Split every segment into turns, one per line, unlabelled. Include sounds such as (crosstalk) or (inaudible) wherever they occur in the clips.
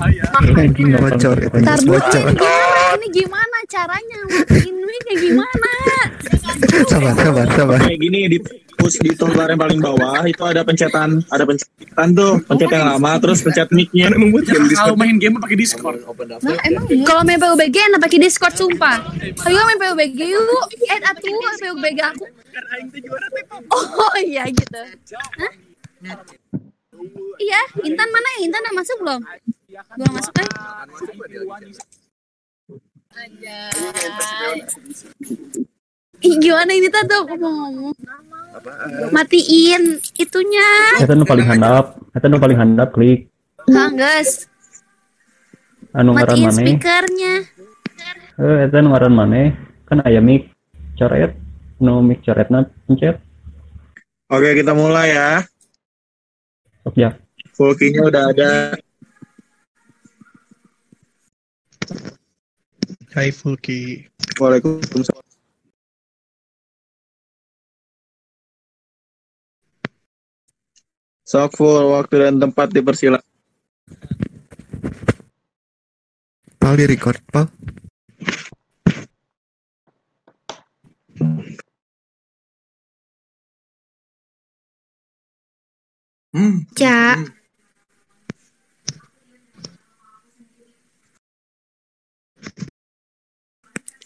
Anjing bocor
Ntar dulu ini gimana? Ini gimana caranya? Matiin mic kayak gimana?
Sabar, sabar, sabar.
Kayak gini di push di toolbar yang paling bawah itu ada pencetan, ada pencetan tuh, pencet yang lama terus pencet mic-nya.
emang buat game Discord. Kalau main game pakai Discord.
Nah, emang kalau main PUBG enak pakai Discord sumpah. Ayo main PUBG yuk. Add atuh PUBG aku. Oh iya gitu. Hah? Iya, Intan mana ya? Intan udah masuk belum? Belum masuk kan? Ih, gimana ini tuh aku mau ngomong. Matiin itunya.
Eta nu paling handap, eta nu paling handap klik
Hangges.
anu ngaran
Matiin
maneh.
speakernya.
Eh eta nu ngaran maneh kan aya mic coret nu mic coretna pencet
Oke, kita mulai ya.
sok ya.
Full key-nya udah ada.
Hai Fulki.
Waalaikumsalam. Sok full waktu dan tempat dipersilakan.
Pal di record, Pal.
Cak.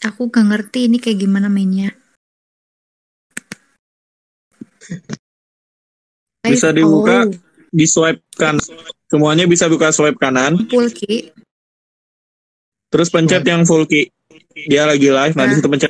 Aku gak ngerti ini kayak gimana mainnya.
Bisa dibuka,
all.
di swipe kan. Semuanya bisa buka swipe kanan,
Full key.
terus pencet yang full key. Dia lagi live, nah di situ pencet.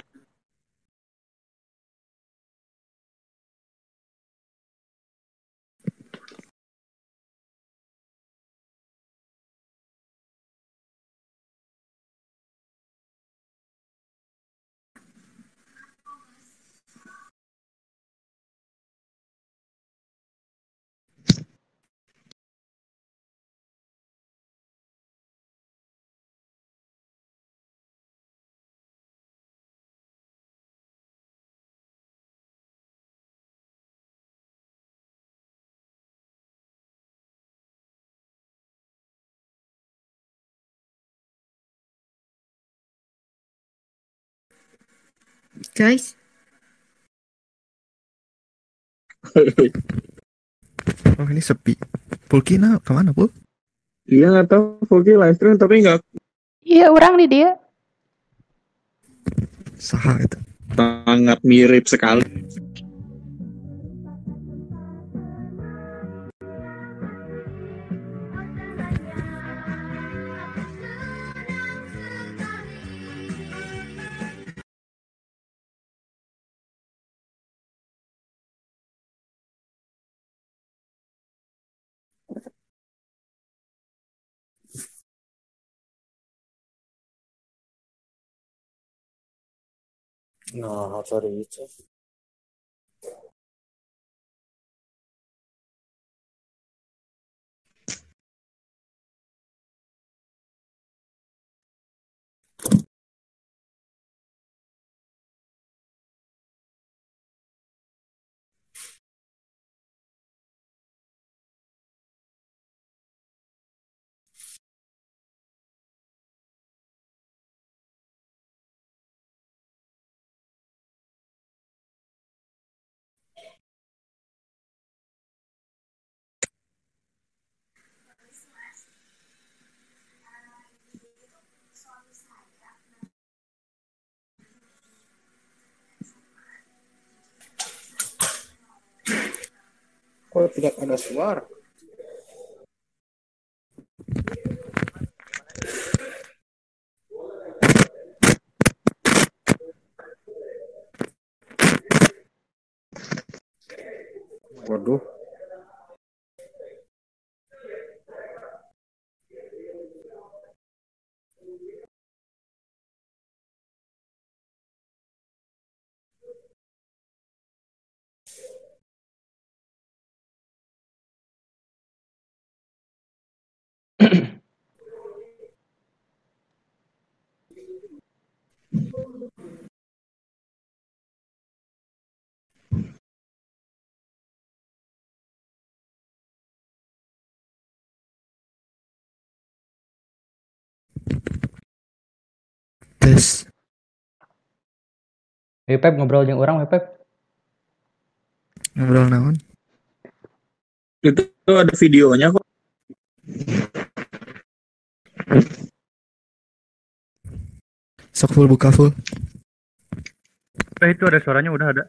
Guys, (laughs)
Oh ini sepi. Pulkina ke mana, Pul?
Dia nggak tahu key live stream tapi nggak
Iya, orang nih dia.
Saha itu.
sangat mirip sekali.
Nah, sorry itu. Tidak ada suara? Waduh.
Terus.
Hey, Pep, ngobrol dengan orang, Pep.
Ngobrol naon?
Itu ada videonya kok.
Sok full buka full.
Eh itu ada suaranya udah ada.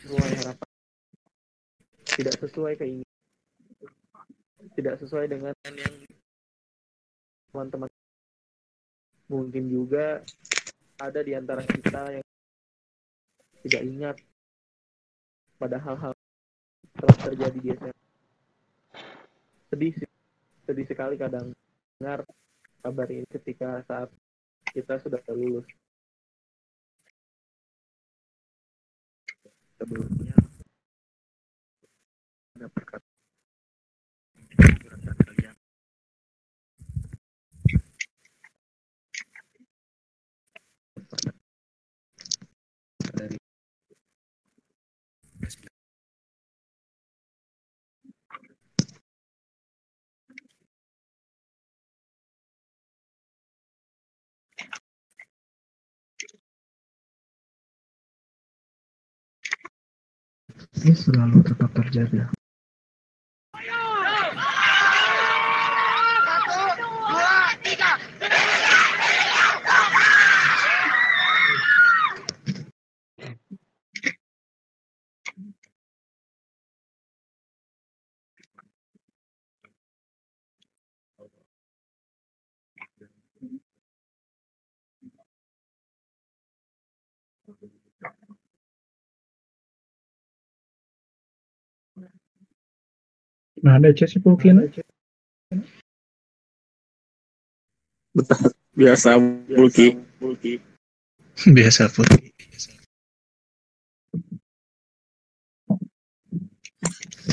Sesuai harapan. Tidak sesuai keinginan. Tidak sesuai dengan yang teman-teman. Mungkin juga ada di antara kita yang tidak ingat pada hal-hal telah terjadi di SMA sedih sedih sekali kadang dengar kabar ini ketika saat kita sudah lulus sebelumnya ada perkataan
selalu tetap terjadi.
Nah, ada chat si Pulkin.
biasa bulky
Biasa Pulki.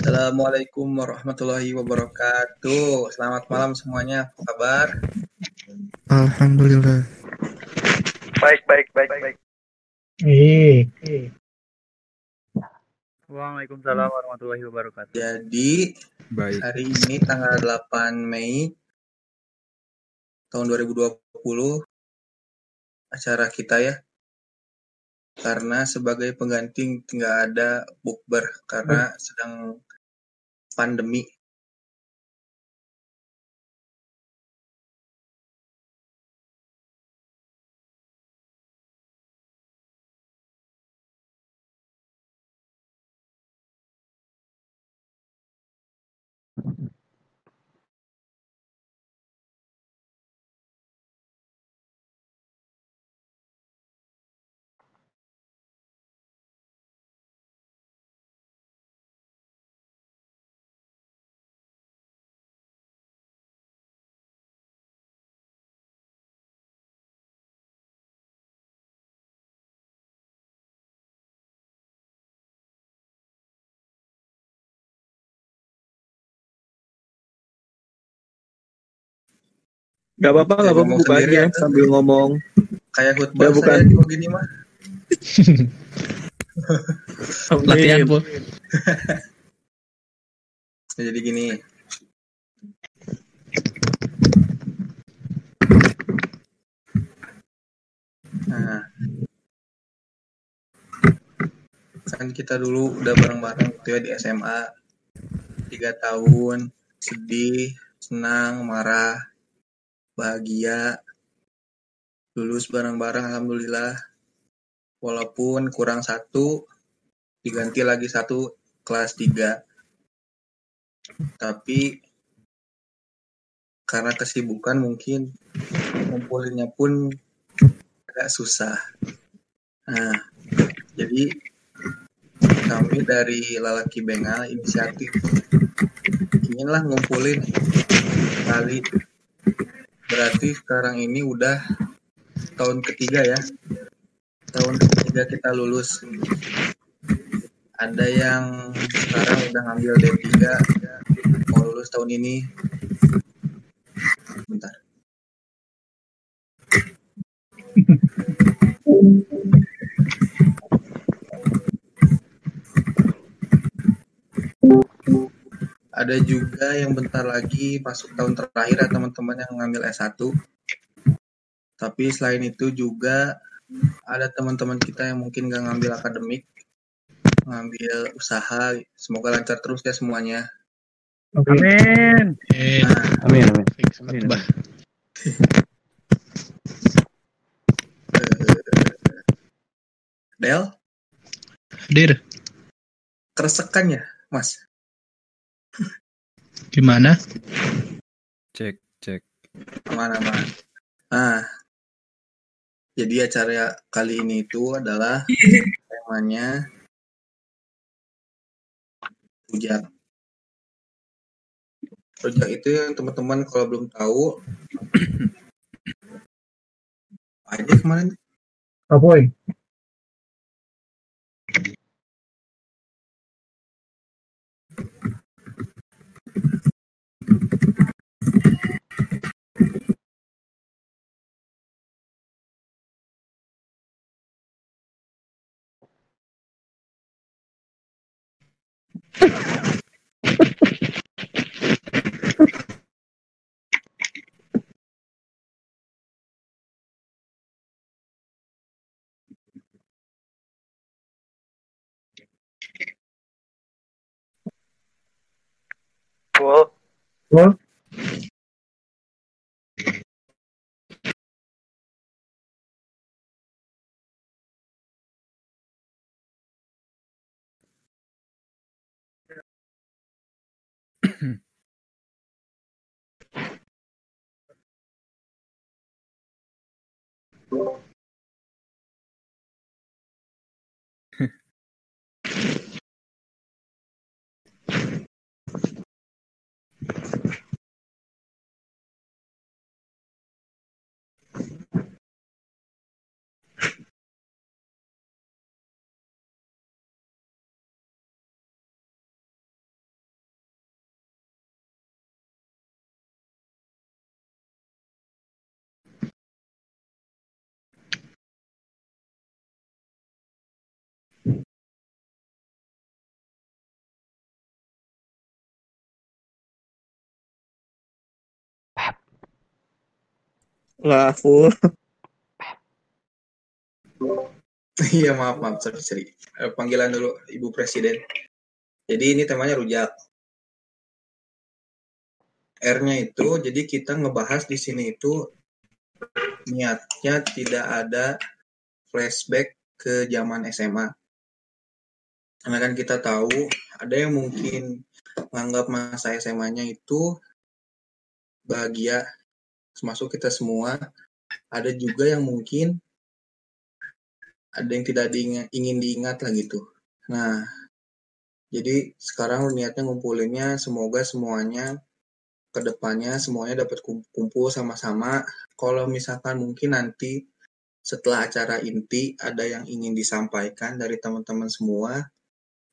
Assalamualaikum warahmatullahi wabarakatuh. Selamat malam semuanya. Apa kabar?
Alhamdulillah.
Baik, baik, baik, baik.
Eh,
Waalaikumsalam warahmatullahi wabarakatuh.
Jadi
Baik.
hari ini tanggal 8 Mei tahun 2020 acara kita ya. Karena sebagai pengganti nggak ada bukber karena sedang pandemi.
Gak apa-apa, gak apa-apa aja
ya.
sambil ngomong.
Kayak khutbah
Ya, bukan.
saya gini mah. (laughs)
latihan Pul. (laughs)
Jadi gini. Nah, kan kita dulu udah bareng-bareng gitu ya di SMA tiga tahun sedih senang marah bahagia lulus bareng-bareng alhamdulillah walaupun kurang satu diganti lagi satu kelas tiga tapi karena kesibukan mungkin ngumpulinnya pun agak susah. Nah, jadi kami dari Lalaki Bengal inisiatif inginlah ngumpulin kali berarti sekarang ini udah tahun ketiga ya? Tahun ketiga kita lulus. Ada yang sekarang udah ngambil D3 mau lulus tahun ini. Bentar ada juga yang bentar lagi masuk tahun terakhir ya teman-teman yang ngambil S1 tapi selain itu juga ada teman-teman kita yang mungkin gak ngambil akademik ngambil usaha. Semoga lancar terus ya semuanya.
Amin.
Eh,
Amin, amin.
semangat, Bah.
Del?
Dir,
keresekan ya mas
gimana?
Cek, cek.
aman aman nah jadi acara kali ini itu adalah temanya rujak. Rujak itu yang teman-teman kalau belum tahu (coughs) apa aja kemarin
Apoy. Pul.
Lah, full. (laughs)
Iya maaf maaf sorry, sorry. Eh, Panggilan dulu Ibu Presiden. Jadi ini temanya rujak. R-nya itu jadi kita ngebahas di sini itu niatnya tidak ada flashback ke zaman SMA. Karena kan kita tahu ada yang mungkin menganggap masa SMA-nya itu bahagia, termasuk kita semua. Ada juga yang mungkin ada yang tidak diingat, ingin diingat lah gitu. Nah, jadi sekarang niatnya ngumpulinnya semoga semuanya ke depannya semuanya dapat kum- kumpul sama-sama. Kalau misalkan mungkin nanti setelah acara inti ada yang ingin disampaikan dari teman-teman semua,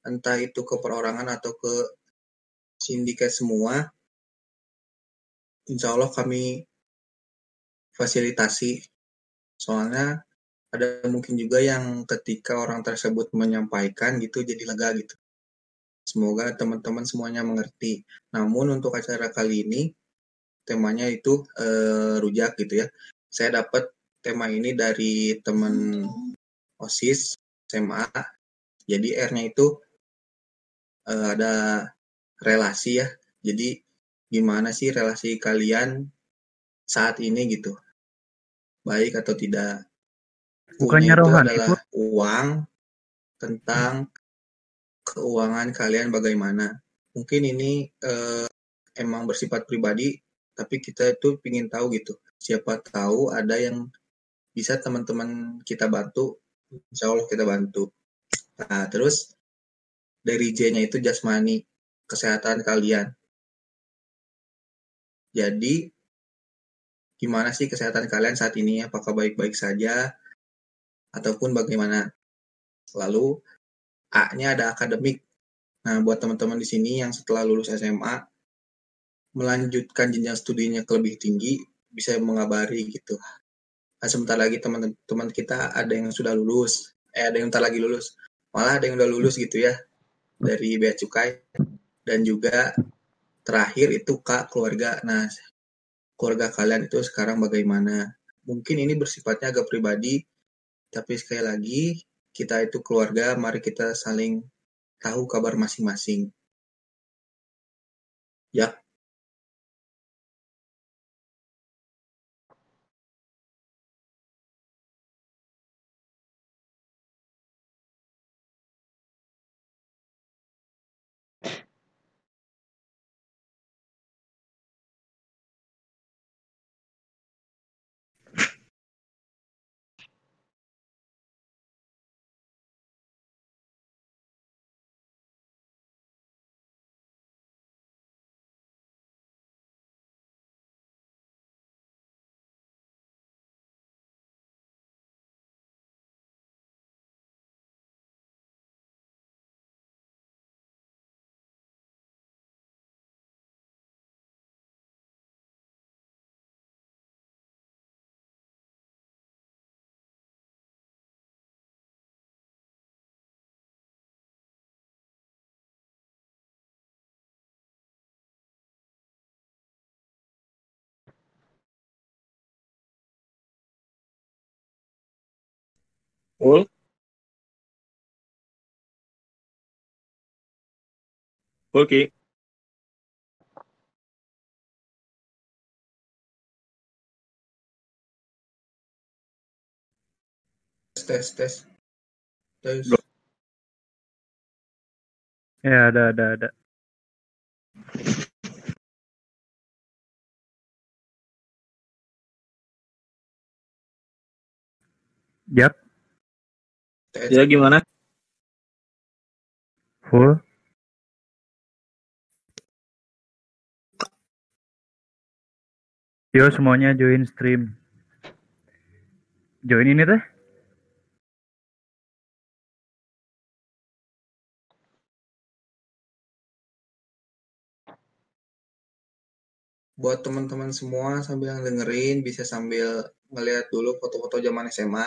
entah itu ke perorangan atau ke sindikat semua, insya Allah kami fasilitasi. Soalnya ada mungkin juga yang ketika orang tersebut menyampaikan gitu jadi lega gitu. Semoga teman-teman semuanya mengerti. Namun untuk acara kali ini temanya itu eh, rujak gitu ya. Saya dapat tema ini dari teman OSIS SMA. Jadi R-nya itu eh, ada relasi ya. Jadi gimana sih relasi kalian saat ini gitu? Baik atau tidak?
Bukannya
itu
rohani,
adalah uang tentang keuangan kalian bagaimana. Mungkin ini eh, emang bersifat pribadi, tapi kita itu ingin tahu gitu. Siapa tahu ada yang bisa teman-teman kita bantu, insya Allah kita bantu. Nah, terus dari J-nya itu jasmani, kesehatan kalian. Jadi, gimana sih kesehatan kalian saat ini? Apakah baik-baik saja? Ataupun bagaimana? Lalu, A-nya ada akademik. Nah, buat teman-teman di sini yang setelah lulus SMA melanjutkan jenjang studinya ke lebih tinggi, bisa mengabari gitu. Nah, sebentar lagi teman-teman kita ada yang sudah lulus, eh ada yang ntar lagi lulus, malah ada yang udah lulus gitu ya dari bea cukai dan juga terakhir itu kak keluarga. Nah, keluarga kalian itu sekarang bagaimana? Mungkin ini bersifatnya agak pribadi, tapi sekali lagi kita itu keluarga, mari kita saling tahu kabar masing-masing. Ya,
Full. Full Ki.
tes tes tes. Tes.
Ya, ada, ada, ada. Yap,
Ya gimana?
full. Yo semuanya join stream. Join ini teh?
Buat teman-teman semua sambil dengerin bisa sambil ngeliat dulu foto-foto zaman SMA.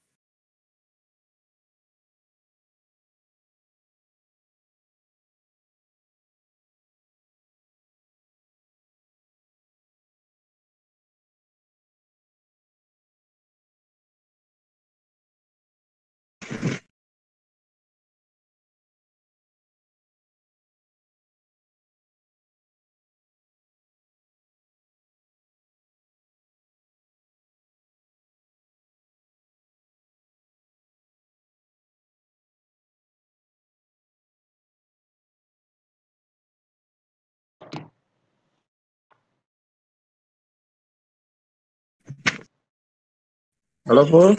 Halo Full.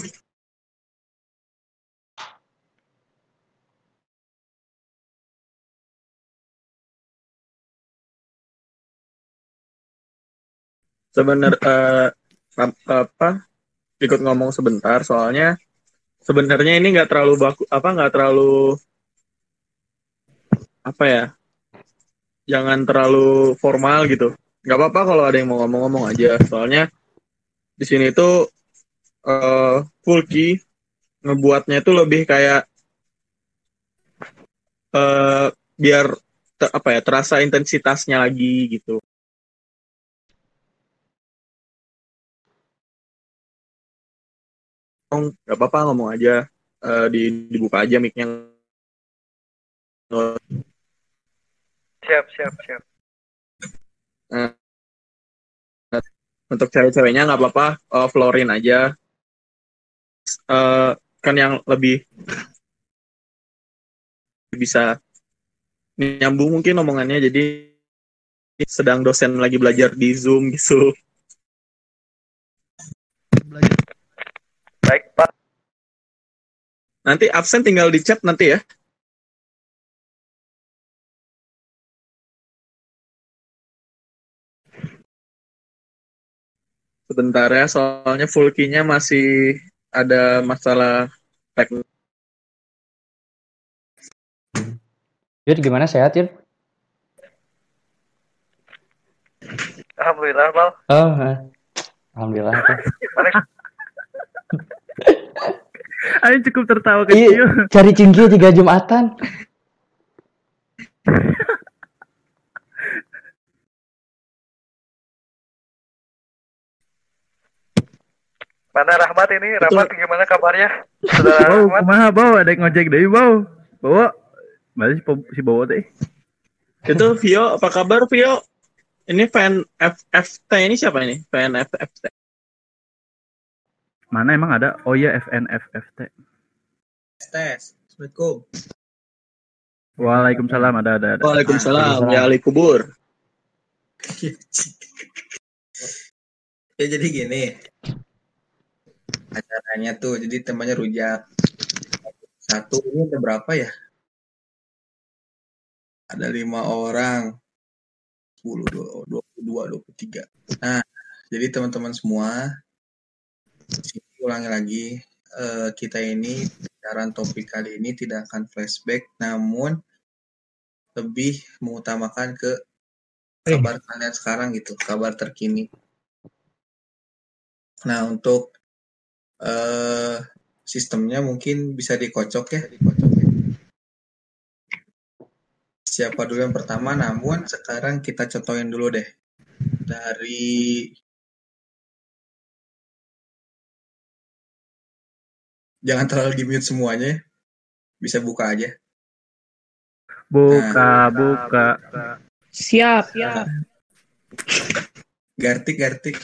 Sebenar eh, ap- apa ikut ngomong sebentar soalnya sebenarnya ini nggak terlalu baku apa nggak terlalu apa ya jangan terlalu formal gitu nggak apa-apa kalau ada yang mau ngomong-ngomong aja soalnya di sini tuh eh full key ngebuatnya itu lebih kayak eh biar te- apa ya terasa intensitasnya lagi gitu. Ngomong, nggak apa-apa ngomong aja Eh, di dibuka aja mic-nya.
Siap, siap, siap.
Eh, untuk cewek-ceweknya nggak apa-apa eh, floorin aja. Eh, kan yang lebih bisa nyambung mungkin omongannya jadi sedang dosen lagi belajar di Zoom gitu.
Baik, Pak.
Nanti absen tinggal di chat nanti ya. sebentar ya, soalnya full key-nya masih ada masalah teknis.
Yud gimana sehat Yud?
Alhamdulillah, Bal.
Oh, eh. alhamdulillah. (laughs)
Ayo cukup tertawa
Iya,
kecil.
cari cingkir tiga Jumatan. (laughs)
Mana Rahmat ini? Rahmat gimana kabarnya? Saudara
Oh,
Rahmat.
Oh,
kumaha bau? Ada yang ngojek deui bau. Bawa. Mana si, po- si bawa teh?
Itu Vio, apa kabar Vio? Ini fan FFT ini siapa ini? Fan FFT.
Mana emang ada? Oh iya FNFFT.
Tes. Assalamualaikum.
Waalaikumsalam ada ada ada.
Waalaikumsalam, ya Ali kubur. (laughs)
Ya jadi gini. Acaranya tuh jadi temanya rujak. Satu ini ada berapa ya? Ada lima orang. 10, 22, 23. Nah, jadi teman-teman semua, sini ulangi lagi, eh, kita ini pembicaraan topik kali ini tidak akan flashback, namun lebih mengutamakan ke kabar kalian sekarang gitu, kabar terkini. Nah, untuk eh sistemnya mungkin bisa dikocok ya, dikocok ya. Siapa dulu yang pertama? Namun sekarang kita contohin dulu deh dari jangan terlalu di mute semuanya, ya. bisa buka aja.
Buka, buka.
Siap, siap.
Gartik, gartik.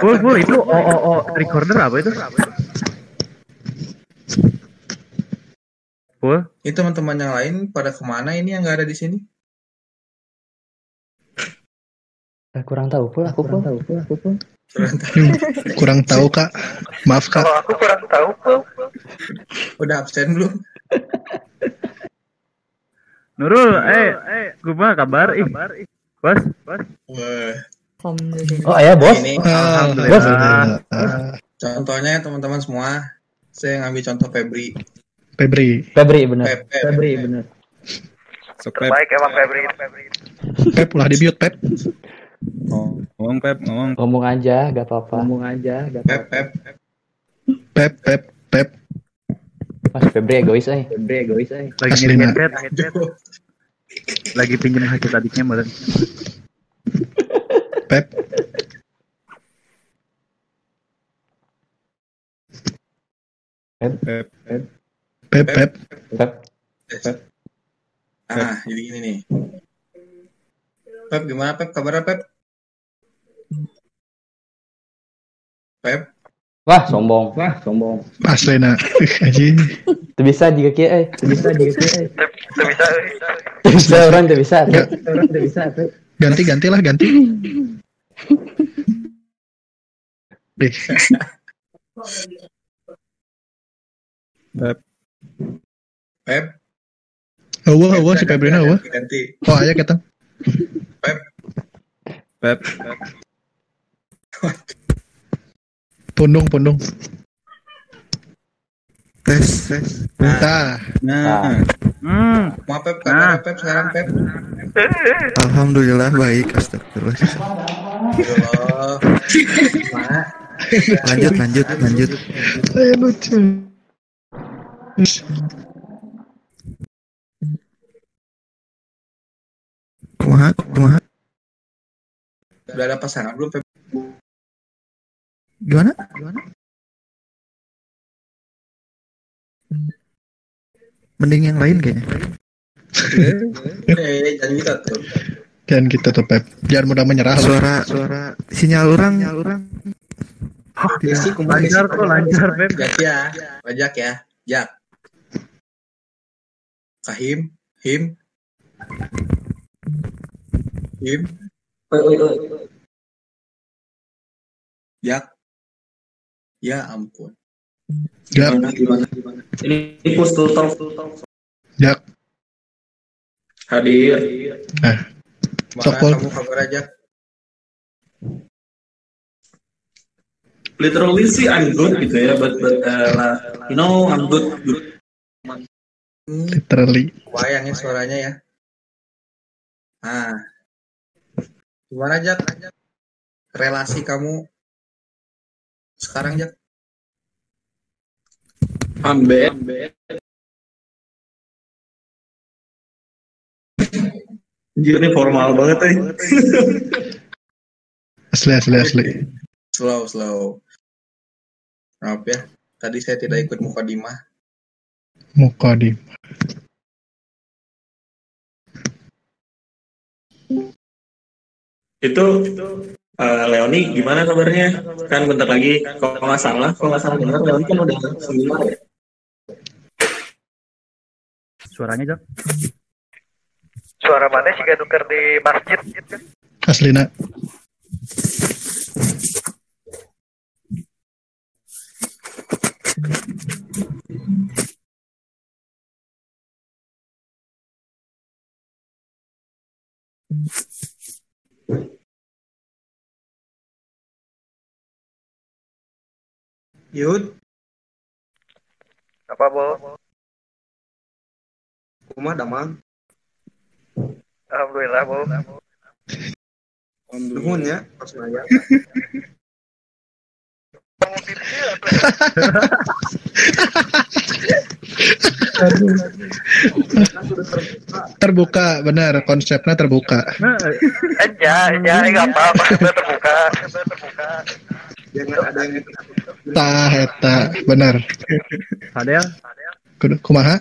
Full, full itu oh oh oh recorder apa itu? Full.
Ini teman-teman yang lain pada ke mana ini yang nggak ada di sini?
Eh, kurang tahu aku pul. Tahu aku pul. (laughs)
Kurang tahu kak. Maaf kak.
aku kurang tahu, Pul.
Udah absen belum?
Nurul, eh, eh, gimana kabar? Ih, bos, bos.
Oh ya bos.
Ini
Alhamdulillah.
contohnya teman-teman semua, saya ngambil contoh Febri.
Febri.
Febri.
Pep, Pep,
Febri
Pep.
bener.
Baik emang Febri.
Pep ulah di mute Pep.
Ngomong Pep, ngomong.
Ngomong aja, gak apa-apa. Ngomong aja, gak
Pep, Pep.
Pep Pep Pep.
Mas Febri egois eh. Febri egois eh.
Lagi ngirim headset, lagi pinjam hasil adiknya meren.
Pep.
Pep.
Pep.
Pep Pep.
Pep.
Ah, jadi gini nih. Pep, gimana Pep? Kabarnya Pep? Pep?
Wah, sombong. Wah, sombong.
Asli nak. Aji.
Tuh bisa jika kia eh. Tuh bisa jika kia eh.
Itu bisa.
Tuh bisa orang tuh bisa. Pep. Orang tuh bisa. Pep.
Ganti gantilah ganti. Deh.
Pep.
Pep?
Awa awa si Febrina awa.
Ganti.
Oh ayah ketang.
Pep?
Pep.
Pundung pundung.
Tes, tes.
Nah.
Nah,
Hmm,
Mau Pep? Kabarnya Pep sekarang Pep?
alhamdulillah baik. Astagfirullah. Lanjut, lanjut, lanjut.
Saya lucu.
Kumaha, kumaha.
Udah ada pasangan belum Pep?
Gimana? Gimana? Mending yang lain kayaknya.
Jangan gitu tuh.
Jangan tuh Pep. Jangan mudah menyerah.
Suara, suara, sinyal orang, sinyal orang.
Kumaha, Desi?
lancar kok, lancar, Pep.
Jak ya. Bajak ya. Jak. Kahim. Him. Him. Jak. Ya ampun.
Jak.
Gimana, gimana?
Ini postal talk.
Jak.
Hadir.
Nah.
Gimana
Sok, Pol.
kamu kabar aja?
literally sih I'm good gitu ya, but but uh, you know I'm good. good.
Literally.
Wayang ya suaranya ya. Nah, gimana Jak? Relasi kamu sekarang Jak?
Bad. Anjir ini formal banget eh. (laughs)
Asli asli asli.
Slow, slow. Maaf ya, tadi saya tidak ikut mukadimah.
Mukodim.
Itu uh, Leoni gimana kabarnya? Kan bentar lagi kalau nggak salah, kalau nggak salah benar Leoni kan udah seminar ya.
Suaranya Jok.
Suara mana sih gak nuker di masjid?
Aslina.
Yud,
Apa, Bo?
rumah damang.
Alhamdulillah, Bo.
Nuhun ya, pas nanya.
Terbuka, benar. Konsepnya terbuka.
Aja, aja, enggak apa-apa, terbuka. terbuka.
Jangan ada yang
Tah, eta, benar. Kumaha?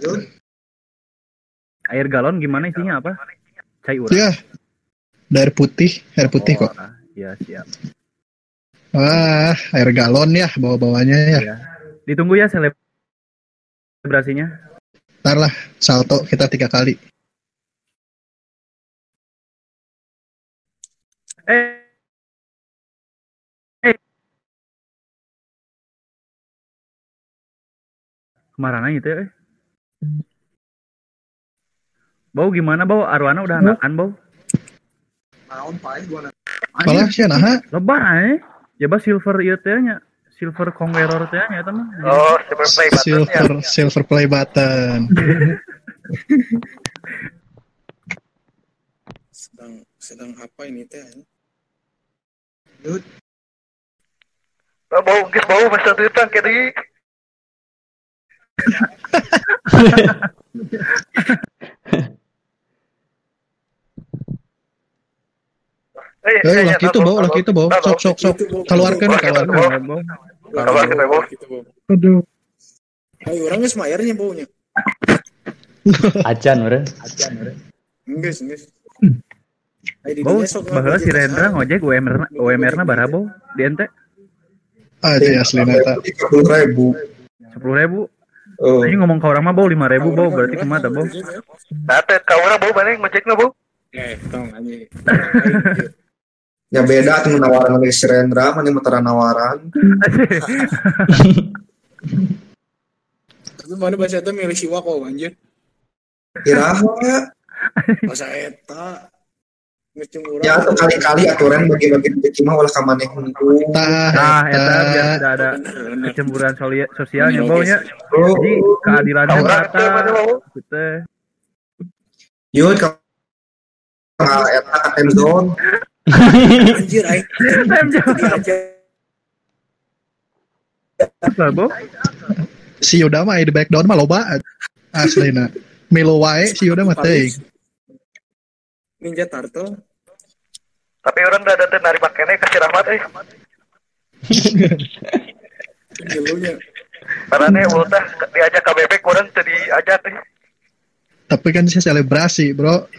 air galon gimana isinya apa? Cai urang.
Ya, air putih, air putih kok.
Iya, siap.
Wah, air galon ya bawa-bawanya ya.
Iya. Ditunggu ya selebrasinya.
Ntar lah, salto kita tiga kali.
Ke mana itu ya? eh? Bau gimana bau? Arwana udah anakan bau?
naon gua
Malah sih nah.
Lebar aja. Ya bah silver ieu teh nya. Silver conqueror teh nya eta mah.
Oh, silver play button
Silver silver play button. (laughs)
sedang sedang apa ini teh?
Oh, bau, geus bau masa kedi. Eh,
Eh, laki itu bau, laki itu bau. Sok sok sok. Keluarkan, keluarkan.
Keluarkan, bau.
Aduh.
Ayo orang geus mayarnya baunya.
Acan orang.
Enggak, enggak. Ayo di
Bau, baheula si
ngojek
Rendra ngojek UMR na UMR na berapa bau? Di ente?
Ah, itu asli neta.
Sepuluh ribu.
Sepuluh ribu.
Oh.
Ini ngomong ke orang mah bau lima ribu bau berarti ke mana bau?
Nah, teh ka urang bau mana ngojekna bau?
Eh, tong anjing.
Ya beda tuh nawaran dari si Rendra, mana mataran nawaran.
Tapi mana bahasa itu milih siwa kok anjir.
Kira
Masa eta.
Ya tuh kali-kali aturan bagi-bagi rezeki mah ulah ka maneh hungkul.
Tah,
Nah, eta biar tidak ada kecemburuan soli- sosialnya baunya.
Oh.
Jadi keadilannya
Urang
rata.
teh mana bau?
Gitu.
Yud ka ka eta ka time zone.
Anjir aing. (laughs)
Lah, bau.
Si Yuda mah di backdown mah loba. Aslina. Milo wae si Yuda mah teuing.
Ninja Turtle.
Tapi orang udah ada narima kene kasih rahmat eh. (laughs)
Gilunya.
Karena ultah diajak ke bebek orang teu diajak teh.
Tapi kan sih selebrasi, Bro.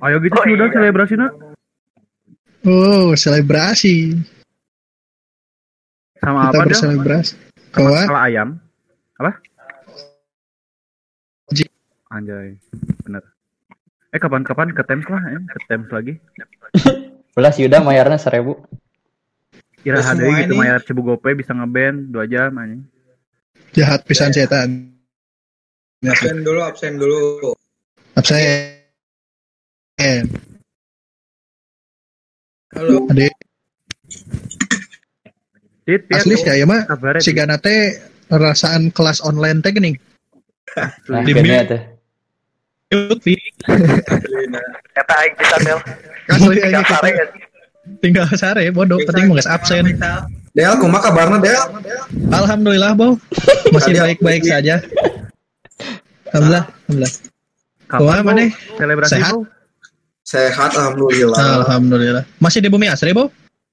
Ayo gitu sih udah selebrasi na.
Oh, selebrasi.
Sama
Kita
apa dah?
berselebrasi.
Sama
Kawan.
kepala ayam. Apa? Anjay, bener. Eh kapan-kapan ke Thames lah, eh. ke Thames lagi.
Ulas Yuda mayarnya seribu.
Kira
Ya,
HD
semua
gitu
ini.
mayar Cibugope bisa ngeband 2 jam anjing.
Jahat pisan setan.
Absen dulu, absen dulu.
Absen.
Halo.
Adik.
Dit, Dit,
Asli sih ya mah si Gana teh rasaan kelas online teh geuning.
Nah,
Di
teh.
Kata aing bisa Del.
Asli
Tinggal sare ya.
Tinggal sare bodoh, penting mau absen.
Del, kumaha kabarna Del?
Alhamdulillah, Bo. Masih baik-baik saja. Alhamdulillah, alhamdulillah. Kumaha
Bo?
maneh?
Selebrasi,
Sehat?
Bo?
Sehat alhamdulillah.
Alhamdulillah. Masih di bumi asri, Bo?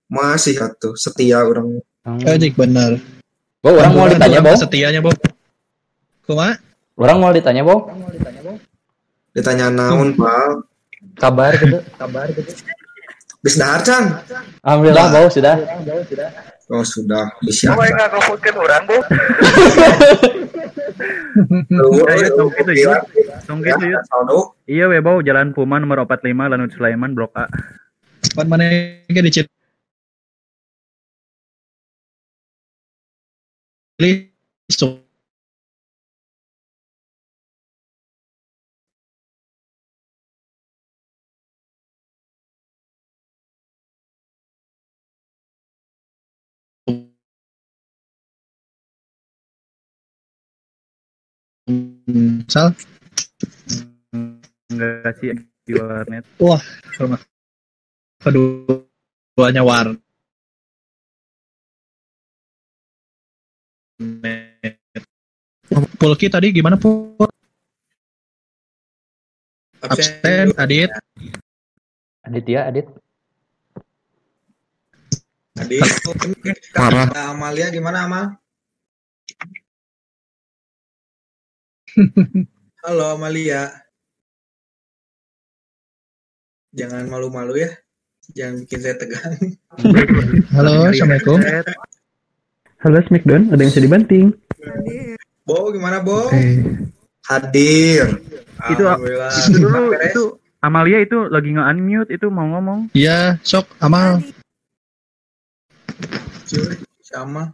Masih atuh, setia orang.
Ejik bener.
Bo, orang mau ditanya, Bo.
Setianya, Bo. Kumaha?
Orang mau ditanya, Bo.
Ditanya naon, Pak?
Kabar gitu, (laughs) kabar gitu.
Bis dahar, Can?
Alhamdulillah, Bo, sudah.
Oh, sudah. Bisa.
Oh, enggak ngefutkeun urang, Bu. (laughs)
Gitu gitu. Iya we Bo, Jalan Puma nomor 45 Lanut Sulaiman Blok A.
Pan maneh ge dicit. Listo. Sal,
Enggak sih di warnet.
wah, rumah keduanya war. Pulki tadi gimana Pul? Absen, Adit.
Adit ya, Adit.
Adit.
Parah.
Amalia gimana, Amal? Halo Amalia. Jangan malu-malu ya. Jangan bikin saya tegang.
Halo, Assalamualaikum.
Halo Smackdown, ada yang bisa dibanting?
Bo, gimana, Bo?
Eh,
Hadir.
Itu
Alhamdulillah.
itu dulu
Beres.
itu Amalia itu lagi nge-unmute itu mau ngomong.
Iya, sok Amal.
Cuy, sama.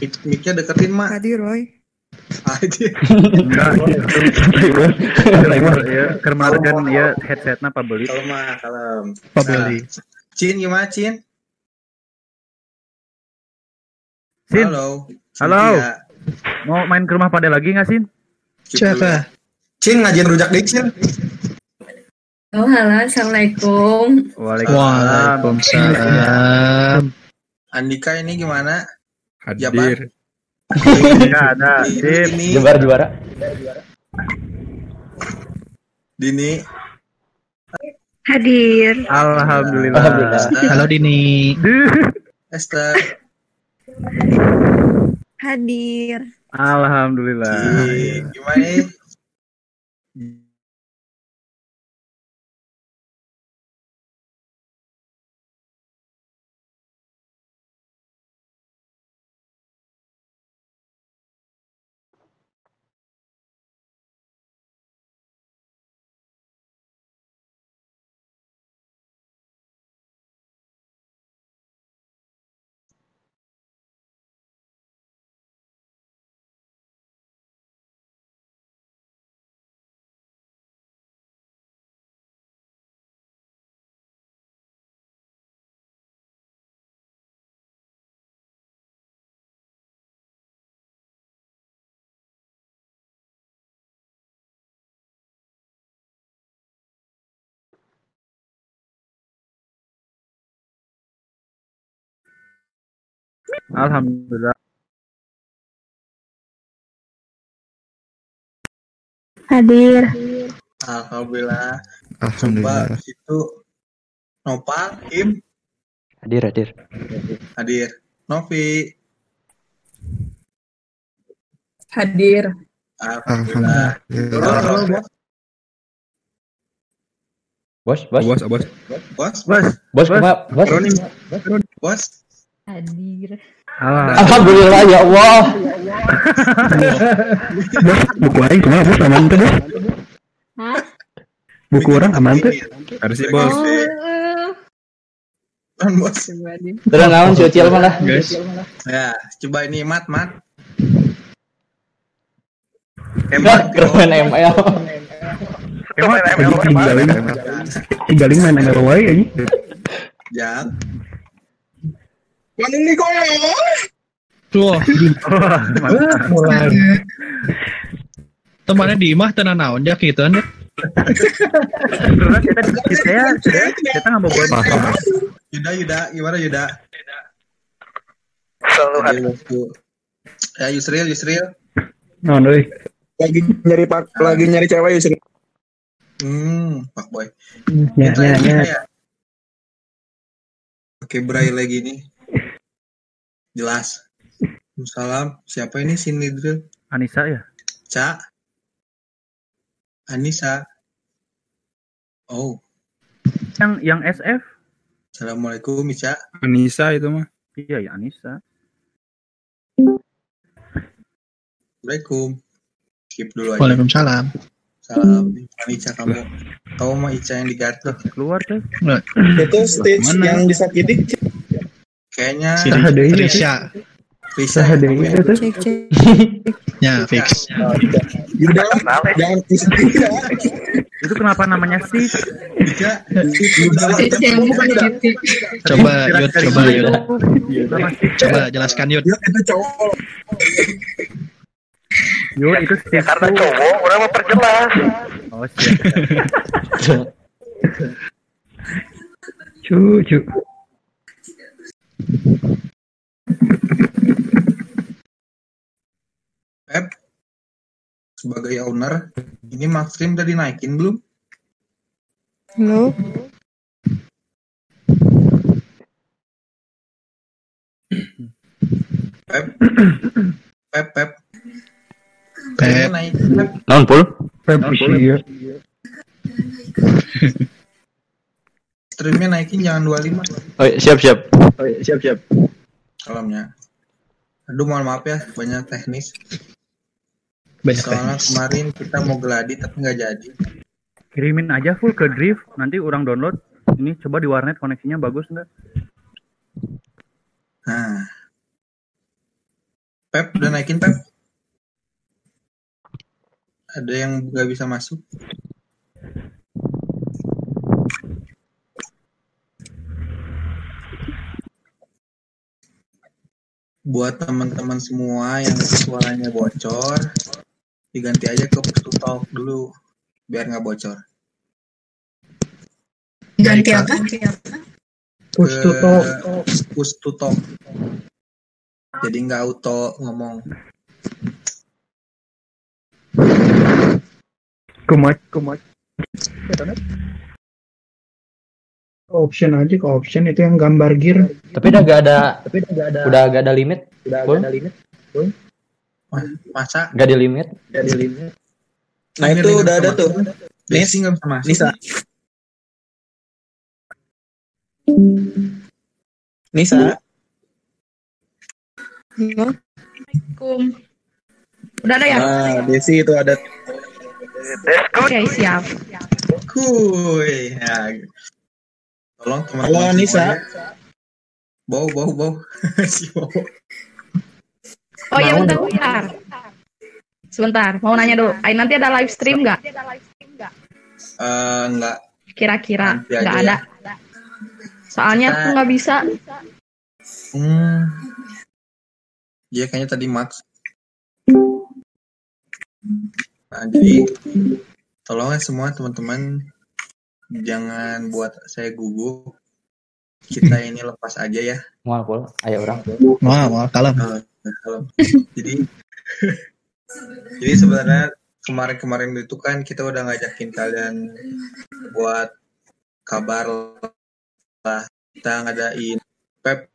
Mic- Mic-nya deketin, Mak.
Hadir, Roy.
Enggak. ya, kermargan ya headsetnya apa beli?
Kalau mah, kalem.
Apa beli?
Cin gimana, Cin?
Sin.
Halo.
Halo. Mau main ke rumah pada lagi nggak Sin?
Siapa?
Cin ngajin rujak deh, Cin.
Oh, halo, assalamualaikum.
Waalaikumsalam.
Andika ini gimana?
Hadir.
Enggak ada. Sip. (laughs)
Jembar juara.
Dini.
Hadir.
Alhamdulillah.
Alhamdulillah.
Halo Dini. (laughs)
Esther.
Hadir.
Alhamdulillah.
Ih, Gimana
Alhamdulillah.
Hadir.
Alhamdulillah.
Alhamdulillah.
Coba itu Nopal, Im,
Hadir, hadir.
hadir. Novi,
Hadir.
Alhamdulillah.
Alhamdulillah.
Bos, bos.
Bos, bos.
Bos,
Bos.
Bos, kumaha? Bos.
Roni, bos.
Hadir.
Alhamdulillah.
Alhamdulillah ya Allah.
Buku aing kumaha bos aman teh bos?
Hah?
Buku orang aman teh?
Harus sih, bos.
Kan bos.
Terus naon Ucil mana?
Guys,
Ya, coba ini mat, mat.
Hebat, keren ML.
Emang
Lagi tinggalin, tinggalin main ML wae anjing.
Jang.
Bandung nih goyang.
Tuh, mulai. Temannya di imah tenan naon ya gitu kan.
Kita kita ya kita nggak mau buat masalah.
Yuda, Yuda, gimana Yuda?
Selalu
waktu ya Yusril, Yusril.
Euy.
Lagi nyari pak, lagi nyari cewek Yusri.
Hmm, Pak Boy.
Ya ya ya.
ya. Oke, braille lagi nih. Jelas. Salam. Siapa ini si Nidril?
Anissa ya.
Ca. Anissa. Oh,
Yang yang SF.
Assalamualaikum Ica.
Anissa itu mah.
Iya ya Anissa.
Assalamualaikum. Skip dulu aja.
Waalaikumsalam.
Salam. Ica kamu? Kamu mah Ica yang di gardu.
Keluar deh.
Itu stage yang disakiti.
Kayaknya
Si
Saha deui ya,
kamu
ya.
Cek cek.
Ya, fix.
Yuda, jangan istri ya.
Itu kenapa namanya sih?
Coba Yud, coba Yud.
Sih?
Coba jelaskan Yud.
Yud itu cowok.
Yo itu Steve
karena
tuh.
cowok orang memperjelas.
Oh siap. (laughs)
Cucu.
Pep. Sebagai owner, ini Maxstream udah dinaikin belum?
Halo.
Pep. Pep, Pep.
Pep.
Naik, Pep.
Non pul. Pep iya.
Streamnya naikin jangan 25
Oh, siap siap.
Oh, iya, siap siap.
kolamnya. Aduh mohon maaf ya, banyak teknis.
Banyak
Soalnya
teknis.
kemarin kita mau geladi tapi nggak jadi.
Kirimin aja full ke Drift. Nanti orang download. Ini coba di warnet koneksinya bagus nggak?
Nah. Pep, udah naikin Pep? Ada yang nggak bisa masuk? Buat teman-teman semua yang suaranya bocor, diganti aja ke push to talk dulu, biar nggak bocor.
Ganti apa?
Push to talk. Push to talk. Jadi nggak auto ngomong.
Kumat, kumat.
Option aja ke option itu yang gambar gear
Tapi udah gak ada, tapi udah gak ada, udah gak ada limit. Udah gak ada limit.
Masa?
Gak di limit.
Gak di limit.
Nah itu udah ada tuh.
Nis nggak bisa masuk.
Nisa. Nisa.
Assalamualaikum. Udah ada ya?
Nah, Desi itu ada.
Oke, siap.
Kuy. Ya. Tolong teman-teman.
Halo, Nisa.
semuanya. Bau, bau, bau. (laughs) si bau.
Oh iya bentar, bentar. Sebentar, mau nanya dulu. Ay, nanti ada live stream nggak?
Eh, enggak.
Kira-kira
Nanti
nggak
aja
ada. Soalnya aku nggak bisa.
Hmm. Iya kayaknya tadi Max. Nah, jadi tolong ya semua teman-teman jangan buat saya gugup. Kita (laughs) ini lepas aja ya.
Mual pul, ayo orang.
Wah, wah, kalem.
Eh, kalau jadi (laughs) jadi sebenarnya kemarin-kemarin itu kan kita udah ngajakin kalian buat kabar lah kita ngadain pep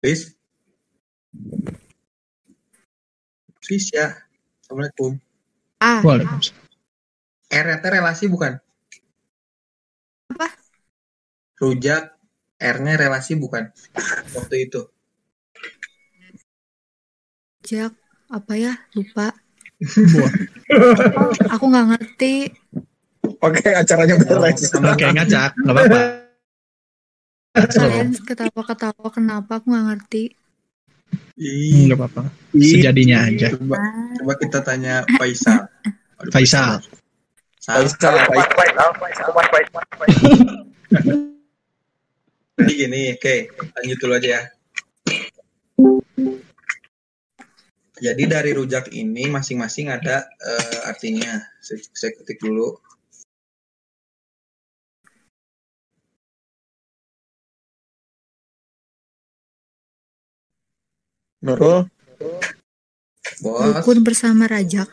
Please. Please ya. Assalamualaikum.
Ah.
Waalaikumsalam.
R itu relasi bukan?
Apa?
Rujak R-nya relasi bukan? Waktu itu.
Jak, apa ya? Lupa. Oh, aku nggak ngerti.
Oke, acaranya beres.
Oke, ngacak. Nggak apa-apa.
Kalian ketawa-ketawa kenapa aku nggak ngerti.
Ih,
Nggak apa-apa. Sejadinya aja.
Coba, coba kita tanya Faisal. Aduh,
Faisal.
Faisal.
Faisal,
Jadi gini, oke, lanjut dulu aja ya. Jadi dari rujak ini masing-masing ada eh, artinya. Saya, saya ketik dulu.
Nurul,
Bos.
Bersama Rajak.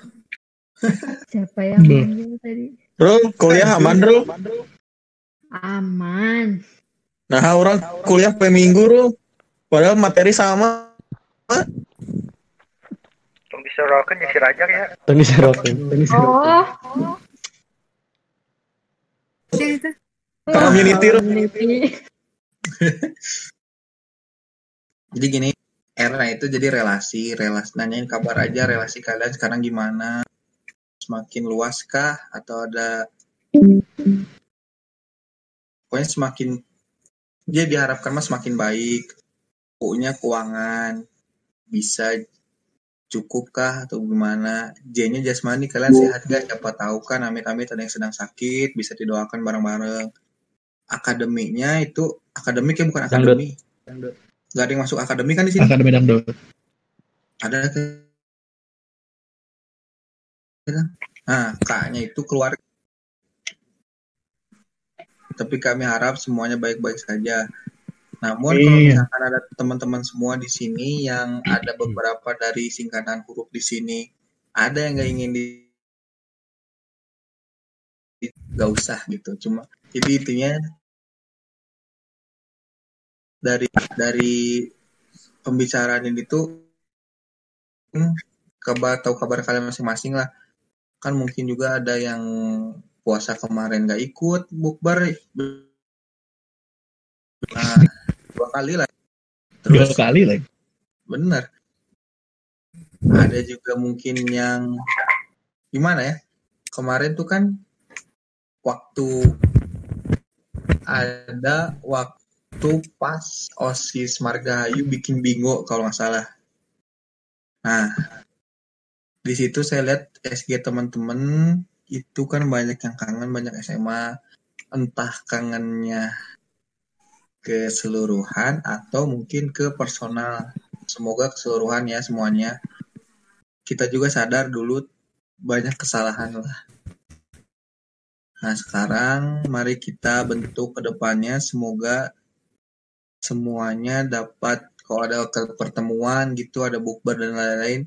(laughs)
Siapa yang manggil tadi?
Rul, kuliah aman, Rul.
Aman.
Nah, orang kuliah pe minggu, Rul. Padahal materi sama.
Tong disorokeun jeung si Rajak ya.
Tunggu.
Oh,
Ya itu.
Community, Rul.
community. (laughs)
Jadi gini, R itu jadi relasi, relasi nanyain kabar aja relasi kalian sekarang gimana? Semakin luas kah atau ada pokoknya semakin dia diharapkan mah semakin baik. Punya keuangan bisa cukup kah atau gimana? J-nya jasmani kalian sehat gak? Siapa tahu kan amit-amit ada yang sedang sakit bisa didoakan bareng-bareng. Akademiknya itu akademik ya bukan
Dangdut.
Gak ada yang masuk akademi kan di sini?
Akademi Dangdut.
ada ke nah kaknya itu keluar tapi kami harap semuanya baik-baik saja namun kalau
Iya.
misalkan ada teman-teman semua di sini yang ada beberapa dari singkatan huruf di sini ada yang nggak ingin di nggak usah gitu cuma jadi intinya dari dari pembicaraan ini tuh hmm, kabar tahu kabar kalian masing-masing lah. Kan mungkin juga ada yang puasa kemarin nggak ikut bukber. Nah dua kali lah.
Dua
terus
kali lagi.
bener. Ada juga mungkin yang gimana ya kemarin tuh kan waktu ada waktu pas osis Margahayu bikin bingo kalau nggak salah. Nah di situ saya lihat SG teman-teman itu kan banyak yang kangen banyak SMA entah kangennya keseluruhan atau mungkin ke personal. Semoga keseluruhan ya semuanya. Kita juga sadar dulu banyak kesalahan lah. Nah sekarang mari kita bentuk ke depannya. Semoga semuanya dapat kalau ada pertemuan gitu ada bukber dan lain-lain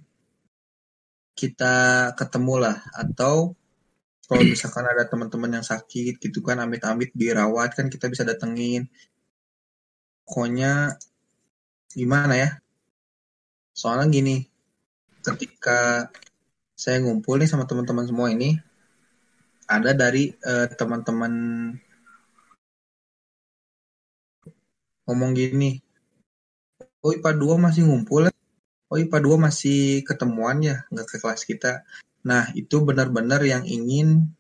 kita ketemu lah atau kalau misalkan ada teman-teman yang sakit gitu kan amit-amit dirawat kan kita bisa datengin. Pokoknya gimana ya? Soalnya gini ketika saya ngumpul nih sama teman-teman semua ini ada dari eh, teman-teman ngomong gini oh IPA 2 masih ngumpul ya? oh IPA 2 masih ketemuan ya nggak ke kelas kita nah itu benar-benar yang ingin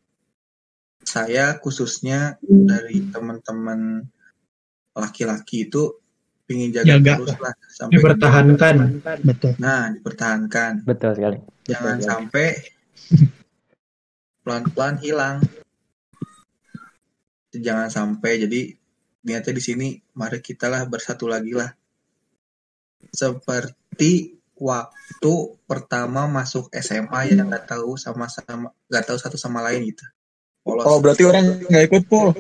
saya khususnya dari teman-teman laki-laki itu ingin jaga,
Jaga.
terus lah sampai
Dipertahankan. Betul.
Nah, dipertahankan.
Betul sekali.
Jangan
Betul sekali.
sampai (laughs) pelan-pelan hilang. Jangan sampai jadi niatnya di sini mari kita lah bersatu lagi lah. Seperti waktu pertama masuk SMA yang nggak tahu sama-sama nggak tahu satu sama lain gitu. Polos.
Oh, berarti orang nggak ikut, Pul.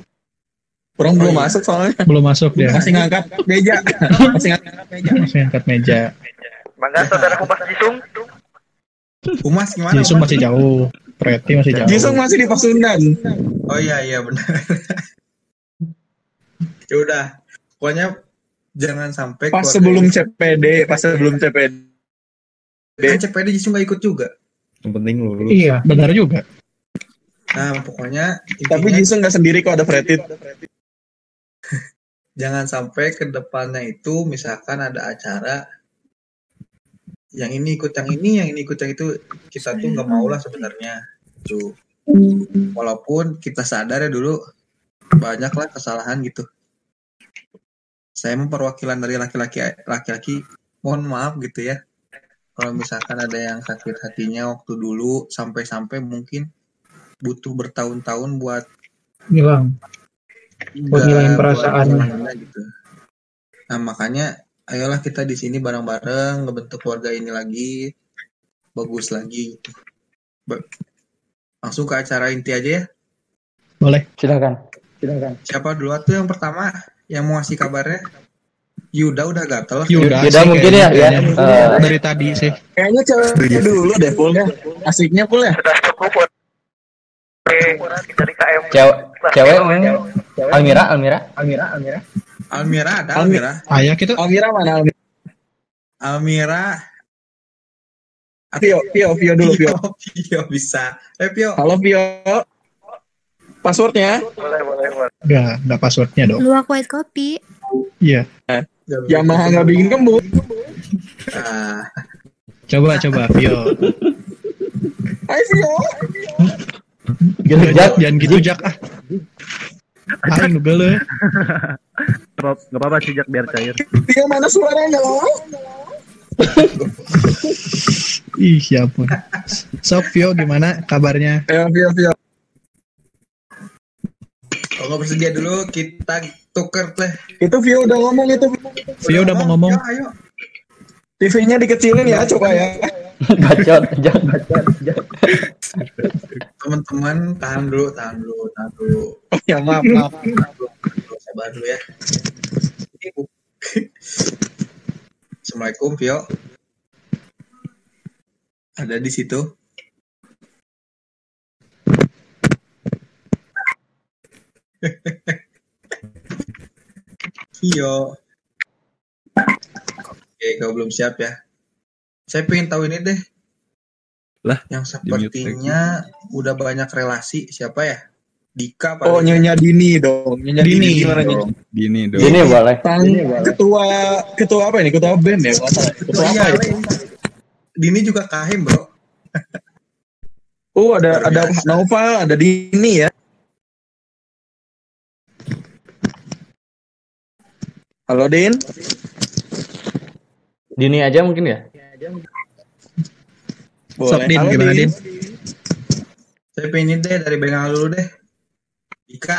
Orang belum
iya.
masuk soalnya.
Belum masuk dia.
Masih ngangkat meja. Masih ngangkat meja.
Masih angkat meja.
Mangga saudara Humas Jisung.
Humas gimana?
Jisung masih jauh. Preti masih jauh.
Jisung masih di Pasundan.
Oh iya iya benar. (laughs) ya udah, pokoknya jangan sampai
Pas sebelum
ini-
CPD, pas sebelum CPD.
kan CPD justru nggak ikut juga
Yang penting lulus.
Iya, benar juga.
nah pokoknya
Tapi
intinya
Jisung nggak sendiri kok ada Fredit. (laughs)
jangan sampai ke depannya itu misalkan ada acara yang ini ikut yang ini yang ini ikut yang itu kita tuh nggak mau lah sebenarnya tuh walaupun kita sadar ya dulu banyak lah kesalahan gitu saya mau perwakilan dari laki-laki laki-laki mohon maaf gitu ya kalau misalkan ada yang sakit hatinya waktu dulu sampai-sampai mungkin butuh bertahun-tahun buat
Hilang. Buat ngilangin
nggak-
perasaan.
buat ngilangin gitu. Nah makanya ayolah kita di sini bareng-bareng ngebentuk keluarga ini lagi bagus lagi gitu. Langsung ke acara inti aja ya.
Boleh.
Silakan. Silakan.
Siapa dulu tuh yang pertama yang mau ngasih kabarnya? Yuda udah gatel.
Yuda,
Yuda mungkin ya, ya. Eh,
dari tadi sih.
Kayaknya cewek dulu deh, Pul ya. Asiknya Pul ya.
Sudah cukup buat jadi KM.
Cewek, cewek Almira, Almira, Almira, Almira.
Almira ada
Almira.
Ayah kita.
Almira mana Almira?
Almira.
Vio, Vio, Vio dulu Vio. (laughs)
Pio bisa. Eh Pio.
Halo Vio. Passwordnya?
Boleh, boleh, boleh.
Udah, udah passwordnya dong.
Luwak white kopi.
Iya.
Yamaha nggak bikin kembung.
Ah,
Coba, coba, Vio.
Hai Vio.
Gitu, Jak.
Jangan gitu, Jak. Ah. Aing nu geuleuh.
Nggak apa-apa sih Jak biar cair.
Vio mana suaranya loh?
Ih, ya ampun. Sok, Vio, gimana kabarnya?
Ayo Vio, Vio.
Kalau nggak bersedia dulu kita tuker teh.
Itu Vio udah ngomong itu.
Vio udah mau ngomong.
Ayo, ayo.
TV-nya dikecilin ya, coba ya.
Bacot, Jak, bacot, Jak.
Teman-teman tahan dulu, tahan dulu, tahan dulu.
Oh ya maaf, maaf.
Sabar dulu ya. Assalamualaikum Vio. Ada di situ. (laughs) Vio. Oke, kau belum siap ya. Saya pengen tahu ini deh.
Lah,
Yang sepertinya udah banyak relasi. Siapa ya? Dika apa?
Oh Nyonya Dini dong. Nyonya Dini,
Dini.
gimana?
Dini dong.
Ini boleh.
Tang, ketua ketua apa ini? Ketua band ya? Ketua, ketua apa ya?
Dini juga kahim bro.
Oh ada ada
biasa.
Noval, ada Dini ya. Halo Din.
Dini aja mungkin ya?
Sok, Din,
Halo,
gimana, Din?
Saya pengen deh dari Bengal dulu deh. Dika,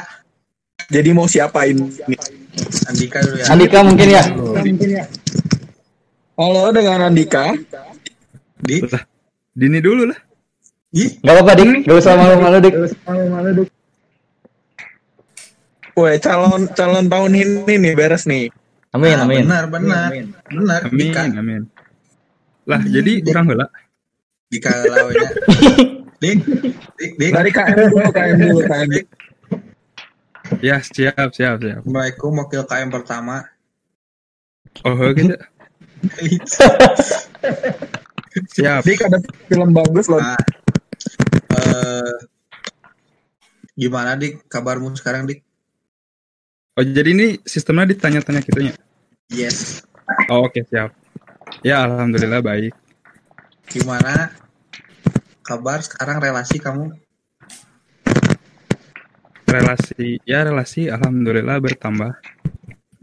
Jadi mau siapa ini?
Andika dulu ya.
Andika mungkin ya?
Halo dengan Andika.
Di,
Dini dulu lah.
Ih,
Gak apa-apa, Dik. Gak usah malu-malu, Dik.
Woi calon calon tahun ini nih beres nih.
Amin,
ah,
amin.
benar, benar, benar.
Amin,
Dika,
amin. Lah, jadi kurang heula.
Dika lawannya. (laughs) Dik, dik, dik.
Dari KM dulu, KM dulu, KM. (laughs)
Ya, siap, siap, siap.
Assalamualaikum wakil KM pertama.
Oh, gitu. (laughs) Siap.
Dik ada film bagus loh.
Nah, eh, gimana dik kabarmu sekarang dik?
Oh, jadi ini sistemnya ditanya-tanya gitunya.
Yes.
Oh, oke, siap. Ya, alhamdulillah baik.
Gimana kabar sekarang relasi kamu?
Relasi, ya relasi alhamdulillah bertambah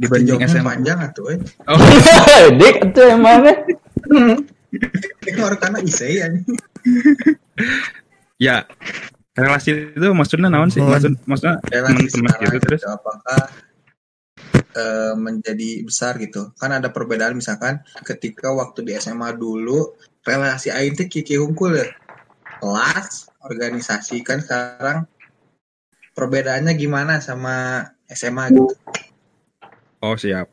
dibanding SMA.
panjang atuh eh.
Oh, (laughs)
Dik, itu emangnya?
Ini baru karena isei ya.
ya. Relasi itu maksudnya naon sih? Maksud maksudnya
relasi
teman-teman
sekarang
gitu terus.
gitu, apakah eh, menjadi besar gitu kan ada perbedaan misalkan ketika waktu di SMA dulu relasi aing teh kiki hungkul ya kelas organisasi kan sekarang perbedaannya gimana sama SMA gitu
Oh, siap.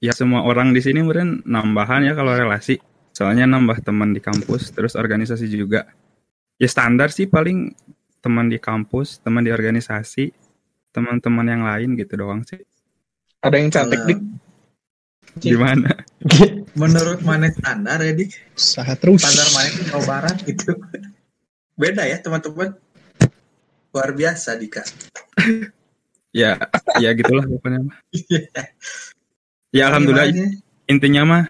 Ya semua orang di sini mungkin nambahan ya kalau relasi. Soalnya nambah teman di kampus, terus organisasi juga. Ya standar sih paling teman di kampus, teman di organisasi, teman-teman yang lain gitu doang sih.
Ada yang cantik dik.
Gimana? (laughs)
Menurut mana standar ya dik?
Saha terus.
Standar mana di Jawa Barat gitu. Beda ya teman-teman. Luar biasa Dika.
Ya, ya gitulah pokoknya mah. (laughs) Ya alhamdulillah
Gimana?
intinya mah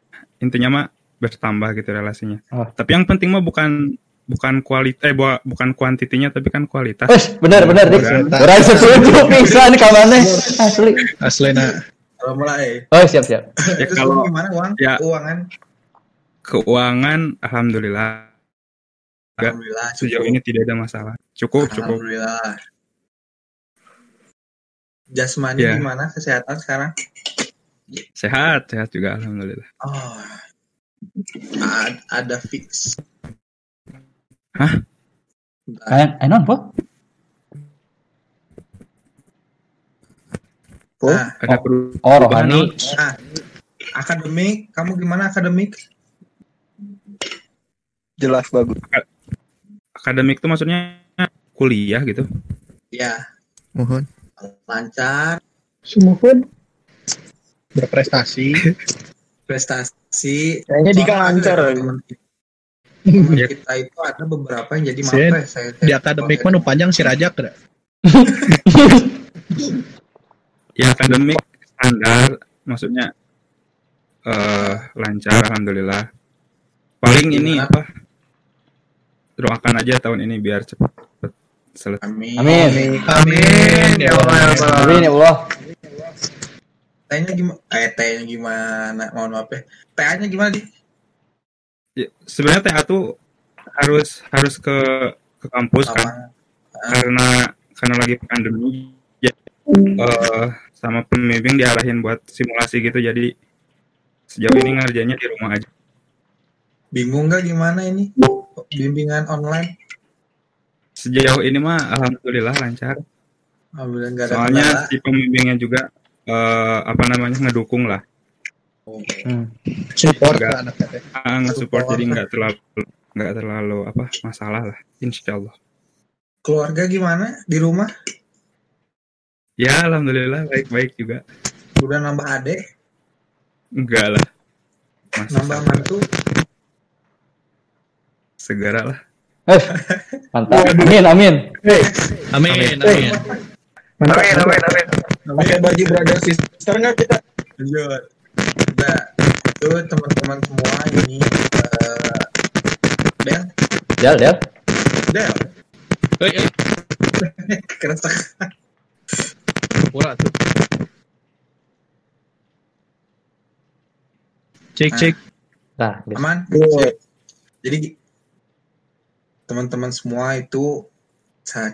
intinya mah bertambah gitu relasinya. Tapi yang penting mah bukan bukan kualitas eh bu- bukan kuantitinya tapi kan kualitas.
Eh, bener bener dik. Orang setuju (laughs) pisan kawannya asli.
Asli nah.
Kalau mulai.
Oh siap siap.
Ya kalau
gimana uang?
ya.
Keuangan.
keuangan alhamdulillah
Alhamdulillah,
sejauh
cukup.
ini tidak ada masalah. Cukup cukup.
Alhamdulillah. Jasmani
Ya.
gimana kesehatan sekarang?
Sehat, sehat juga alhamdulillah.
Oh. Ada fix.
Hah?
Kayak enon po?
Nah,
Ada
Oh rohani.
nah, akademik, kamu gimana akademik?
Jelas bagus.
Akademik itu maksudnya kuliah gitu.
Ya,
Mohon.
lancar,
Sumuhun.
Berprestasi. (laughs)
prestasi.
Kayaknya Dika
Soalnya
lancar.
ada teman teman kita itu ada beberapa yang jadi mapres. Saya,
di akademik mah nu panjang si Rajak dah.
Ya akademik standar, maksudnya eh lancar alhamdulillah. Paling ini apa? Doakan aja tahun ini biar cepat selesai.
Amin.
Amin.
Amin ya Allah. ya Allah.
Amin ya Allah.
Tanya gimana? Eh, tanya gimana? Mohon maaf ya. TA-nya gimana di?
Ya, sebenarnya TA tuh harus harus ke ke kampus kan. Karena karena lagi pandemi ya eh, sama pembimbing diarahin buat simulasi gitu. Jadi sejauh ini ngerjainnya di rumah aja.
Bingung nggak gimana ini? Bimbingan online?
sejauh ini mah alhamdulillah lancar.
Alhamdulillah nggak ada
soalnya
kendala.
si pembimbingnya juga eh, apa namanya ngedukung lah
Support
Nggak-
anaknya teh.
ah, nge-support jadi nggak terlalu nggak terlalu apa masalah lah insya Allah
Keluarga gimana di rumah?
ya alhamdulillah baik-baik juga
Udah nambah adek?
enggak lah masih
Nambah mantu?
segera lah
Eh, mantap. Amin amin.
Amin,
Hey.
amin.
Mantap.
Amin, amin, amin.
Pakai baju brother sister nggak kita?
Lanjut. Udah. Itu teman-teman semua ini eh Del,
Del del.
Del.
Hei, hei. (laughs)
Keresek.
Pura tuh. Cek cek.
Nah, gitu.
Aman? Sip. Jadi teman-teman semua itu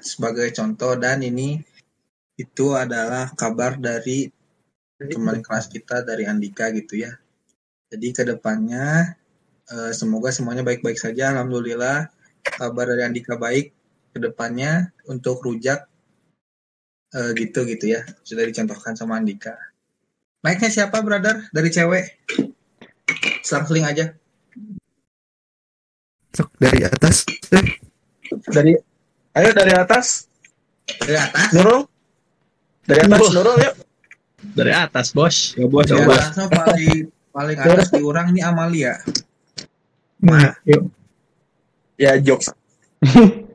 sebagai contoh dan ini itu adalah kabar dari teman kelas kita dari Andika gitu ya. Jadi ke depannya eh, semoga semuanya baik-baik saja. Alhamdulillah kabar dari Andika baik. Ke depannya untuk rujak eh, gitu gitu ya sudah dicontohkan sama Andika. Naiknya siapa brother dari cewek? Selang-seling aja.
Sok dari atas.
Dari ayo dari atas.
Dari atas.
Nurul. Dari atas.
Nurul
yuk.
Dari atas, Bos.
ya bos
Dari
ya bos
atasnya paling paling atas di orang nih Amalia.
Nah, yuk.
Ya jokes. (laughs)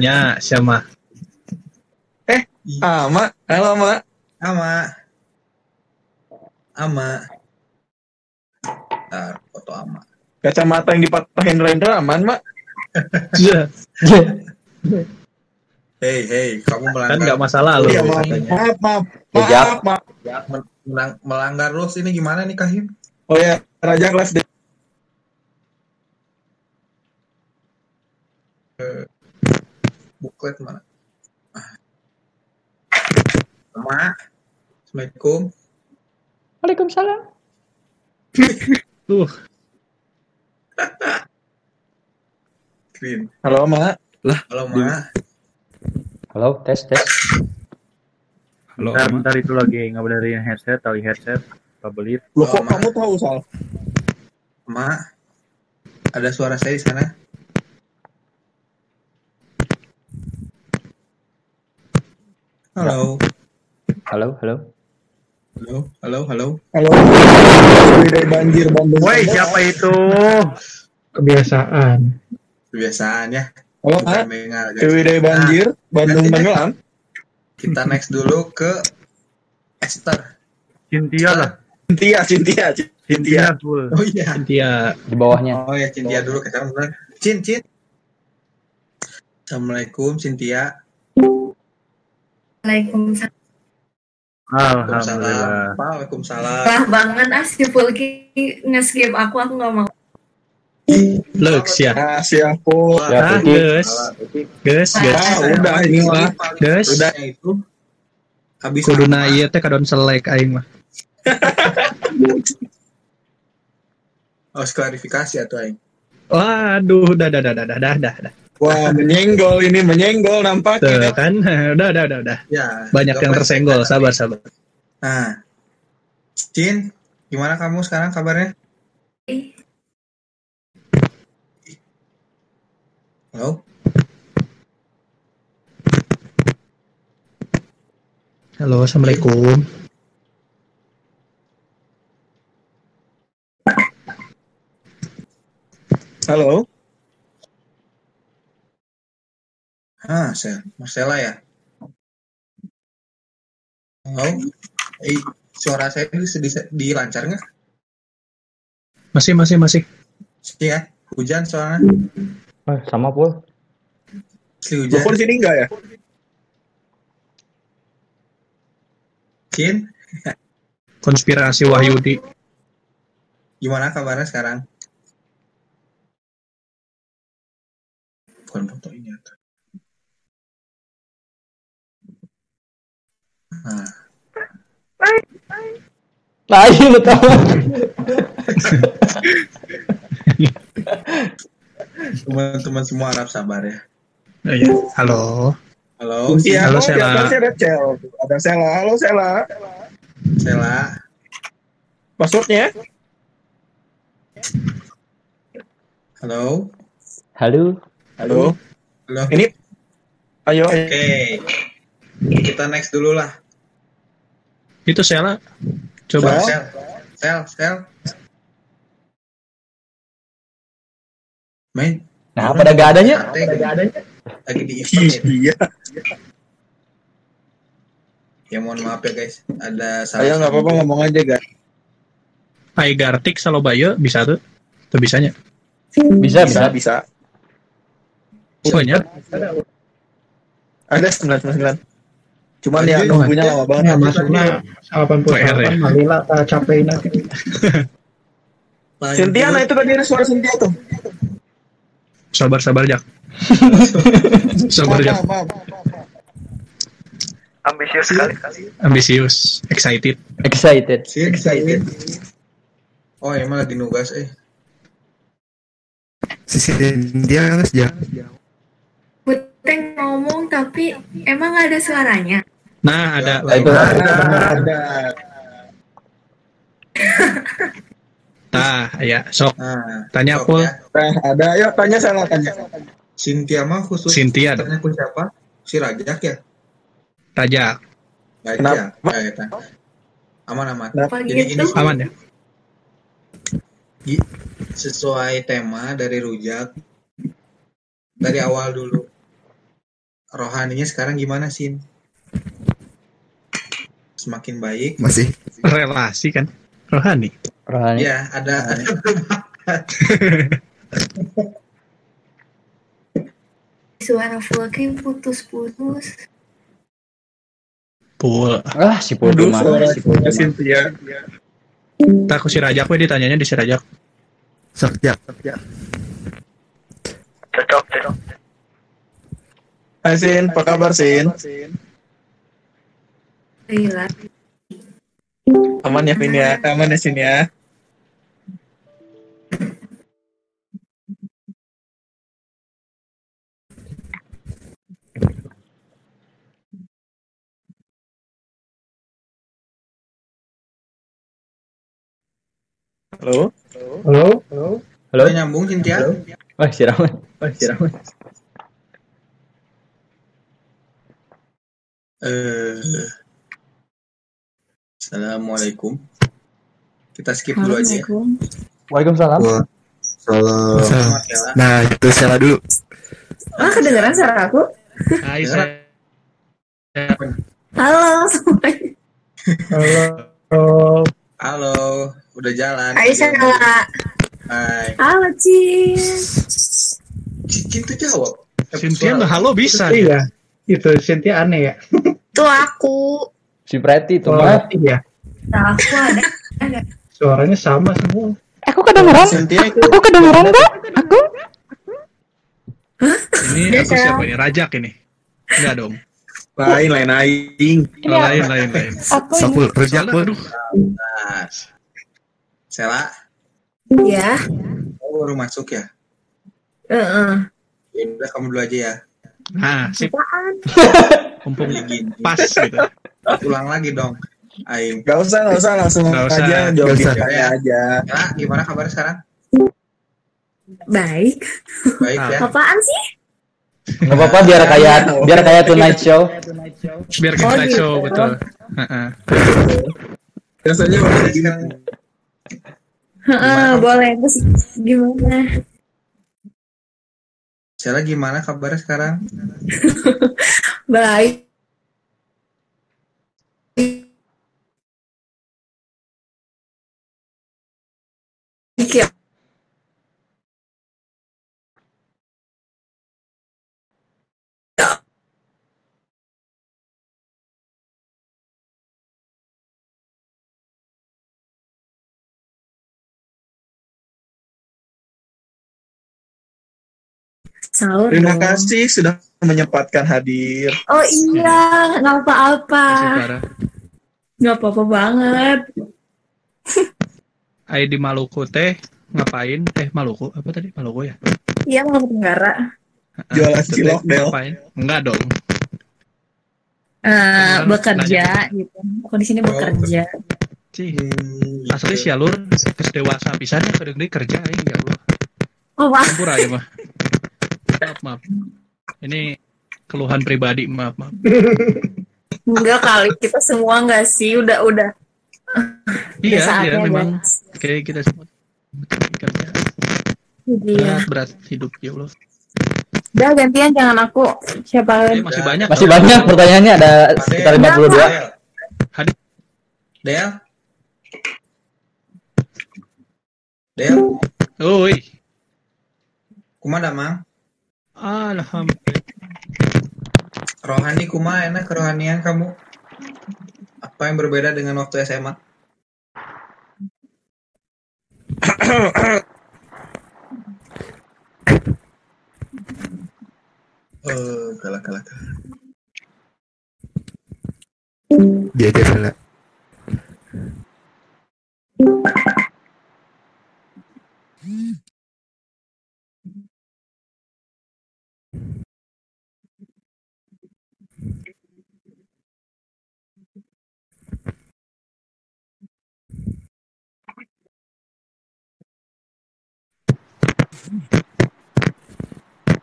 Ya, siapa?
Eh, Ama. Halo Ama.
Ama. Ama. Ntar foto Ama.
Kacamata yang dipatahin Rendra aman, Mak. (laughs)
Hei, hei, kamu melanggar.
Kan nggak masalah loh.
Iya, maaf,
katanya.
maaf, maaf, maaf, maaf.
Men- melang- melanggar rules ini gimana nih Kahim?
Oh ya, Raja kelas D.
Eh, Buklet mana? Ama. Assalamualaikum.
Waalaikumsalam.
Tuh.
Green.
Halo, Mak.
Halo, Ma.
Halo, tes tes.
halo
Bentar, bentar itu lagi ngabenerin headset, tali headset, kabelit.
Loh, kok kamu tahu, Sal?
Ma. Ada suara saya di sana. Halo.
Halo, halo.
Halo, halo, halo.
Halo. Dari banjir Bandung.
Woi, siapa itu?
Kebiasaan.
Kebiasaan ya.
Halo,
guys.
Dewi dari banjir, Bandung tenggelam.
Kita next dulu ke Esther.
Cynthia lah.
Cynthia, Cynthia, Cynthia.
Oh iya.
Cynthia.
Di bawahnya.
Oh ya Cynthia dulu kita mulai. Cin, Cin. Assalamualaikum Cynthia.
Waalaikumsalam.
Alhamdulillah.
Waalaikumsalam.
Parah banget ah si Fulki nge-skip aku, aku gak mau.
Lux ya.
Siapa?
Ah, Gus. Gus, Gus.
Ah, udah ini mah.
Gus.
Udah
itu habis
Kuduna ieu teh kadon selek aing mah. (laughs)
harus klarifikasi atau aing.
Waduh, dah dah dah dah dah dah.
Wah, menyenggol ini menyenggol
Tuh
nampaknya.
kan, (laughs) udah udah udah udah.
Ya.
Banyak yang tersenggol, sabar sabar.
Nah, Cin, gimana kamu sekarang kabarnya? Halo?
Halo, assalamualaikum.
Halo.
Ah, saya Marcella ya. Halo? Eh, suara saya di, di, dilancar nggak?
Masih masih masih.
Iya, hujan soalnya.
Oh, sama pul.
Hujan.
Telepon sini enggak ya?
Cin,
Konspirasi Wahyudi.
gimana kabarnya sekarang? Bukan foto ini atau? Nah,
Lain lu tahu. (laughs)
teman-teman semua harap sabar ya.
Oh, iya. Halo.
Halo,
Iya,
Halo,
oh,
Sela.
di atasnya ada Cel. Ada Sela. Halo Sela.
Sela.
Passwordnya?
Halo.
Halo.
Halo.
Halo.
Ini ayo.
Oke. Kita next dulu lah.
Itu Sela. Coba.
Sel, sel, sel. Main.
Nah, pada gak adanya?
Lagi di event ya.
Iya.
Ya mohon maaf ya guys. Ada salah.
Ayo nggak apa-apa ngomong aja guys.
Pai Gartik Salobayo bisa tuh. Tuh bisanya.
Bisa,
Bisa
bisa.
bisa.
Banyak.
Ada sembilan sembilan. Cuman ya nunggunya lama banget.
Nah, masuknya
PR ya.
88 Malila tak capein. (laughs)
Cynthia, nah itu tadi ada suara Cynthia tuh.
Sabar (laughs) sabar Jak. sabar Jak.
Ambisius sekali.
Ambisius, excited.
Excited.
Sin, excited. Oh emang lagi nugas eh.
Si Cynthia kan sejak
Puteng ngomong tapi emang ada suaranya.
Nah, ada.
Nah, itu.
Ada. (laughs)
Nah, ya, sok.
Nah,
Tanya
sok
Pul.
ya.
Nah, ada. Ayo tanya Sela tanya.
Cynthia mah khusus.
Cynthia.
Tanya ku siapa? Si Rajak ya.
Rajak.
Baik
Kenapa?
ya. Ya. Aman aman.
Kenapa
Jadi
gitu?
ini
Aman ya?
Sesuai tema dari rujak dari awal dulu rohaninya sekarang gimana sih semakin baik
masih
Relasi kan. Rohani.
Rohani.
ya ada ada (laughs)
Suara Fulki putus-putus.
Pul.
Ah, si pul
Aduh, suara
Si pul.
Cynthia.
Tak ku si Rajak we ditanyanya di si Rajak.
sok Jak.
Cocok, cocok.
Hai Sin, apa kabar Sin?
Gila.
Aman ya Sin ya, aman ya Sin ya. Halo?
Halo? Halo?
Halo.
Nyambung Cynthia
Oh, si Rahman. Oh, si Rahman.
eh Assalamualaikum. Kita skip dulu aja. ya.
Waalaikumsalam.
Salam. Nah, itu Sela dulu.
Ah, kedengeran suara aku?
Hai.
Halo semuanya.
Halo.
Halo, udah jalan.
Hai Sela.
Hai.
Halo Cin.
Cicin tuh jawab.
Cynthia halo bisa.
Iya. Itu Cynthia aneh ya.
Tuh aku.
Si Preti tuh
Oh,
mah.
iya.
Nah, aku ada.
Suaranya sama semua.
Aku kedengeran?
Itu
Aku kedengeran nggak? Aku?
Ini
Iya,
aku siapa ini? Rajak ini. Enggak dong.
lain lain aing.
Oh, lain lain lain.
Aku
Sapul, rejak
Soalnya,
pul.
aduh,
Nah, Sela,
Ya.
kamu baru masuk ya?
Heeh.
Ya udah kamu dulu aja ya.
Nah, sip. Mumpung pas gitu.
Ulang lagi dong. Aing.
Gak usah, gak usah, langsung
Nggak usah.
aja
usah.
saya aja.
Gimana kabar sekarang?
Baik.
Baik ya.
Apaan sih?
Nggak apa-apa biar kayak biar kayak Tonight Show.
Biar kita
Oh,
live
gitu.
show betul. Heeh.
Biasanya sekarang.
Heeh, boleh. Terus gimana?
Sela gimana kabarnya sekarang? (laughs)
Baik. Sahur
Terima
dong.
kasih sudah menyempatkan hadir.
Oh iya, nggak apa-apa. Nggak apa-apa banget. (laughs)
Ai di Maluku teh ngapain? Eh Maluku apa tadi? Maluku ya?
Iya, mau Tenggara.
Jualan
teh
cilok, Del.
Ngapain? Enggak dong.
Eh,
Kan
bekerja
nanya.
gitu. Aku di sini bekerja.
Cih.
Hmm,
Asli sih alur kes dewasa pisannya kadang dia kerja aing ya Allah.
Oh, wah.
Campur aja mah. (laughs) Maaf, maaf. Ini keluhan pribadi, maaf, maaf.
Enggak kali kita semua enggak sih, udah udah.
Iya, iya memang kayak kita semua
Iya.
berat, berat hidup ya Allah.
Udah gantian jangan aku. Siapa
Eh, masih banyak.
Masih
tau.
banyak pertanyaannya ada sekitar 52.
Del.
Hadir.
Del. Del,
Oi.
kumaha mang?
Alhamdulillah.
Rohani kumaha enak kerohanian kamu? Apa yang berbeda dengan waktu SMA? Eh, (coughs) galak galak.
Dia aja Sela.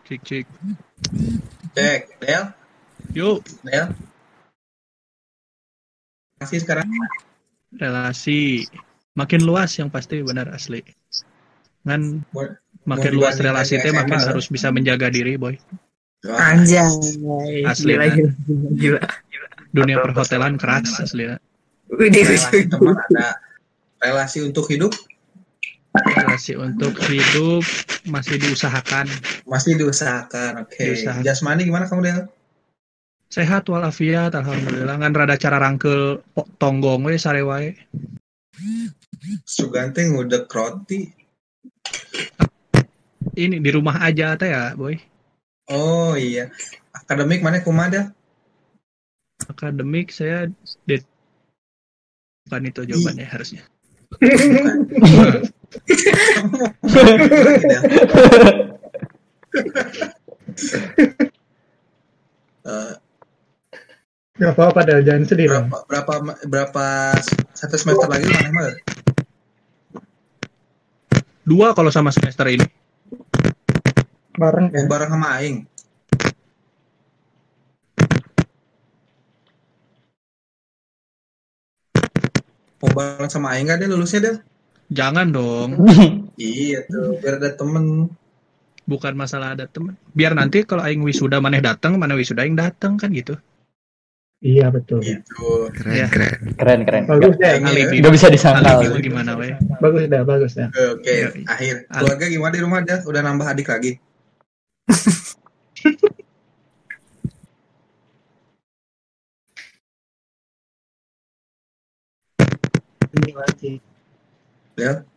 Cik, cik.
Cek, Del,
Yuk,
Del. Masih sekarang?
relasi makin luas yang pasti benar asli. Kan makin luas relasi
lagi
teh makin
kan?
harus bisa menjaga diri, boy.
Anjay.
Asli,
Gila,
nah.
gila, gila.
Dunia perhotelan keras asli.
Relasi teman ada. Relasi untuk hidup
Relasi untuk hidup masih diusahakan.
masih diusahakan. Oke.
Diusahakan.
Jasmani gimana kamu Del?
Sehat walafiat alhamdulillah kan rada cara rangkel tonggong we sare wae.
Sugante ngudek roti.
Ini di rumah aja teh ya, boy.
Oh iya. Akademik mana kumaha Del?
Akademik saya di bukan itu jawabannya harusnya.
Gak apa-apa dah, jangan sedih dong.
berapa berapa berapa satu semester lagi mana mah?
Dua kalau sama semester ini.
Bareng
Oh, bareng sama aing. Mau bareng sama Aing nggak deh lulusnya deh?
Jangan dong. (laughs)
Iya tuh, biar ada temen.
Bukan masalah ada temen. Biar nanti kalau aing wisuda maneh datang, mana wisuda aing datang kan gitu.
Iya betul.
Gitu.
Keren,
Ya.
keren.
Keren keren.
Bagus deh.
Alibi.
Nggak bisa disangkal.
Alibi gimana we?
Bagus dah, bagus dah.
Oke, oke.
Iya.
akhir. Keluarga gimana di rumah dah? Udah nambah adik lagi? (laughs)
Lagi.
Ya.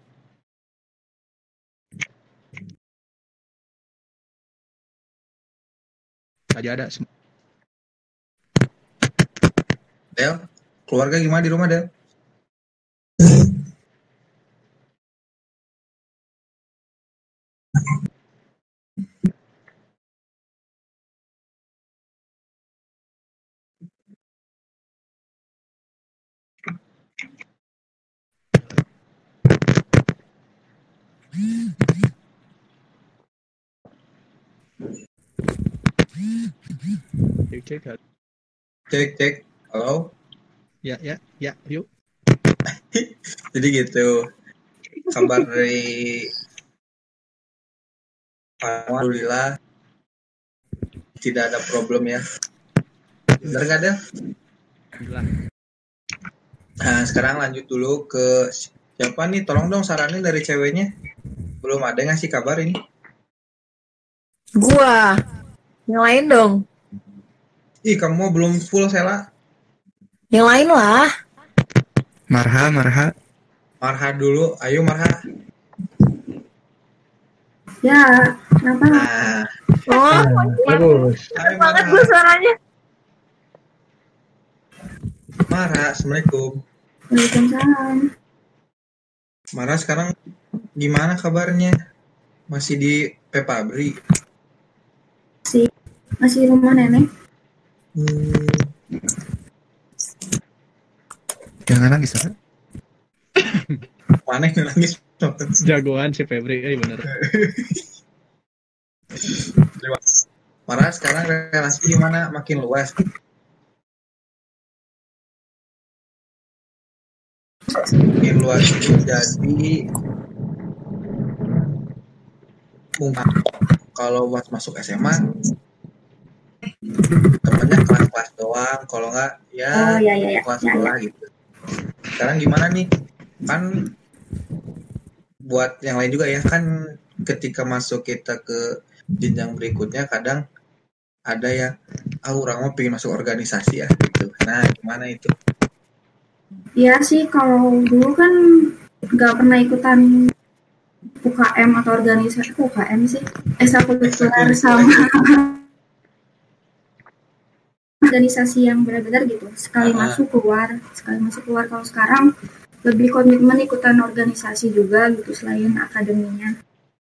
Aja ada.
Del, keluarga gimana di rumah Del?
Cek cek.
Cek, cek. Halo?
Ya ya ya yuk. (laughs)
Jadi gitu. Kabar dari Alhamdulillah tidak ada problem ya. Bener gak Del?
Alhamdulillah.
Nah, sekarang lanjut dulu ke siapa nih? Tolong dong saranin dari ceweknya. Belum ada ngasih kabar ini.
Gua. Yang lain dong.
Ih, kamu belum full Sela.
Yang lain lah.
Marha, Marha.
Marha dulu. Ayo Marha.
Ya, kenapa?
Nah,
Oh,
Bagus.
ayo
banget gue suaranya.
Marha, Assalamualaikum.
Waalaikumsalam.
Marha sekarang gimana kabarnya? Masih di Pepabri?
Si masih di rumah nenek.
Hmm,
Jangan nangis, Marha. (coughs)
mana yang nangis?
Jagoan si Febri, eh bener. (coughs)
Marha sekarang relasi gimana? Makin luas. Makin luas itu jadi mungkin kalau buat masuk SMA temennya kelas-kelas doang. Kalau nggak ya
Oh, ya, ya, ya.
kelas
Ya, ya.
sekolah gitu. Sekarang gimana nih? Kan buat yang lain juga ya kan ketika masuk kita ke jenjang berikutnya kadang ada ya ah orang mau pengen masuk organisasi ya gitu. Nah gimana itu?
Iya sih, kalau dulu kan nggak pernah ikutan UKM atau organisasi UKM sih, ekstrakurikuler sama (laughs) organisasi yang benar-benar gitu. Sekali
Ah.
masuk keluar, sekali masuk keluar. Kalau sekarang lebih komitmen ikutan organisasi juga gitu selain akademinya.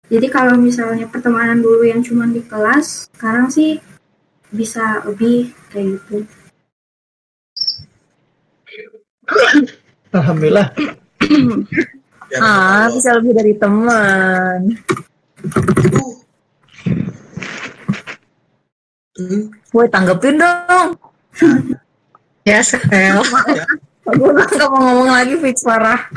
Jadi kalau misalnya pertemanan dulu yang cuma di kelas, sekarang sih bisa lebih kayak gitu.
Alhamdulillah. (clears throat)
Ya,
Ah,
kalau-
bisa lebih dari teman. Woi, tanggepin dong.
Ya, Sel. (laughs)
Gue nggak mau ngomong lagi, fix parah.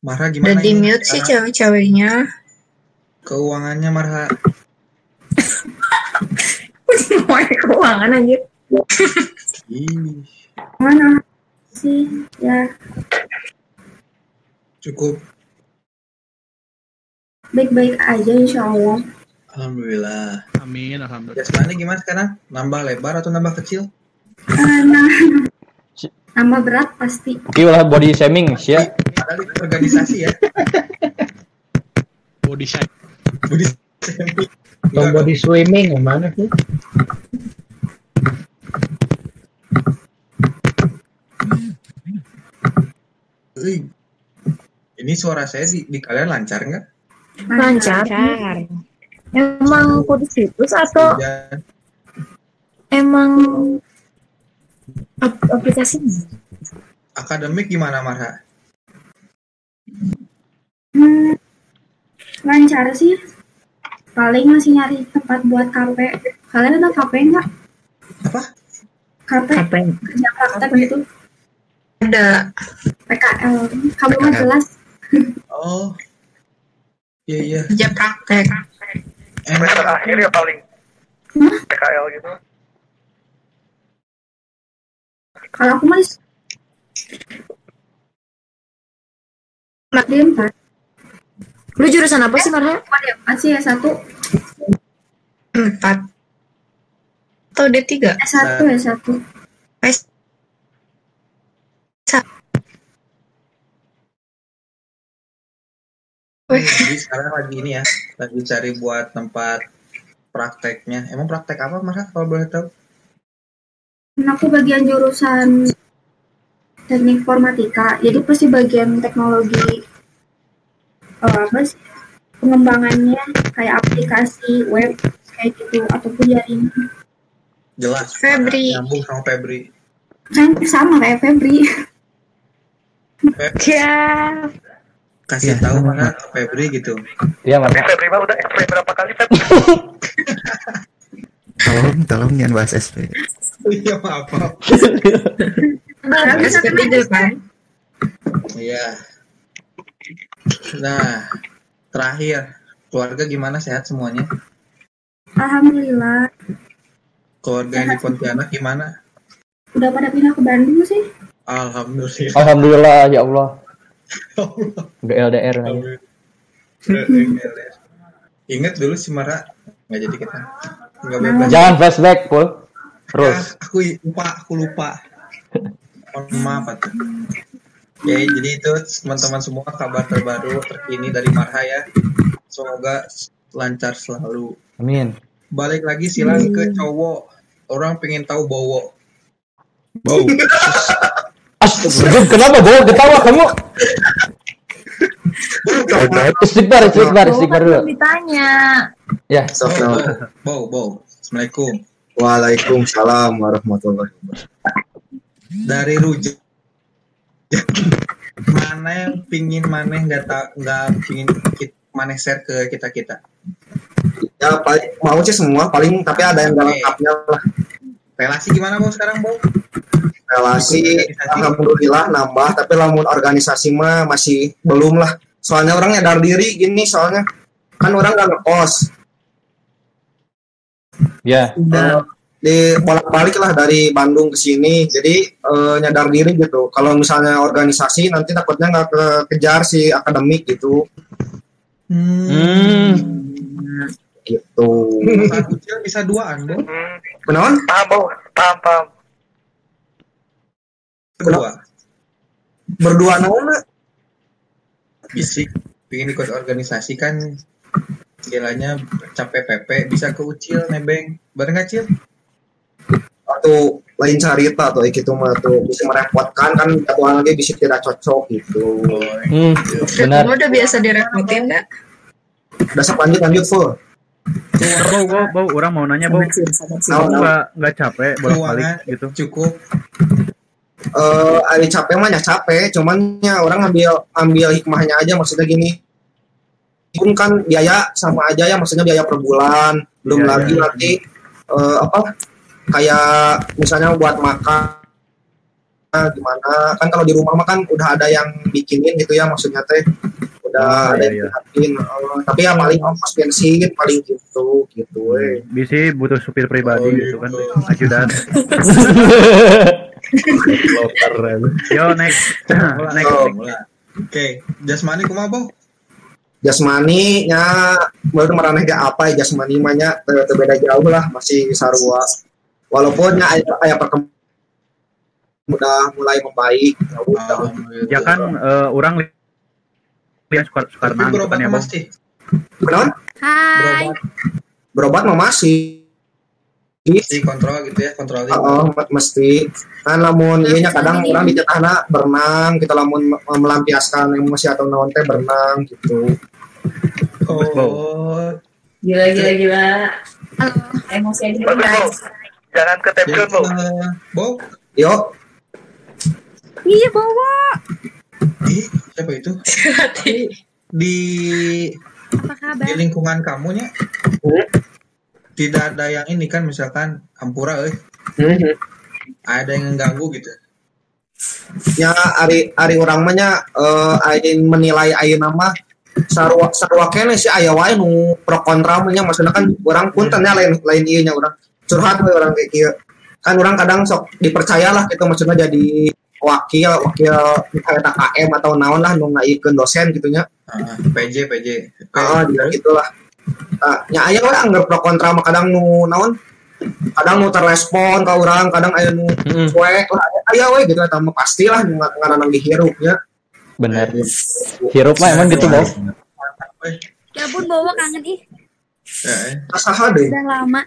Marha
Udah
gimana
di
ini
mute sih cewek-ceweknya.
keuangannya Marha
Mau keuangan.
Ih,
Mana sih? Ya,
cukup
baik-baik aja insya Allah.
alhamdulillah
Amin, alhamdulillah.
jasmani gimana sekarang nambah lebar atau nambah kecil
nah, tambah berat pasti.
Oke lah body shaming sih ya.
padahal itu organisasi ya
Body shape.
Budi
Atau body swimming yang mana sih?
Ih, ini suara saya di, di kalian lancar nggak
Lancar. Emang kode situs atau
Dan
emang ap- aplikasinya?
akademik gimana Marha
Hmm, lancar sih. Paling masih nyari tempat buat KP. Kalian ada KP nggak?
Apa?
KP. Kerja praktek gitu.
Ada.
PKL. Kamu mah jelas.
Oh. Iya iya.
Kerja praktek.
Semester akhir ya paling. PKL gitu.
Kalau aku mah Dia empat.
Lu jurusan apa sih, Marha?
Masih ya satu.
Empat. Atau D3?
S1 ya satu.
S
Jadi sekarang lagi ini ya, lagi cari buat tempat prakteknya. Emang praktek apa Mas kalau boleh tahu?
Nah, aku bagian jurusan teknik informatika. Jadi pasti bagian teknologi eh, apa sih? Pengembangannya kayak aplikasi web kayak gitu ataupun jaringan.
Jelas.
Febri.
Nyambung sama Febri.
Kan sama kayak Febri.
Ya.
Kasih tahu mana Febri gitu.
Iya, Mas.
Febri mah udah SP berapa kali Feb?
Tolong, tolong jangan bahas SP.
Iya maaf. maaf.
SP3 kan?
Iya. Nah, terakhir keluarga gimana sehat semuanya?
Alhamdulillah.
Keluarga yang di Pontianak gimana?
Udah pada pindah ke Bandung sih.
Alhamdulillah.
Alhamdulillah ya Allah. Udah LDR lagi.
Ingat dulu si Mara nggak jadi kita. Nggak bebas.
Jangan flashback, Pul. Terus.
Ah, aku lupa, aku lupa. Mohon maaf atuh. Oke, jadi itu teman-teman semua kabar terbaru terkini dari Marha ya. Semoga lancar selalu.
Amin.
Balik lagi silang ke cowok. Orang pengen tahu bowo.
Bau. (laughs)
Astagfirullah, kenapa bawa ketawa kamu? Istighfar, istighfar, istighfar dulu.
ditanya.
Ya.
Bow, bow. Assalamualaikum.
Waalaikumsalam warahmatullahi wabarakatuh.
Dari Rujak. (laughs) mana yang pingin maneh nggak tak nggak pingin kita, maneh share ke kita kita
Ya paling mau sih semua paling tapi ada yang gak lengkapnya lah.
relasi gimana mau sekarang Bow?
Relasi alhamdulillah nambah tapi lamun organisasi mah masih belum lah. Soalnya orang nyadar diri gini soalnya kan orang gak ngekos.
Ya.
Eh, di bolak-balik lah dari Bandung ke sini jadi eh, nyadar diri gitu kalau misalnya organisasi nanti takutnya nggak kekejar si akademik gitu
Hmm.
gitu
Satu kecil bisa duaan Bow.
Kenaon?
Paham. Paham, paham.
Kedua.
berdua naon
Bisik. Pingin ikut organisasi kan istilahnya capek PP bisa ke Ucil nebeng bareng gak Cil?
Atau lain cerita atau gitu mah tuh bisa merepotkan kan jadwal lagi bisa tidak cocok gitu
Hmm, benar.
Kamu udah biasa direpotin nggak?
dasar lanjut lanjut full
Bau, bau, bau, orang mau nanya, bau. Kamu nggak nggak capek bolak-balik gitu?
Cukup.
eh ada capek mah ya capek cuman ya orang ngambil ambil hikmahnya aja maksudnya gini pun kan biaya sama aja ya maksudnya biaya per bulan belum
Iya,
lagi
iya.
nanti eh, apa kayak misalnya buat makan gimana kan kalau di rumah mah kan udah ada yang bikinin gitu ya maksudnya teh udah
Oh,
ada
iya,
yang bikinin Eh, tapi ya paling ongkos bensin paling gitu gitu eh.
Bisa butuh supir pribadi gitu kan, ajudan. (laughs) Yo next, next.
Oh, mulai. Oke, jasmani kumaha Bow?
jasmani nya baru meraneh ge apa ya jasmani mah nya teu teu beda jauh lah masih sarua walaupun nya aya aya perkembangan udah mulai membaik ya udah
Ya kan eh, orang li- lihat sukar Sukarnang gitu kan ya, bau.
Kenapa?
Hai.
berobat mah masih
Mesti kontrol gitu ya, kontrolin.
Oh, mesti kan lamun ieu nya kadang orang di jatahna berenang kita lamun me- melampiaskan emosi atau naon teh berenang gitu
Oh,
Gila, gila, gila. Emosi aja.
Bagus, Jangan ketempel, Bow.
Bow.
Yuk.
Iya bawa.
Ih, siapa itu? Di
Apa kabar?
di lingkungan kamunya tidak ada yang ini kan misalkan hampura euy. Ada yang mengganggu gitu.
Ya ari ari urang mah nya eh aing menilai ayeuna mah sarua sarua kene sih aya wae nu pro kontra mah nya maksudna kan urang punten nya lain lain ieu nya urang curhat we urang kayak kieu. Kan urang kadang sok dipercayalah gitu maksudnya jadi wakil wakil eta KM atau naon lah nu ngaikeun dosen gitu nya.
Ah, PJ PJ.
Ah, dia gitulah. Ah, nya aya we anggar pro kontra mah kadang nu naon kadang nu terrespon ka urang kadang aya nu cuek lah aya we gitu eta mah pastilah nu nga- ngaranna dihirup nya.
Bener. Hirup mah emang gitu, Bos.
Ya ampun bawa kangen ih.
Ya, eh.
Asaha deh.
Udah lama.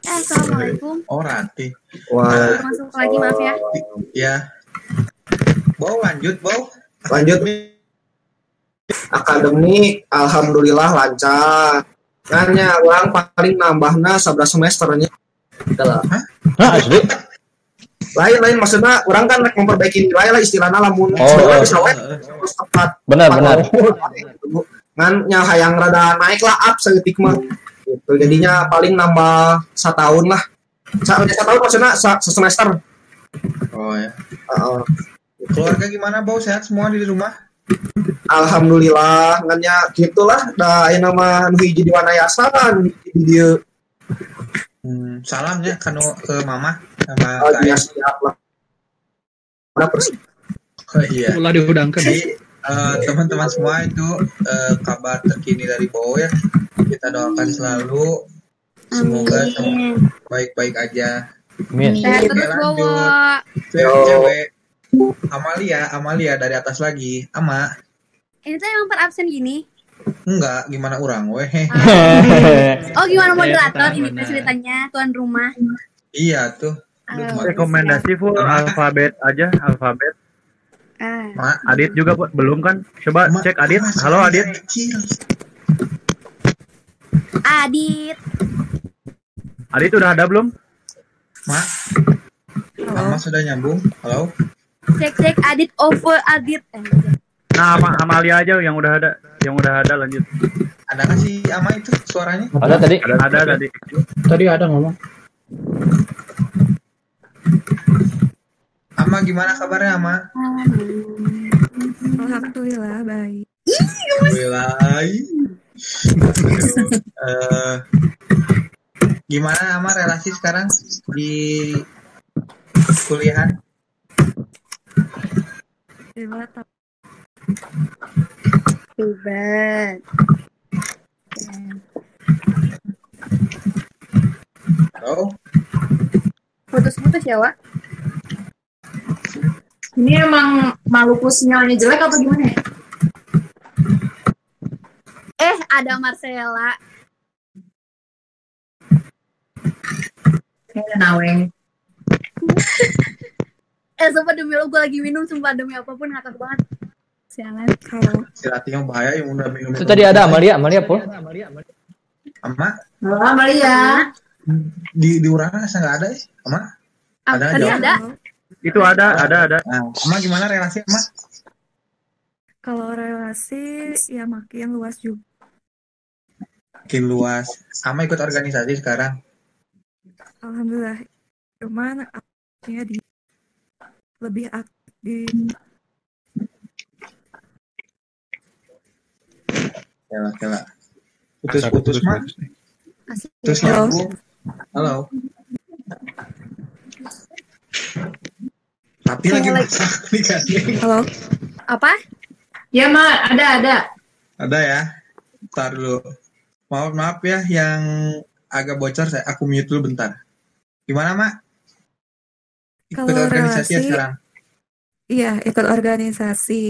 Eh, assalamualaikum.
Oh Rati.
Wah.
Masuk lagi maaf ya.
Ya. Bau lanjut bau.
Lanjut akademik alhamdulillah lancar. Kayaknya orang paling nambahna 11 semesternya. Gitu lah.
Hah, asli?
Lain-lain maksudnya orang kan rek memperbaiki nilai lah istilahnya lamun
Oh,
sebenarnya
oh.
bisa we terus tepat.
Benar, benar.
awal. Ngan nya hayang rada naik lah up seetik mah. Gitu. Jadinya paling nambah setahun lah. Sa satu tahun maksudnya sa semester.
Oh ya.
Heeh.
Keluarga gimana bau sehat semua di rumah?
Alhamdulillah ngannya gitulah da aya nama nu hiji di Wanayasa di dieu
Hmm, salamnya kanu ke mama sama
Oh,
Kak
iya, siap lah. Udah persis.
Oh, iya.
Ulah diudangkan.
Jadi eh, teman-teman semua itu eh, kabar terkini dari Bowo ya. Kita doakan selalu semoga semua baik-baik aja.
Amin.
Sehat terus bawa.
Cewek-cewek. Amalia, Amalia dari atas lagi. Ama,
Ini tuh emang per absen gini.
Enggak gimana orang weh. (laughs)
Oh gimana moderator ini tuh ceritanya tuan rumah.
iya tuh.
Rekomendasi full alfabet aja, alfabet.
Ah.
Ma,
Adit juga Bu. belum kan? Coba cek Adit. Halo Adit.
Adit.
Adit udah ada belum?
Ma. Mama sudah nyambung. Halo.
Cek cek Adit over Adit.
Nah, sama Amalia aja yang udah ada. Yang udah ada lanjut.
Ada nggak sih Ama itu suaranya?
Ada tadi?
Ada, ada tadi.
Tadi ada ngomong.
Ama gimana kabarnya Ama?
Alhamdulillah baik.
Alhamdulillah. (laughs) Eh, gimana Ama relasi sekarang di kuliahan?
Hebat.
Halo.
Putus-putus ya, Wak?
Ini emang Maluku sinyalnya jelek apa gimana ya?
Eh, ada Marcella.
Kayak ada naweng. (laughs)
Eh, sumpah demi lo, gue lagi minum. Sumpah demi apa pun, ngakak banget. Sialan. Halo.
Si Rati yang bahaya yang udah minum.
Itu tadi ada Amalia, Amalia, Pul.
Ama
Amalia.
di di Urana saya nggak ada ya? Ama? Ada
Tadi ada.
Itu ada, ada, ada.
Nah, Ama gimana relasi Ama?
Kalau relasi ya makin luas juga.
Makin luas. Ama ikut organisasi sekarang.
Alhamdulillah. Cuman aktifnya di lebih aktif di
Kela, kela. Putus-putus mah. Terus
Halo.
nyambung. Halo. Tapi lagi masak (laughs) nih kan.
Halo.
Apa?
Ya, Ma, ada ada.
Ada ya. Ntar dulu. Maaf maaf ya yang agak bocor saya aku mute dulu bentar. Gimana Mak? Ikut
Kalau
organisasi ya
relasi-
sekarang.
Iya, ikut organisasi.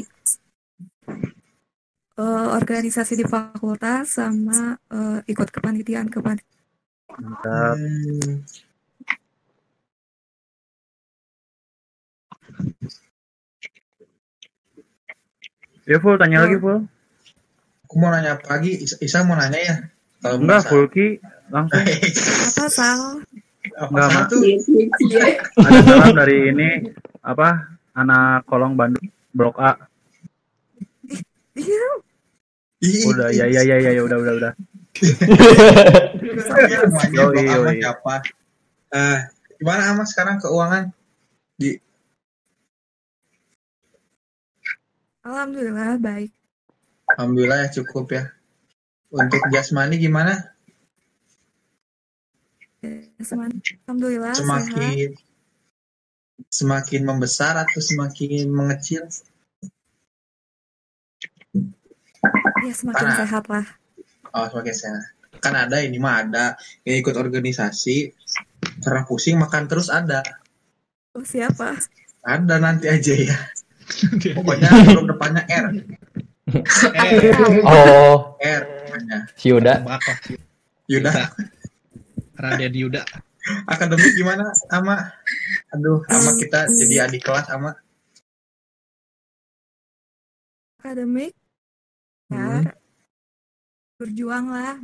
Eh, organisasi di fakultas sama eh, ikut kepanitiaan kepanitiaan.
Mantap.
Hmm.
Ya full, tanya lagi full.
Aku mau nanya apa lagi? Isa, Isa mau nanya ya? Kalau
Enggak, full ki langsung. (laughs)
Apa Sal?
Apa
Enggak,
sama
Mak.
tuh?
Ada salam dari ini apa anak kolong Bandung blok A.
Iya.
Udah, ya ya ya ya, ya udah udah udah. Yoi, yoi.
siapa? Eh, gimana Ahmad sekarang keuangan? Di
Alhamdulillah baik.
Alhamdulillah ya cukup ya. Untuk jasmani gimana?
Alhamdulillah sehat.
Semakin semakin membesar atau semakin mengecil?
Ya semakin
Parah.
sehat lah.
Oh, semakin sehat. Kan ada ini mah ada yang ikut organisasi karena pusing makan terus ada.
Oh siapa?
Ada nanti aja ya. Pokoknya huruf depannya R. (laughs)
Oh,
R pokoknya.
si Yuda.
Yuda.
Raden Yuda.
Akademik gimana sama? Aduh, sama kita jadi adik kelas sama.
Akademik.
Hmm.
Ya. Berjuang lah.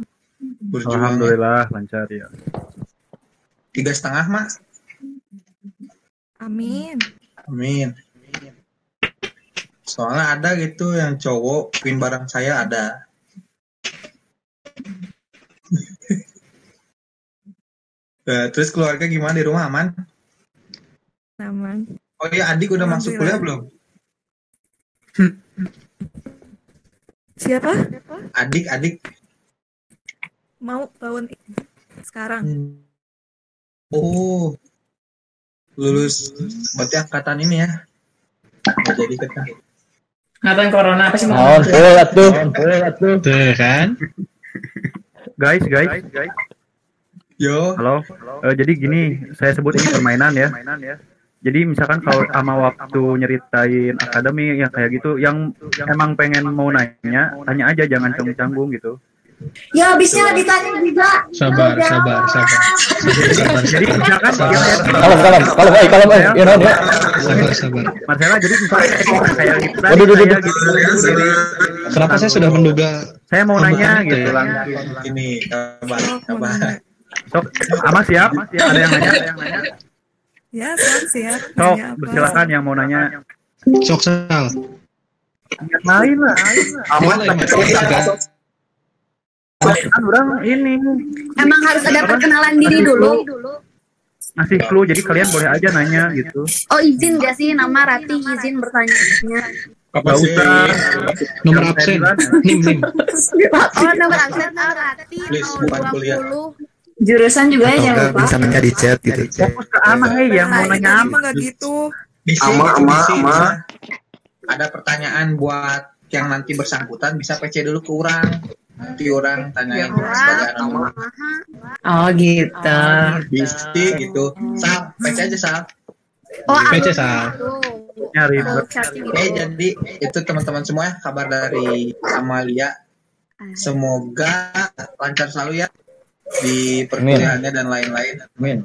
Berjuang.
Alhamdulillah lancar ya.
Tiga setengah mak.
Amin.
Amin. Soalnya ada gitu yang cowok pin barang saya ada. Nah, (laughs) terus keluarga gimana di rumah aman?
Aman.
Oh iya adik udah masuk kuliah belum? (laughs)
Siapa?
Adik adik.
Mau tahun ini. sekarang.
Oh lulus berarti angkatan ini ya? Nggak jadi kita.
Ngapain corona apa sih?
Naon full atuh.
Tuh kan.
Guys, guys, guys.
Yo.
Halo. Eh, jadi gini, saya sebut ini permainan ya. Jadi misalkan kalau sama waktu nyeritain akademi yang kayak gitu, yang emang pengen mau nanya, tanya aja jangan canggung-canggung gitu.
Ya habisnya ditanya juga.
Sabar, sabar, sabar. Sabar, (laughs)
Jadi misalkan
sabar.
Kalem, kalem, eh, kalem, eh. Ya, non, ya.
Sabar, sabar.
Marcella jadi misalnya kayak gitu
Waduh, waduh, waduh.
gitu.
Kenapa saya sudah menduga
Saya mau nanya gitu
ya?
langsung.
Ini kabar kabar.
Sok, Ama siap? Ada yang nanya? Ada yang nanya?
Ya, siap, siap.
Sok,
apa?
bersilakan yang mau nanya.
Sok sal.
Yang lain lah.
Aman
Kan orang ini
Emang harus ada perkenalan diri dulu.
ngasih clue, jadi kalian boleh aja nanya gitu.
Oh izin gak sih nama Rati izin bertanya?
Apa
Gak
sih?
usah.
Nomor absen. Nim, nim.
Oh nomor absen oh, Rati
Please, bukan kuliah.
020.
Jurusan juga ya
Atau
jangan lupa.
bisa minta di chat gitu.
Fokus ke Ama, hei yang mau nanya
mah nggak gitu.
Bisi,
Ama, ama,
bisi,
ama.
Ada pertanyaan buat yang nanti bersangkutan bisa PC dulu ke orang. Nanti orang tanyain sebagai anonim.
Oh gitu.
Bisi gitu. Sal, PC aja Sal.
Oh
PC Sal.
Nyari.
Gitu.
jadi itu teman-teman semua ya kabar dari Amalia. Semoga lancar selalu ya di perkuliahannya dan lain-lain.
Amin.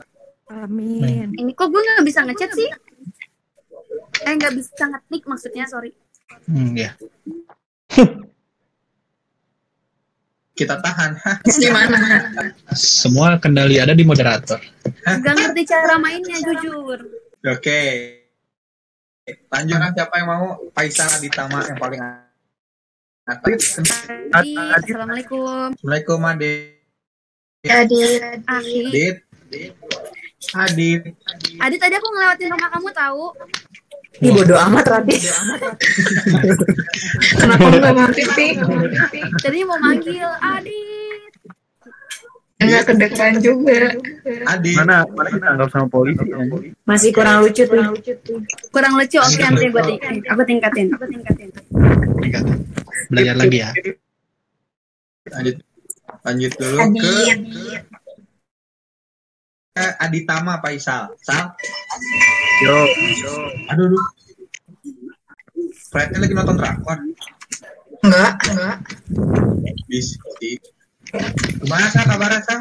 Amin.
Ini kok gue nggak bisa ngechat sih? Eh nggak bisa ngetik maksudnya sorry.
Hmm, ya. (laughs)
Kita tahan. (laughs)
Gimana?
Semua kendali ada di moderator.
Gak ngerti cara mainnya jujur.
Oke. Lanjut kan siapa yang mau? Faisal Aditama yang paling atas.
Adi, Assalamualaikum.
Assalamualaikum Ade.
Adit.
Adit. Adit.
Adit tadi aku ngelewatin rumah kamu tahu.
Ih bodo amat Rati. (laughs) Kenapa nggak mampir sih?
Tadi mau manggil Adit.
Enggak kedengeran juga.
Adit.
Mana mana kita anggap sama polisi anjing.
Masih kurang lucu tuh.
Kurang lucu. Oke nanti gue tingkatin. Aku tingkatin. Aku tingkatin.
Belajar lagi ya.
Lanjut. Lanjut dulu ke Eh, Aditama Faisal. Sal.
Yo,
Aduh, aduh. Frednya lagi nonton drakor.
Enggak, enggak.
Bis. Gimana Sal kabarnya Sal?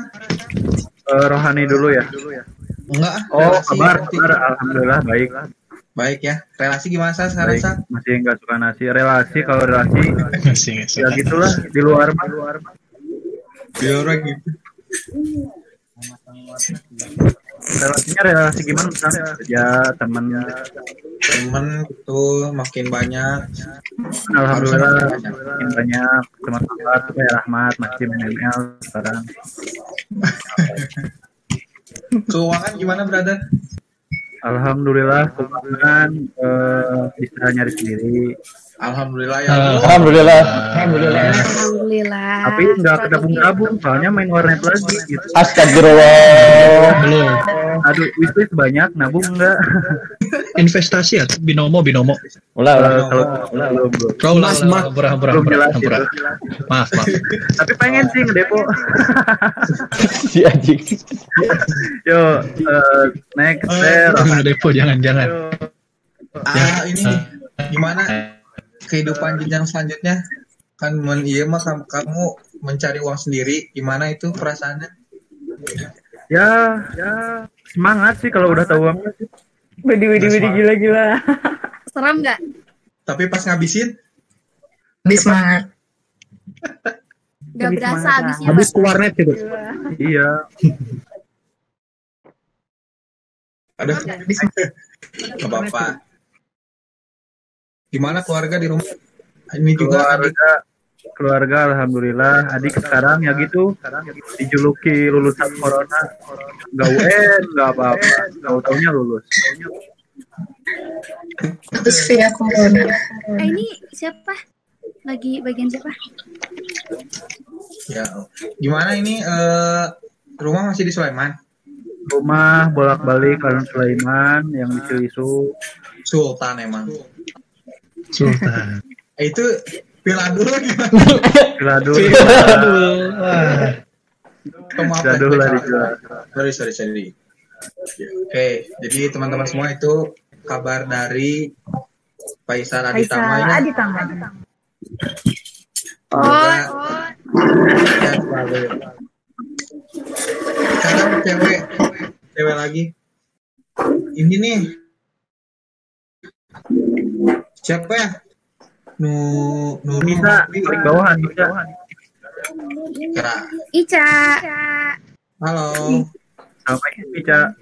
Eh, rohani dulu ya.
Enggak. ah,
Oh,
relasi.
kabar, kabar, alhamdulillah baik.
Baik ya. Relasi gimana Sal sekarang Sal?
masih nggak suka nasi. Relasi kalau relasi
Masih nggak
ya gitulah di luar mah. Di luar
Di orang gitu.
Relasinya relasi gimana kerja teman
temen itu makin banyak.
Alhamdulillah
makin
banyak teman teman ya Rahmat masih ML sekarang.
Keuangan gimana, brother?
Alhamdulillah keuangan eh, bisa nyari sendiri.
Alhamdulillah ya.
Alhamdulillah. Alhamdulillah.
Alhamdulillah.
Tapi nggak kedabung-dabung soalnya main warnet lagi gitu.
Astagfirullah.
Belum.
Aduh, wishlist banyak, nabung enggak?
Investasi ya, binomo, binomo.
Ulah, ulah.
Eh, kalau belum belum.
Lah, lah, berah, berah, berah, berah.
itu.
Maaf, maaf.
Tapi pengen sih ngedepo. (laughs)
Si anjing.
Yo, eh, next share.
Jangan depo, jangan, jangan.
Ah, ini gimana kehidupan jenjang selanjutnya? Kan men iya mah kamu, mencari uang sendiri, gimana itu perasaannya?
Ya, ya semangat sih kalau udah tahu uangnya sih.
Wedi, wedi, wedi, gila, gila.
Serem nggak?
Tapi pas ngabisin,
Habis semangat.
Gak
Habis
berasa habisnya.
Habis ke warnet gitu.
Iya.
ada nggak apa-apa. Gimana keluarga di rumah? Ini juga adik
keluarga keluarga alhamdulillah adik sekarang ya gitu dijuluki lulusan corona nggak UN nggak apa-apa tahu taunya lulus
Terus via corona.
Eh ini siapa? Lagi bagian siapa?
ya. Gimana ini eh rumah masih di Sulaiman?
rumah bolak-balik Karena Sulaiman yang di Cilisu
Sultan emang.
Sultan.
Eh, itu Villa dulu gimana?
Villa dulu.
Villa dulu.
Oh, maaf,
Villa dulu lah
flashback.
dijual.
Sorry, sorry, sorry. Oke, jadi teman-teman semua itu kabar dari Faisal Aditama ya.
Aditama.
Sehat selalu. Sekarang cewek, cewek lagi. Ini nih. Siapa ya? Nu
bisa
Mukti.
paling bawahan
Kira.
Ica.
Halo.
sama bisa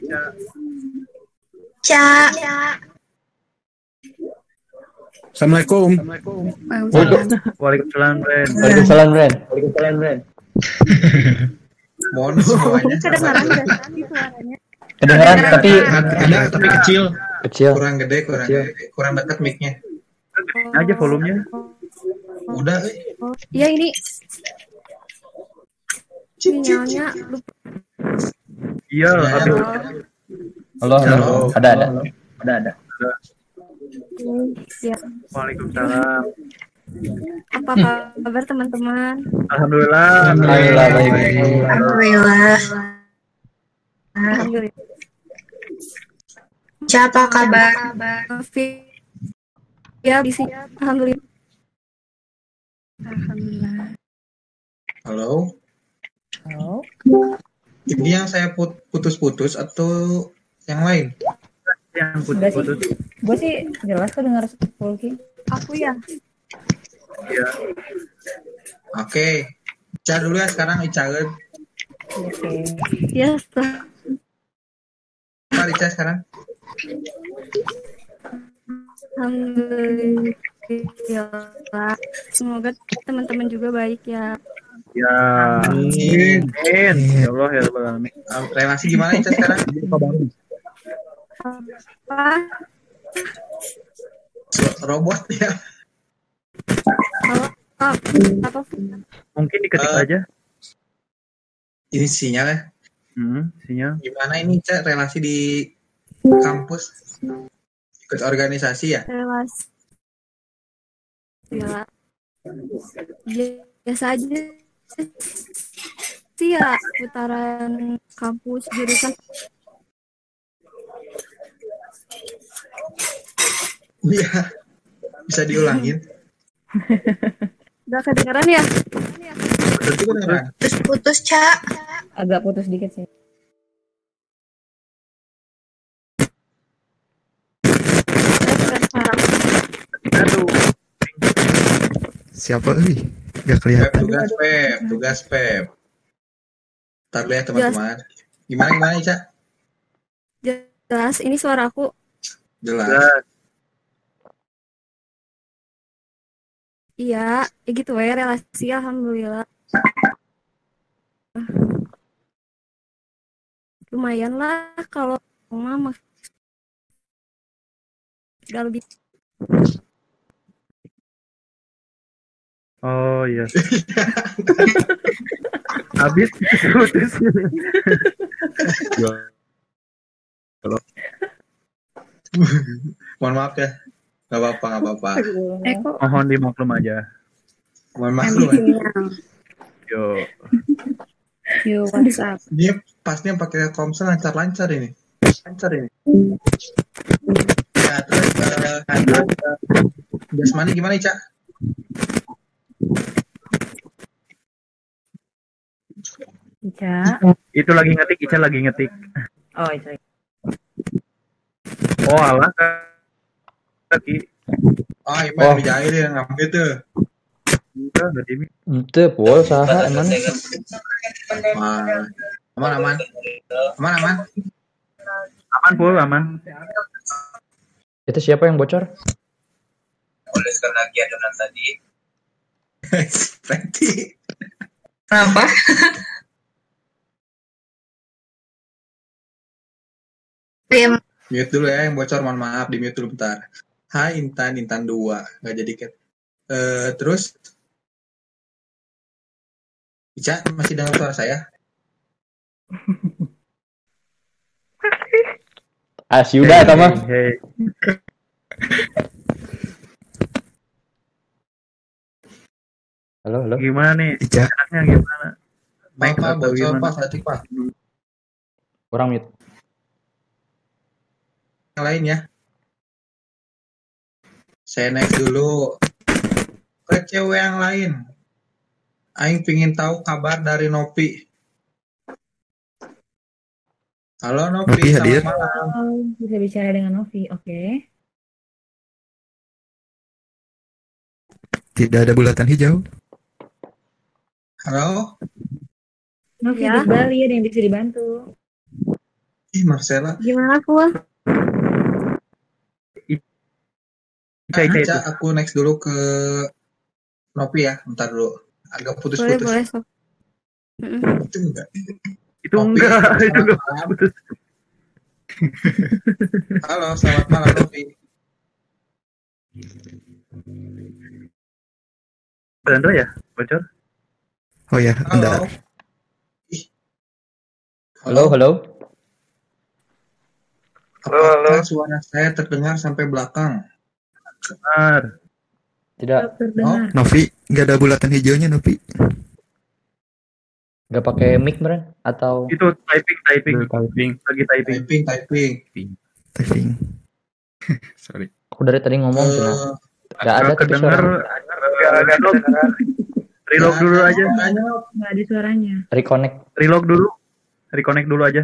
Ca.
Assalamualaikum.
Waalaikumsalam Ren
Waalaikumsalam, Ren. Waalaikumsalam, Ren.
Mohon semuanya.
Kedengaran suaranya?
Tapi
Ada, tapi kecil.
kecil.
Kurang gede, kurang
Kecil.
gede. Kurang dekat mic-nya.
Aja volumenya
Udah.
Iya ini. Sinyalnya lupa.
iya
Ya, ya.
Halo, halo.
Halo.
Ada, ada. Ada, ada.
Ya.
Waalaikumsalam
Apa kabar teman-teman?
Alhamdulillah
Alhamdulillah, baik.
Alhamdulillah.
Alhamdulillah.
Siapa kabar?
Fi- Ya, di sini. Alhamdulillah. Alhamdulillah.
Halo.
Halo.
Ini yang saya put- putus-putus atau yang lain?
yang putus-putus
Gue sih jelas kok dengar Fulki.
Aku ya.
ya
Oke. Ica dulu ya sekarang Ica.
Oke.
Ya, setelah
Apa Ica sekarang?
Alhamdulillah. Semoga teman-teman juga baik ya.
ya
Amin.
amin ya Allah ya Rabbal alamin
Ah, Relasi gimana Ica sekarang?
Apa?
Robot ya.
Apa? Apa?
mungkin diketik
Eh,
aja
Ini sinyal ya.
hmm, sinyal
Gimana ini Ica relasi di kampus? Ikut organisasi ya?
relasi ya biasa aja sih ya putaran kampus jurusan
Iya. Bisa diulangin.
udah kedengeran ya.
Terus putus, Ca. Agak putus dikit sih.
Siapa lagi? Gak kelihatan.
Pep, tugas Pep, tugas Pep. Ntar lihat teman-teman. Gimana gimana Ica?
Jelas, ini suara aku.
Jelas.
Jelas.
Iya, ya gitu ya relasi alhamdulillah. Lumayan lah kalau mama Gak lebih
Oh iya. (laughs) Habis putus.
Kalau (laughs)
Mohon maaf ya. Gak apa-apa, gak apa-apa.
Eh kok
Mohon dimaklum aja.
Mohon maklum. ya. (laughs)
Yo.
Yo, WhatsApp.
Dia pastinya pakai komsel lancar-lancar ini. Lancar ini. Ya, terus eh, eh, Jasmani gimana, Ica?
Ica.
Itu lagi ngetik, Ica lagi ngetik.
Oh, Ica.
Oh alah kaki.
Oh, Ipa oh. jahil yang ngambil tuh.
Enggak, enggak dimi.
Ente pol saha emang.
Wah. Aman, aman. Aman, aman.
Aman pul, aman.
Itu siapa yang bocor?
Oleskan lagi adonan tadi.
Berarti.
Kenapa?
Mute dulu ya yang bocor, mohon maaf di mute dulu bentar. Hai Intan, Intan 2. Nggak jadi cat. Eh, terus Ica masih dengar suara saya?
Ah, si udah eta mah.
Hey.
Halo, halo.
Gimana nih? Enaknya gimana?
Pak, Pak,
atau gimana?
Pak, Fatih, Pak.
Kurang mute.
Yang lain ya. Saya next dulu ke cewek yang lain. Aing pingin tahu kabar dari Nopi. Halo Nopi,
Nopi hadir.
selamat malam.
Oh, bisa bicara dengan Novi. Oke.
Tidak ada bulatan hijau.
Halo,
Novi
Ya.
di Bali ada yang bisa dibantu.
ih Marcella.
Gimana Ful?
Ica, Ica,
Ica, aku next dulu ke Nopi ya, bentar dulu. Agak
Boleh,
putus-putus.
boleh. Sob. Mm-mm.
Itu enggak.
Itu
Nopi,
enggak, (laughs) itu
selamat
enggak putus.
Halo, selamat malam Nopi.
Benar ya? Bocor?
Oh ya, bentar.
Halo.
Halo, halo.
Apakah suara saya terdengar sampai belakang?
Benar.
Tidak,
Terdengar.
Novi, nggak ada bulatan hijaunya Novi.
nggak pakai mic meren atau
Itu typing, typing.
typing.
Lagi typing.
Typing, typing.
Typing. (laughs)
Sorry.
aku dari tadi ngomong
Eh,
cina. Nggak ada tapi suara.
reload, reload
Ya,
dulu aja.
Nggak ada suaranya.
Reconnect.
Reload dulu. Reconnect dulu aja.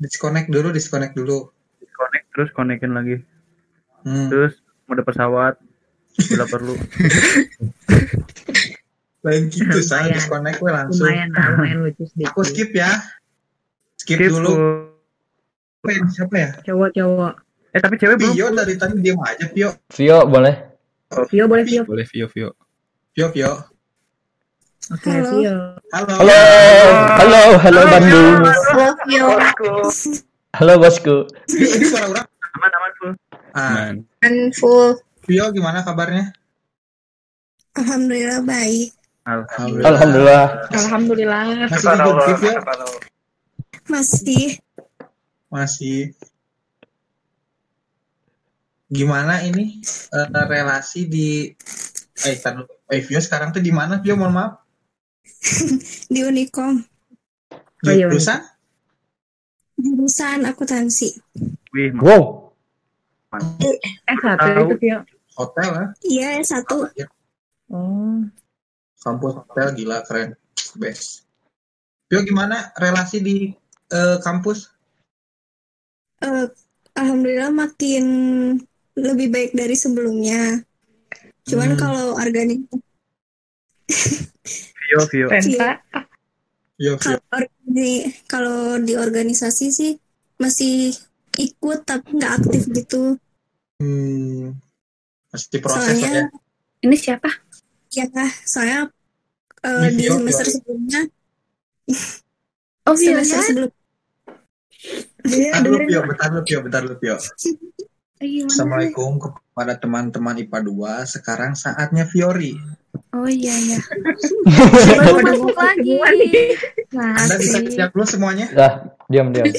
disconnect dulu, disconnect dulu.
Disconnect terus connectin lagi.
Hmm.
Terus mode pesawat bila perlu. (laughs)
Lain gitu, saya
Lumayan.
disconnect gue langsung.
Lumayan, lumayan lucu sedikit.
Aku skip ya. Skip,
Skip
dulu. Siapa ya? Siapa ya?
Cowok-cowok.
Eh tapi cewek belum.
Pio dari tadi diam aja, Pio.
Vio boleh.
Vio boleh Vio.
Boleh Vio Vio.
Pio, Pio.
Oke,
Halo.
Vio.
Halo.
Halo, halo, halo Bandung.
Halo, Vio.
Halo bosku.
Pio, ini suara orang.
Aman aman full.
Ah,
Man.
Dan full.
Pio gimana kabarnya?
Alhamdulillah baik.
Alhamdulillah.
Alhamdulillah.
Alhamdulillah.
Masih gift ya?
Masih.
Masih. Gimana ini eh, relasi di eh tar. Eh, Vio sekarang tuh di mana? Vio mohon maaf. (laughs)
Di Unicom.
Jurusan?
Jurusan akuntansi.
Wih,
Wow.
Eh, satu itu Vio.
Hotel ya?
Iya, satu.
Oh.
Kampus hotel gila keren. Best. Vio gimana relasi di eh, kampus?
Eh, Alhamdulillah makin lebih baik dari sebelumnya. Cuman
Hmm.
kalau organik (laughs)
Vio Vio.
Vio.
Vio, Vio.
kalau organi- kalau di organisasi sih masih ikut tapi nggak aktif gitu.
Hmm, masih proses lah ya.
Soalnya
Ini siapa?
Ya, soalnya eh, di
Vio,
semester
Vio.
sebelumnya (laughs)
Oh, Vio,
semester
ya?
sebelum
Bentar dulu Pio, bentar dulu Pio, bentar dulu Pio. Assalamualaikum kepada teman-teman IPA 2. Sekarang saatnya Fiori.
Oh iya iya. (laughs) Baru masuk lagi.
Anda bisa
Masih.
siap dulu semuanya?
Dah, diam diam. (laughs)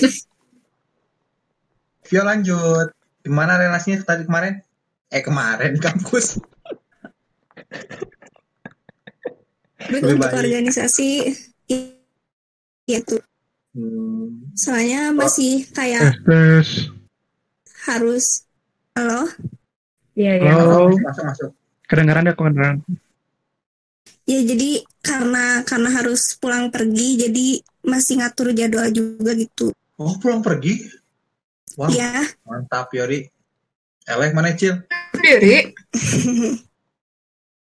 Vio lanjut. Gimana relasinya tadi kemarin? Eh kemarin kampus. Lebih
untuk
baik.
organisasi itu
Hmm.
soalnya masih kayak
Tes.
harus halo
Iya, iya.
Halo.
Masuk masuk.
Kedengaran ya kedengaran.
Ya jadi karena karena harus pulang pergi jadi masih ngatur jadwal juga gitu
Oh pulang pergi? Wah
ya
mantap Fiori. Eleh mana Cil?
Fiori. (laughs)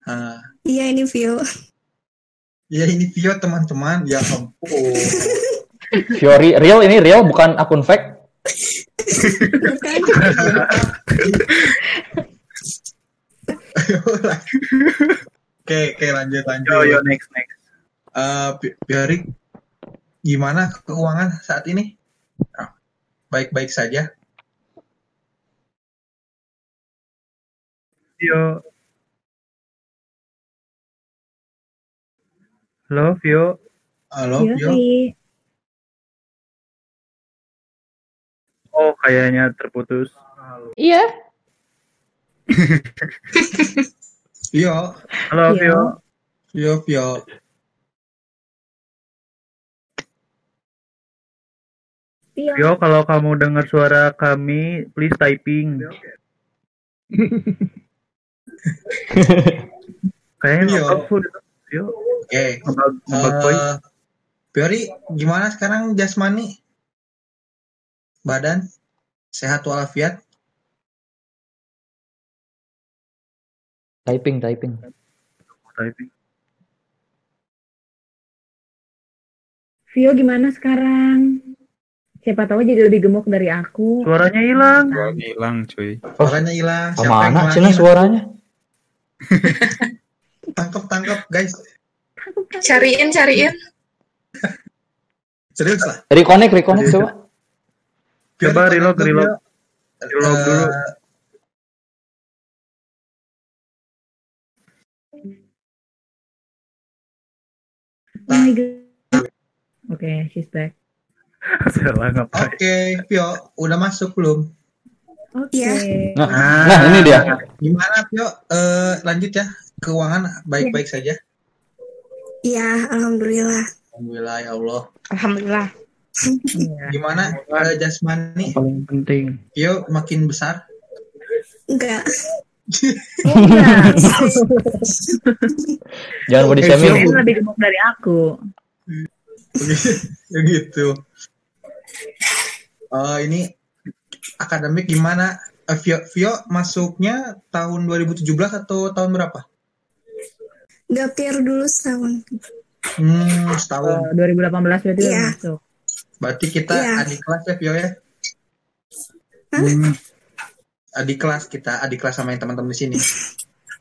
Ah,
iya ini Vio
ya ini Vio teman-teman. Ya ampun.
Fiori real ini real bukan akun fake. (laughs) (laughs)
Oke, oke lanjut lanjut.
Yo, yo, next, next.
Eh, Pi- Fiori, gimana keuangan saat ini? Ah, Baik-baik saja.
Vio. Halo, Vio.
Halo, Vio.
Oh, kayaknya terputus.
Iya. (laughs)
Vio.
Halo, Vio.
Vio, Vio.
Vio, kalau kamu dengar suara kami, please typing. (laughs) Kayaknya full. Vio.
Oke.
Boy.
Eh, Fiori, gimana sekarang jasmani? Badan? Sehat walafiat?
Typing, typing.
Typing.
Vio gimana sekarang? Siapa tahu jadi lebih gemuk dari aku.
Suaranya hilang.
Suaranya hilang, cuy.
Suaranya hilang. Siapa ngilangin?
Cina suaranya? (laughs)
Tangkap, tangkap, guys.
Cariin, cariin.
Serius lah.
Reconnect, reconnect coba.
Coba reload, reload. Reload dulu.
Eh,
Oh my god. Oke, she's back. (laughs)
Salah ngapain?
Oke, Vio, udah masuk belum?
Oke.
Nah, nah ini dia.
Gimana, Vio? Eh, lanjut ya. Keuangan baik-baik saja.
ya alhamdulillah
Alhamdulillah ya Allah.
Alhamdulillah.
Gimana eh, jasmani?
Paling penting.
Vio makin besar?
enggak (laughs)
Jangan body
Vio
shaming.
ini lebih gemuk dari aku. (laughs)
ya gitu. Eh, ini akademik gimana? Eh, Vio, Vio masuknya tahun 2017 atau tahun berapa?
gapir dulu setahun
Hmm, setahun.
Eh, 2018 berarti
Iya.
masuk.
Berarti kita
Iya.
adik kelas ya, Vio ya? Hmm. Adik kelas kita, adik kelas sama yang teman-teman di sini.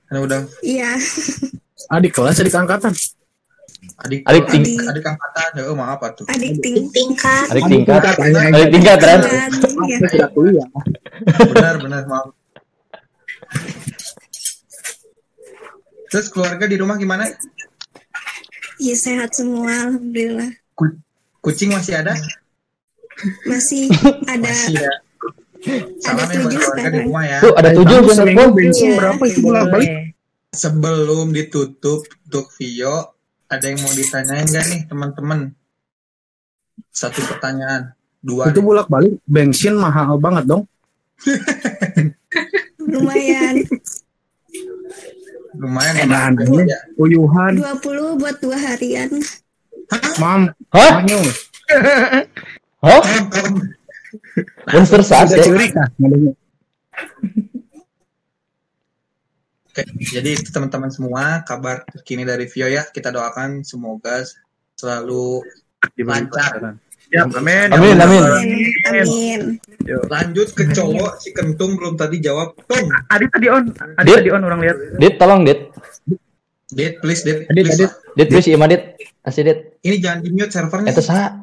Karena udah
iya
Adik kelas, adik angkatan.
adik
Adik
adik,
ting-
adik angkatan. Oh, maaf apa tuh?
adik ting tingkat
Adik tingkat. Adik tingkat, Ren.
Kuliah.
benar benar maaf terus keluarga di rumah gimana
Iya sehat semua alhamdulillah
Ku- kucing masih ada
masih (laughs) ada
masih ya salam ya buat
tujuh
keluarga di
sekarang.
rumah ya
Tuh ada tujuh
Seminggu bensin
Iya.
berapa itu bolak-balik?
sebelum ditutup untuk Vio ada yang mau ditanyain gak nih teman-teman satu pertanyaan dua
Itu bolak-balik bensin mahal banget dong. (laughs)
lumayan
lumayan
Enakan
lumayan.
aja. Uyuhan.
20 buat dua harian
Mam.
Hah? (laughs) Hah? Monster saat ya.
Oke, jadi itu teman-teman semua kabar terkini dari Vio ya kita doakan semoga selalu lancar
Ya, amin.
Amin, amin.
amin
lanjut ke cowok si kentung belum tadi jawab tung
Adi tadi on. Adi tadi on orang lihat.
Dit, tolong Dit.
Dit, please, Dit.
Adit,
please.
Dit, please, ima Dit. Asih Dit.
Ini jangan di mute servernya.
Itu sah.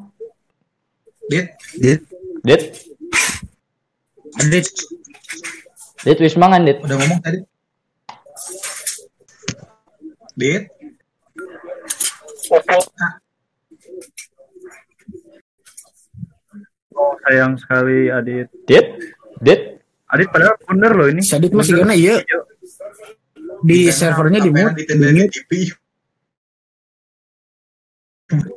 Dit.
Dit.
Dit.
Dit.
Dit, wis mangan, Dit.
Udah ngomong tadi. Dit.
Oh, sayang sekali Adit.
Dit. Dit.
Adit padahal bener loh ini.
Adit masih
Bener.
gana iya. Di servernya di mute. Di mute.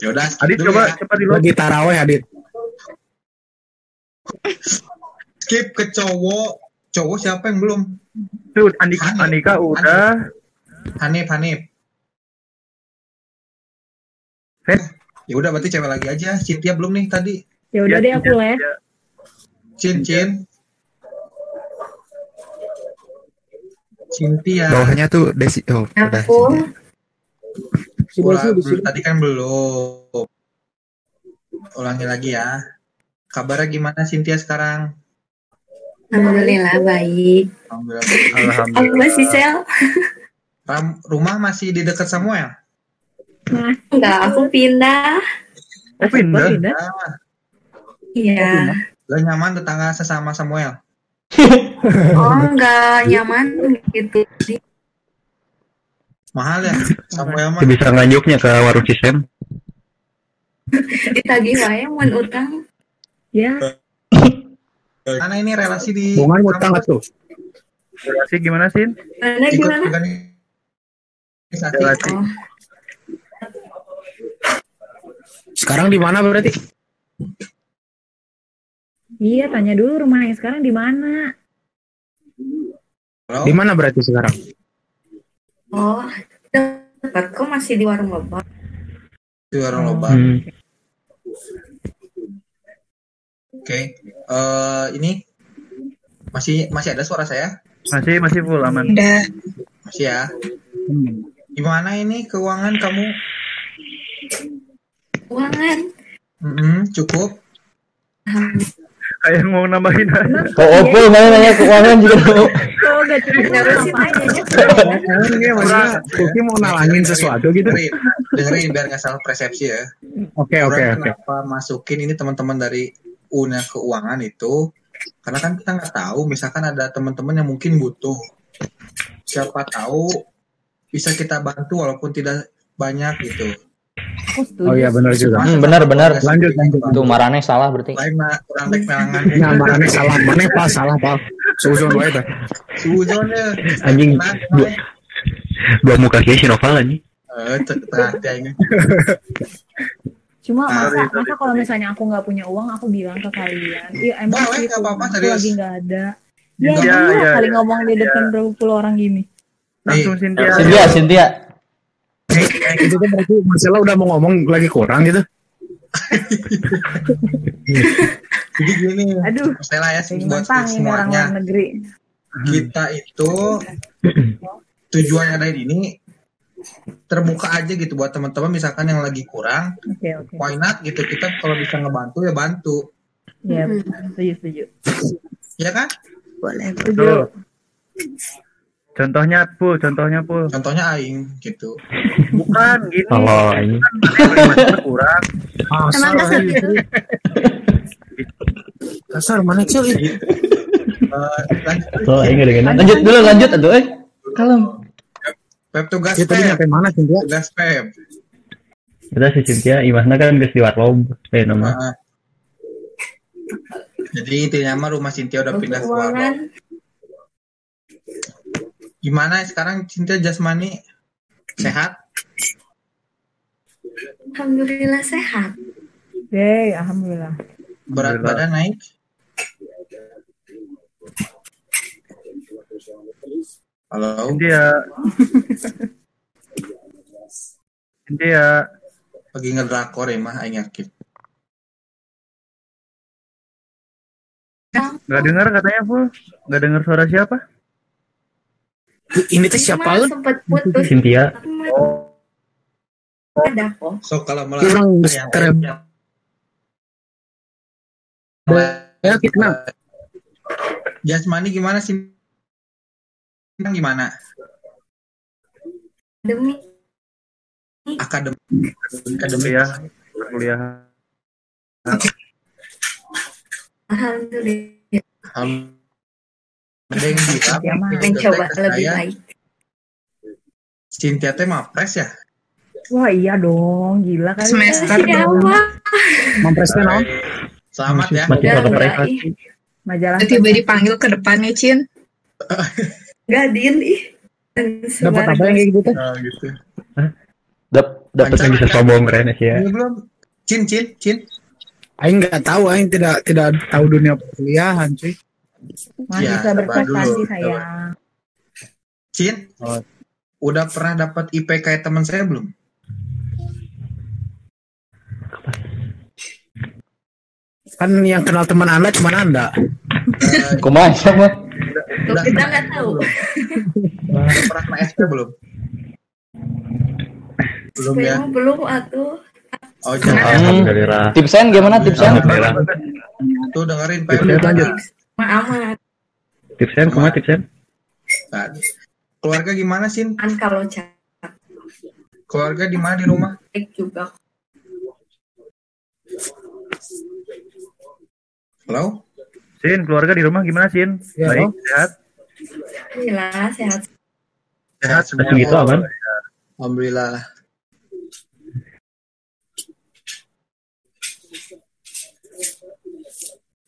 Yaudah,
Adit coba
ya.
coba di
Lagi taraweh Adit.
Skip ke cowok. Cowok siapa yang belum?
Tuh Andika, Andika udah.
Hanif, Hanif. Ya udah berarti cewek lagi aja. Cynthia belum nih tadi.
Ya udah deh aku les.
Cin, Cin. Cynthia.
Bawahnya tuh Desi. Oh, udah.
Ulang, tadi kan belum. Ulangi lagi ya. Kabarnya gimana Cynthia sekarang?
Alhamdulillah baik.
Alhamdulillah.
Aku masih sel.
Ram, rumah masih di dekat Samuel?
Enggak, aku pindah.
Oh pindah?
Iya.
Gak nyaman tetangga sesama Samuel?
Oh, enggak nyaman gitu.
Mahal ya? Samuel mah.
Bisa nganjuknya ke warung Cisem.
Ditagih wae mun utang.
Ya. (laughs)
Mana ini relasi di
Bungan utang tuh.
Relasi gimana sih?
Gimana?
organisasi.
Relasi.
Sekarang di mana berarti?
Iya, tanya dulu rumahnya sekarang di mana?
Di mana berarti sekarang?
Oh, dekat kok masih di warung lebak.
Di warung lobang.
Hmm.
Oke. Eh, ini masih masih ada suara saya?
Masih masih full aman.
Udah.
Masih ya. Gimana ini keuangan kamu?
Keuangan.
Mm-mm, cukup.
Kayak mau nambahin aja.
Kok Opel mana nanya keuangan juga mau.
Oh, gak cuma terusin aja.
Iya, maksudnya Kulki mau nalangin sesuatu gitu.
Dengerin, dengerin biar nggak salah persepsi ya.
Oke, oke, oke.
Kenapa masukin ini teman-teman dari UNA keuangan itu? Karena kan kita nggak tahu, misalkan ada teman-teman yang mungkin butuh. Siapa tahu bisa kita bantu walaupun tidak banyak gitu.
Oh iya benar juga.
Hmm, benar benar.
Lanjut, lanjut.
Tuh Marane salah berarti.
Lain mah kurang baik melangan.
Nah, mana salah, mana pas salah pas. Suzon wae tah.
Suzon ya.
Anjing dua, dua muka kayak si Noval anjing.
Eh, terhati ini. (laughs)
Cuma masa masa kalau misalnya aku nggak punya uang, aku bilang ke kalian, iya emang
Boleh,
sih
nggak apa-apa,
aku
serius.
lagi nggak ada. Ya,
Iya,
emang
iya,
kali
iya.
ngomong di depan berapa puluh orang gini.
Langsung Cynthia.
Cynthia, Cynthia.
Itu tuh berarti Marcella udah mau ngomong lagi kurang gitu.
Jadi gini,
Aduh,
Stella ya buat semuanya.
luar negeri.
Kita itu (clears throat) tujuannya dari ini terbuka aja gitu buat teman-teman misalkan yang lagi kurang,
Oke, oke.
why not gitu kita kalau bisa ngebantu ya bantu,
Ya, setuju, setuju.
ya kan?
Boleh,
Betul. Contohnya pul, contohnya pul.
Contohnya aing gitu.
Bukan gini.
Kalau ini
kurang.
Emang kasar gitu?
Kasar mana ini?
Eh, lanjut
dulu lanjut aduh eh. Kalem.
Pep tugas
Ya tadi
Pep.
nyampe mana Cynthia?
Tugas Pep.
Kita si Cynthia, imahna kan geus di warlob. Eh, nama.
Nah, Jadi intinya mah rumah Cynthia udah pindah ke. Warlock. Gimana sekarang Cynthia jasmani sehat?
Alhamdulillah sehat.
Yeay, alhamdulillah.
Berat badan naik? Halo.
Cynthia. Cynthia. (laughs)
Lagi ngedrakor ya mah aing yakin.
Nggak dengar katanya full. Nggak dengar suara siapa?
Ini teh siapa lu?
Putus.
Cynthia.
Ada kok.
So kalau
Kurang
melakukan yang
keren. Ya kita
jasmani gimana sih? Gimana?
Demi
Akademi.
Akademi ya, perkuliahan.
alhamdulillah
Ada yang bilang
mencoba lebih
saya,
baik.
Cynthia teh mapres ya?
Wah iya dong, gila kali.
Semester
ya.
dong.
Mampresnya naon?
Selamat ya.
Majalah.
Tiba dipanggil ke depannya, Cin. (laughs)
Gak din ih.
Dapat apa yang kayak gitu?
Oh, gitu.
Dap dapat yang bisa sombong keren sih ya.
Ini belum. Cin, cin, cin.
Aing nggak tahu, Aing tidak tidak tahu dunia perkuliahan, cuy.
Masih
Ya,
bisa berprestasi sayang.
Cin, udah pernah dapat IP kayak teman saya belum?
Kan yang kenal teman Anda cuma Anda.
Kumaha sama?
Udah,
Kita nggak tahu.
udah pernah kena SP belum? Belum ya?
Belum belum atuh.
Oh, jangan.
Alhamdulillah. Tipsen gimana tipsen?
Tuh dengerin, Pak.
Tipsen lanjut.
Maaf maaf.
Tipsen kumaha tipsen?
Nah, keluarga gimana sih?
Kan kalau cak
Keluarga di mana di rumah?
baik juga.
Halo?
Sin, keluarga di rumah gimana Sin?
Ya,
Baik, sehat.
Alhamdulillah sehat.
Sehat semua.
Gitu aman?
Alhamdulillah.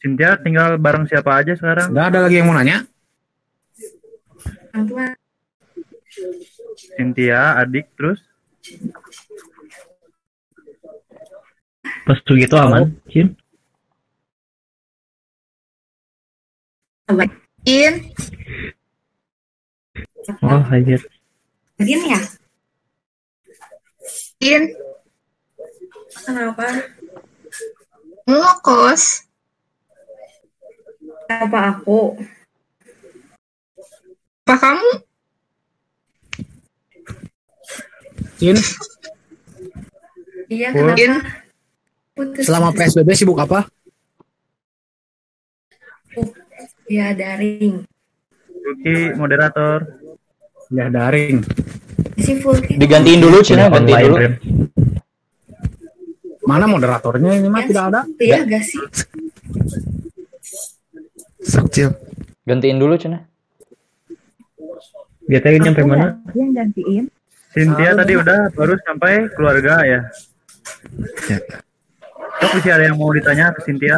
Cynthia tinggal bareng siapa aja sekarang?
Nggak ada lagi yang mau nanya?
Cynthia, adik, terus?
Pas gitu aman, Cin.
In.
Oh, anjir.
Din ya?
In.
Kenapa?
Ngokos.
Apa aku?
Apa kamu?
Cin,
Iya kenapa? Putus.
selama PSBB sibuk apa?
Ya daring.
Ruki, moderator.
Ya daring.
Si Fulki.
Digantiin dulu Cina, gantiin dulu.
Mana moderatornya ini mah tidak ada.
Iya gak sih?
Kecil. Gantiin dulu Cina. Dia tadi nyampe mana?
Yang gantiin.
Cynthia tadi udah baru sampai keluarga ya. Sok masih ada yang mau ditanya ke Cynthia?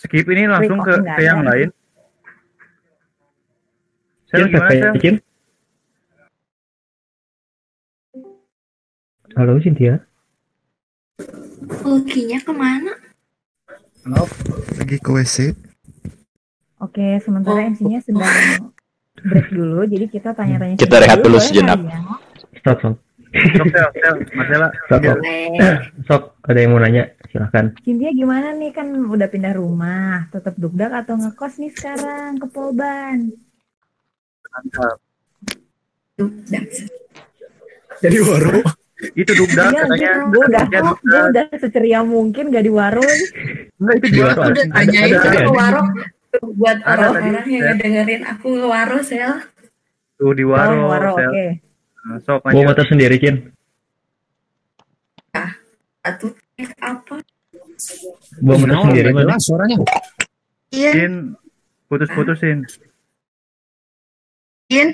Skip ini langsung ke, ke yang lain. Sel
Cin,
gimana Sel?
Halo Cynthia.
Fulkinya ke mana?
Lagi ke WC.
Oke, sementara MC-nya sedang break dulu, jadi kita tanya-tanya.
Kita rehat dulu
boleh
sejenak.
kali ya?
Stop, stop.
Marcella.
Stop, stop. Sok, ada yang mau nanya, silahkan.
Cynthia gimana nih kan udah pindah rumah, tetap dugdak atau ngekos nih sekarang ke Polban?
Jadi baru.
Itu dugdak
Iya,
katanya.
gue udah, gue
dugdak.
udah seceria mungkin gak di warung.
Enggak itu
Di
di
warung.
warung.
Udah kan
ada-
ke
Warung buat orang-orang yang
Sel.
ngedengerin aku ngewaro sel.
Tuh di waro,
Oh, waro,
Sel.
oke.
Nah, Sok
Bawa
lanjut.
motor sendiri, Cin.
Atuh apa?
Bawa motor
Nah,
sendiri
nggak
mana?
jelas suaranya.
Cin, putus-putusin.
In.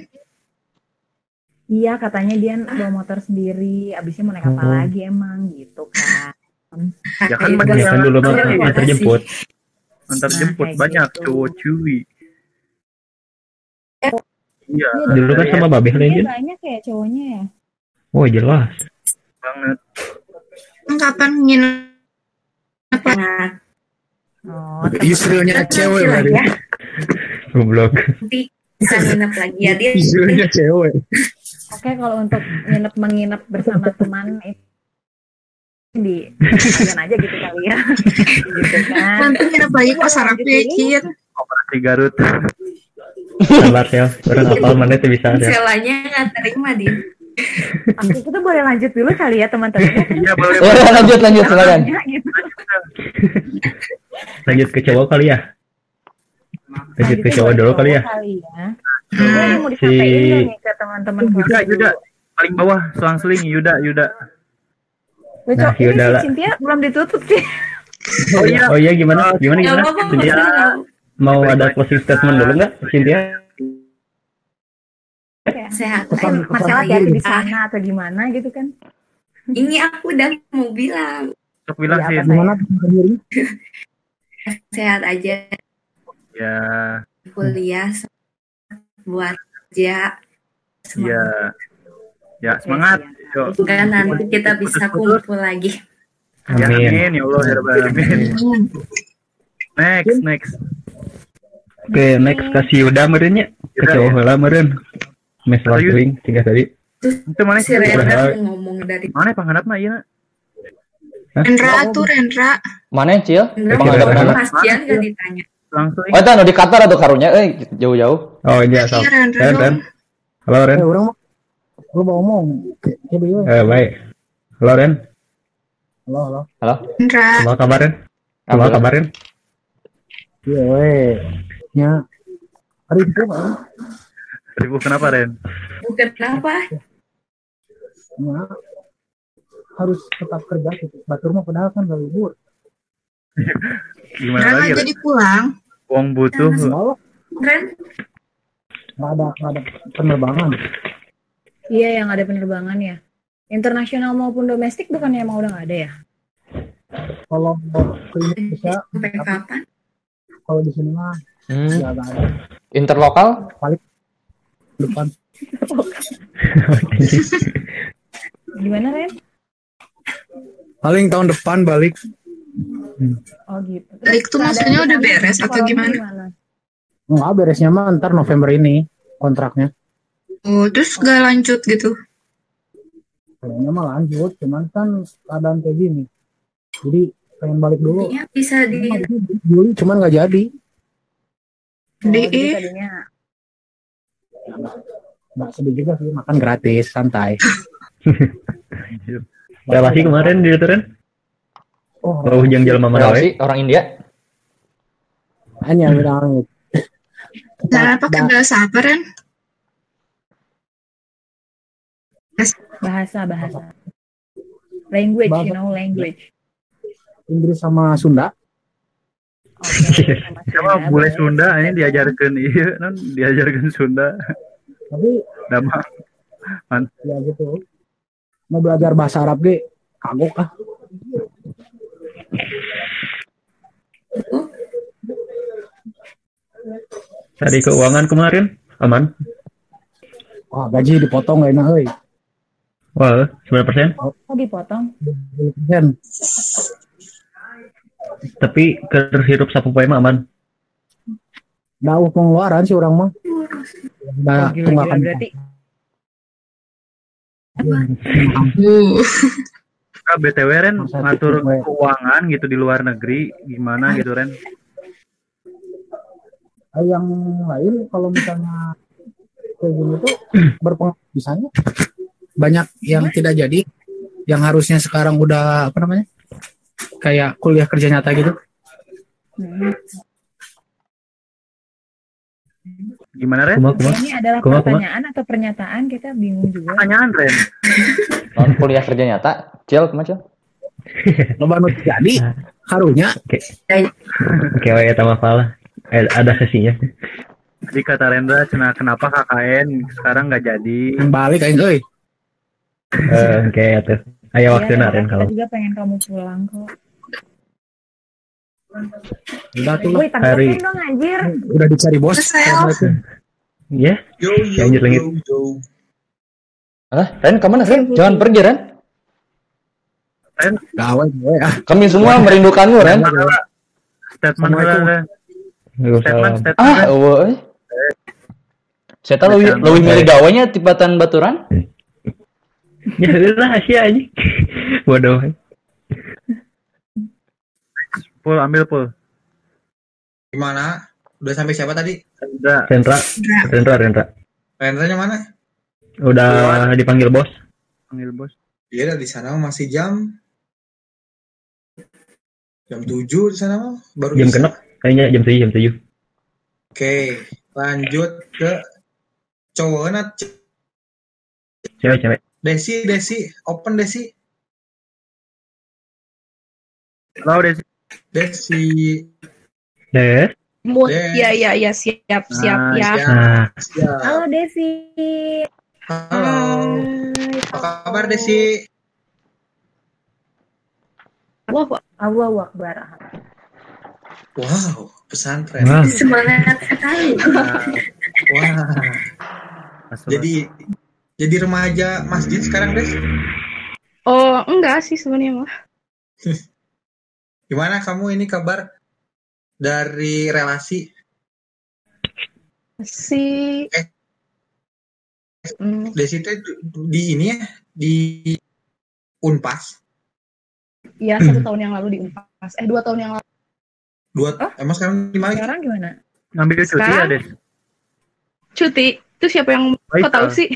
Iya katanya dia bawa motor sendiri, abisnya mau naik apa
Oh.
lagi emang gitu kan.
Ya kan
Iya,
banyak
Ya kan dulu mah
Terima
antar jemput.
antar
Nah,
jemput
kayak
banyak
gitu.
cowok cuy. Iya.
Iya,
Dulu kan sama Babeh
banyak ya cowoknya ya.
Oh, jelas.
banget.
Kapan nginep?
Oh,
Istrinya cewek
lah
berarti.
ya.
Goblok.
Nanti bisa nginep lagi ya dia.
Istrinya cewek.
Oke, kalau untuk nginep menginap bersama teman itu di kalian aja gitu kali ya. gitu kan.
Nanti nginep lagi pas sarap ya, Cin.
Operasi Garut.
Sabar, Sel. Orang apal mana tuh bisa, Sel.
Selanya nggak terima din.
Oke, kita boleh lanjut dulu kali ya teman-teman.
Iya boleh.
Lanjut, lanjut, silakan.
Gitu.
Lanjut ke cowok kali ya. Lanjut ke cowok dulu kali ya.
Kali ya.
Hmm.
Ini mau
Si
nih ke teman-teman
Yuda, Yuda. Paling bawah, selang-seling Yuda, Yuda.
Loh,
Nah, Yuda lah.
Cynthia belum ditutup sih.
Oh iya.
Oh iya gimana? Gimana gimana? Cynthia mau ada closing statement dulu nggak, Cynthia?
Sehat.
Kan masalah hati di sana atau gimana gitu kan?
Ini aku udah mau bilang
Sok bilang
Iya,
sih.
Gimana (laughs)
sehat aja
Ya,
kuliah buat kerja
ya. Ya, semangat. Yuk.
Semoga nanti kita bisa kumpul lagi.
Ya,
Amin.
amin. Ya Allah, ya Rabbal Alamin. Next, next.
Oke, next kasih Yuda merenya. Ke
Yuda,
cowok
ya. Yuda.
lastring tiga tadi.
Itu mana
Si
sih?
Rena ngomong dari
Mana panghandapna ieu?
Rendra tuh Rendra.
Mana Cil?
Rendra
Pengadap mana?
Mas Cian gak ditanya.
Langsung.
Oh itu anu di Qatar atau karunya eh jauh-jauh.
Oh iya.
Iya, Ren, Ren.
Halo Ren.
Eh, orang mah lu mau ngomong. Ya.
Eh, baik. Halo Ren.
Halo, halo.
Halo.
Rendra.
Apa kabar Ren? Apa kabar Ren?
Iya, we. Ya. Hari itu kan.
Ribu kenapa, Ren?
Bukan kenapa?
Ya. Harus tetap kerja gitu. Batur mah padahal kan gak libur.
Gimana
Rendra
lagi? Ren?
jadi pulang.
Uang butuh.
Ren,
nggak ada nggak ada penerbangan.
Iya yang ada penerbangan ya. Internasional maupun domestik bukannya emang udah nggak ada ya?
Kalau ke ini bisa,
sampai kapan?
kalau di sini mah
Hmm.
ada.
Interlokal?
Paling depan. (laughs)
Gimana Ren?
Paling tahun depan balik.
Oh gitu.
Balik tuh maksudnya udah beres atau gimana?
Nggak beresnya mah ntar November ini kontraknya.
Oh, terus gak lanjut gitu.
Kayaknya mah lanjut, cuman kan keadaan kayak gini. Jadi pengen balik dulu.
Intinya bisa di
Juli cuman nggak jadi.
Oh,
Di
jadi tadinya
Nggak sedih juga sih, makan gratis, santai. (laughs)
Relasi kemarin di itu Ren?
Oh,
Oh, jelema mana
Relasi
we?
orang India.
hanya bilang gitu.
Nah, pakai bahasa apa, Ren?
bahasa bahasa. Language,
Bahasa.
you know, language.
Inggris sama Sunda.
Sama bule Sunda ini diajarkan iya non diajarkan Sunda.
Tapi
Dama. Man.
ya gitu. Mau belajar bahasa Arab ge kagok ah.
Tadi keuangan kemarin aman?
Wah, gaji dipotong gak enak euy.
Wah, 9%.
Oh dipotong?
20%.
Tapi kerhirup sapu poe mah aman.
Dauh pengeluaran sih orang mah. Nah, tunggakan
berarti.
Uh.
Nah, BTW Ren
Masa
ngatur keuangan gitu di luar negeri gimana gitu Ren?
Eh, yang lain kalau misalnya kayak gini tuh (clears throat) berpengaruh bisanya banyak yang tidak jadi yang harusnya sekarang udah apa namanya kayak kuliah kerja nyata gitu
Gimana Ren?
Kuma kuma.
Ini adalah
Kuma, kuma.
pertanyaan atau pernyataan kita bingung juga.
Pertanyaan Ren.
Non kuliah kerja nyata. Cil, ke mana Cil? (laughs)
loba nu jadi karunya
Oke. Oke, we eta mah pala. Eh, ada sesinya.
Jadi kata Rendra cina kenapa KKN sekarang nggak jadi?
balik aing euy
Eh, oke atuh. Aya waktu
Iya,
Ren
kita
kalau.
juga pengen kamu pulang kok.
udah tuh
Woi,
Hari-
dong anjir.
udah dicari bos.
Ya.
Yo yo
Lanjut, lanjut.
yo yo.
Hah? Ren, ke mana Ren? Jangan pergi Ren.
gawe gawe ah
Kami semua merindukanmu Ren.
Statement. Ren. Statement statement.
Ah, eueuh. Saya tahu lebih lebih milih gawanya tibatan baturan.
Ya udah rahasia aja. Bodoh.
Pul ambil pul.
Gimana? Udah sampai siapa tadi?
Udah.
Rendra, Rendra, Rendra.
Rendranya mana?
Udah dipanggil bos.
Panggil bos.
Iya, di sana mah masih jam jam 7 di sana mah baru
Jam kenap kayaknya jam 7 jam 7.
Oke, lanjut ke cowoknya
Cewek, cewek.
Desi, Desi, open Desi.
Halo Desi.
Desi.
Des.
Des.
Iya, iya, iya, siap, siap,
Nah,
ya.
siap.
Nah,
Siap.
Halo Desi.
Halo. Apa kabar Desi?
Wah, Allah Akbar.
Wow, pesantren.
Wah.
Semangat sekali.
Wah. Jadi jadi remaja masjid sekarang, Des?
Oh, enggak sih sebenarnya mah. (laughs)
Gimana kamu ini kabar dari relasi?
Si
Eh.
Hmm,
Desi itu di ini ya, di Unpas.
ya (clears throat) satu tahun yang lalu di Unpas. Eh dua tahun yang lalu.
Dua, emang sekarang di mana?
Sekarang gimana?
Ngambil cuti ya,
Sekarang?
Des?
Cuti. Itu siapa yang kok tahu sih?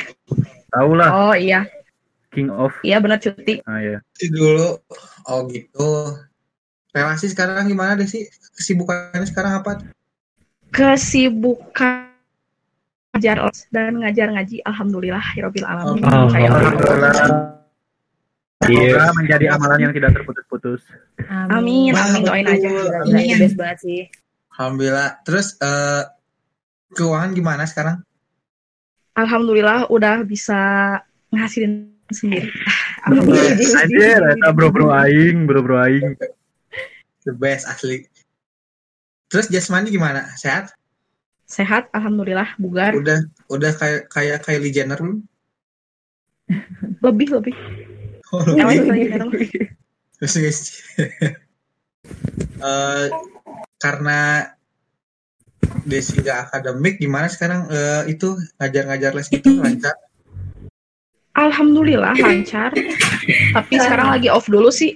Tahu lah.
Oh iya,
King of.
iya benar cuti.
Ah ya.
Cuti dulu. Oh gitu. Relasi sekarang gimana Desi? Kesibukannya sekarang apa?
Kesibukan ngajar dan ngajar ngaji alhamdulillah hirobil alamin
Oh,
kayak
Alhamdulillah.
Iya.
Semoga menjadi amalan yang tidak terputus-putus.
amin amin doain aja
Gila,
Ini
itu
yang-
best banget sih.
Alhamdulillah. Terus eh keuangan gimana sekarang?
Alhamdulillah udah bisa ngasilin sendiri alhamdulillah
Anjir, eta bro-bro aing, bro-bro aing.
The best asli. Terus jasmani gimana? Sehat?
sehat alhamdulillah bugar
Udah udah kayak kayak Kylie Jenner belum? (laughs)
lebih lebih
Oh, lebih. Terus guys. (laughs) Eh, karena Desi gak akademik gimana sekarang eh, itu ngajar-ngajar les gitu lancar?
alhamdulillah lancar tapi sekarang lagi off dulu sih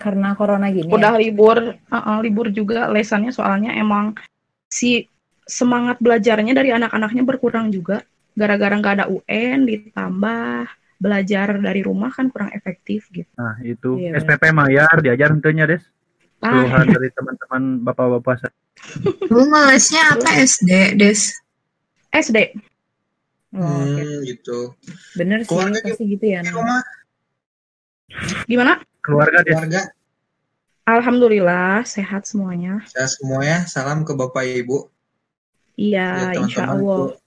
Karena corona gini.
udah
ya?
libur uh-uh, libur juga lesannya soalnya emang si semangat belajarnya dari anak-anaknya berkurang juga gara-gara nggak ada UN ditambah belajar dari rumah kan kurang efektif gitu
Nah, itu
Iya,
SPP Mayar diajar tentunya, Des. Keluhan dari teman-teman bapak-bapak saya.
Lu ngelesnya apa SD, Des?
SD
Oh.
Hmm, gitu.
Bener sih,
Keluarga
pasti gitu ya.
Rumah
gimana
Keluarga, Des.
keluarga
alhamdulillah sehat semuanya
saya semuanya salam ke bapak ibu.
iya
Ya,
insya
teman-teman
Allah
itu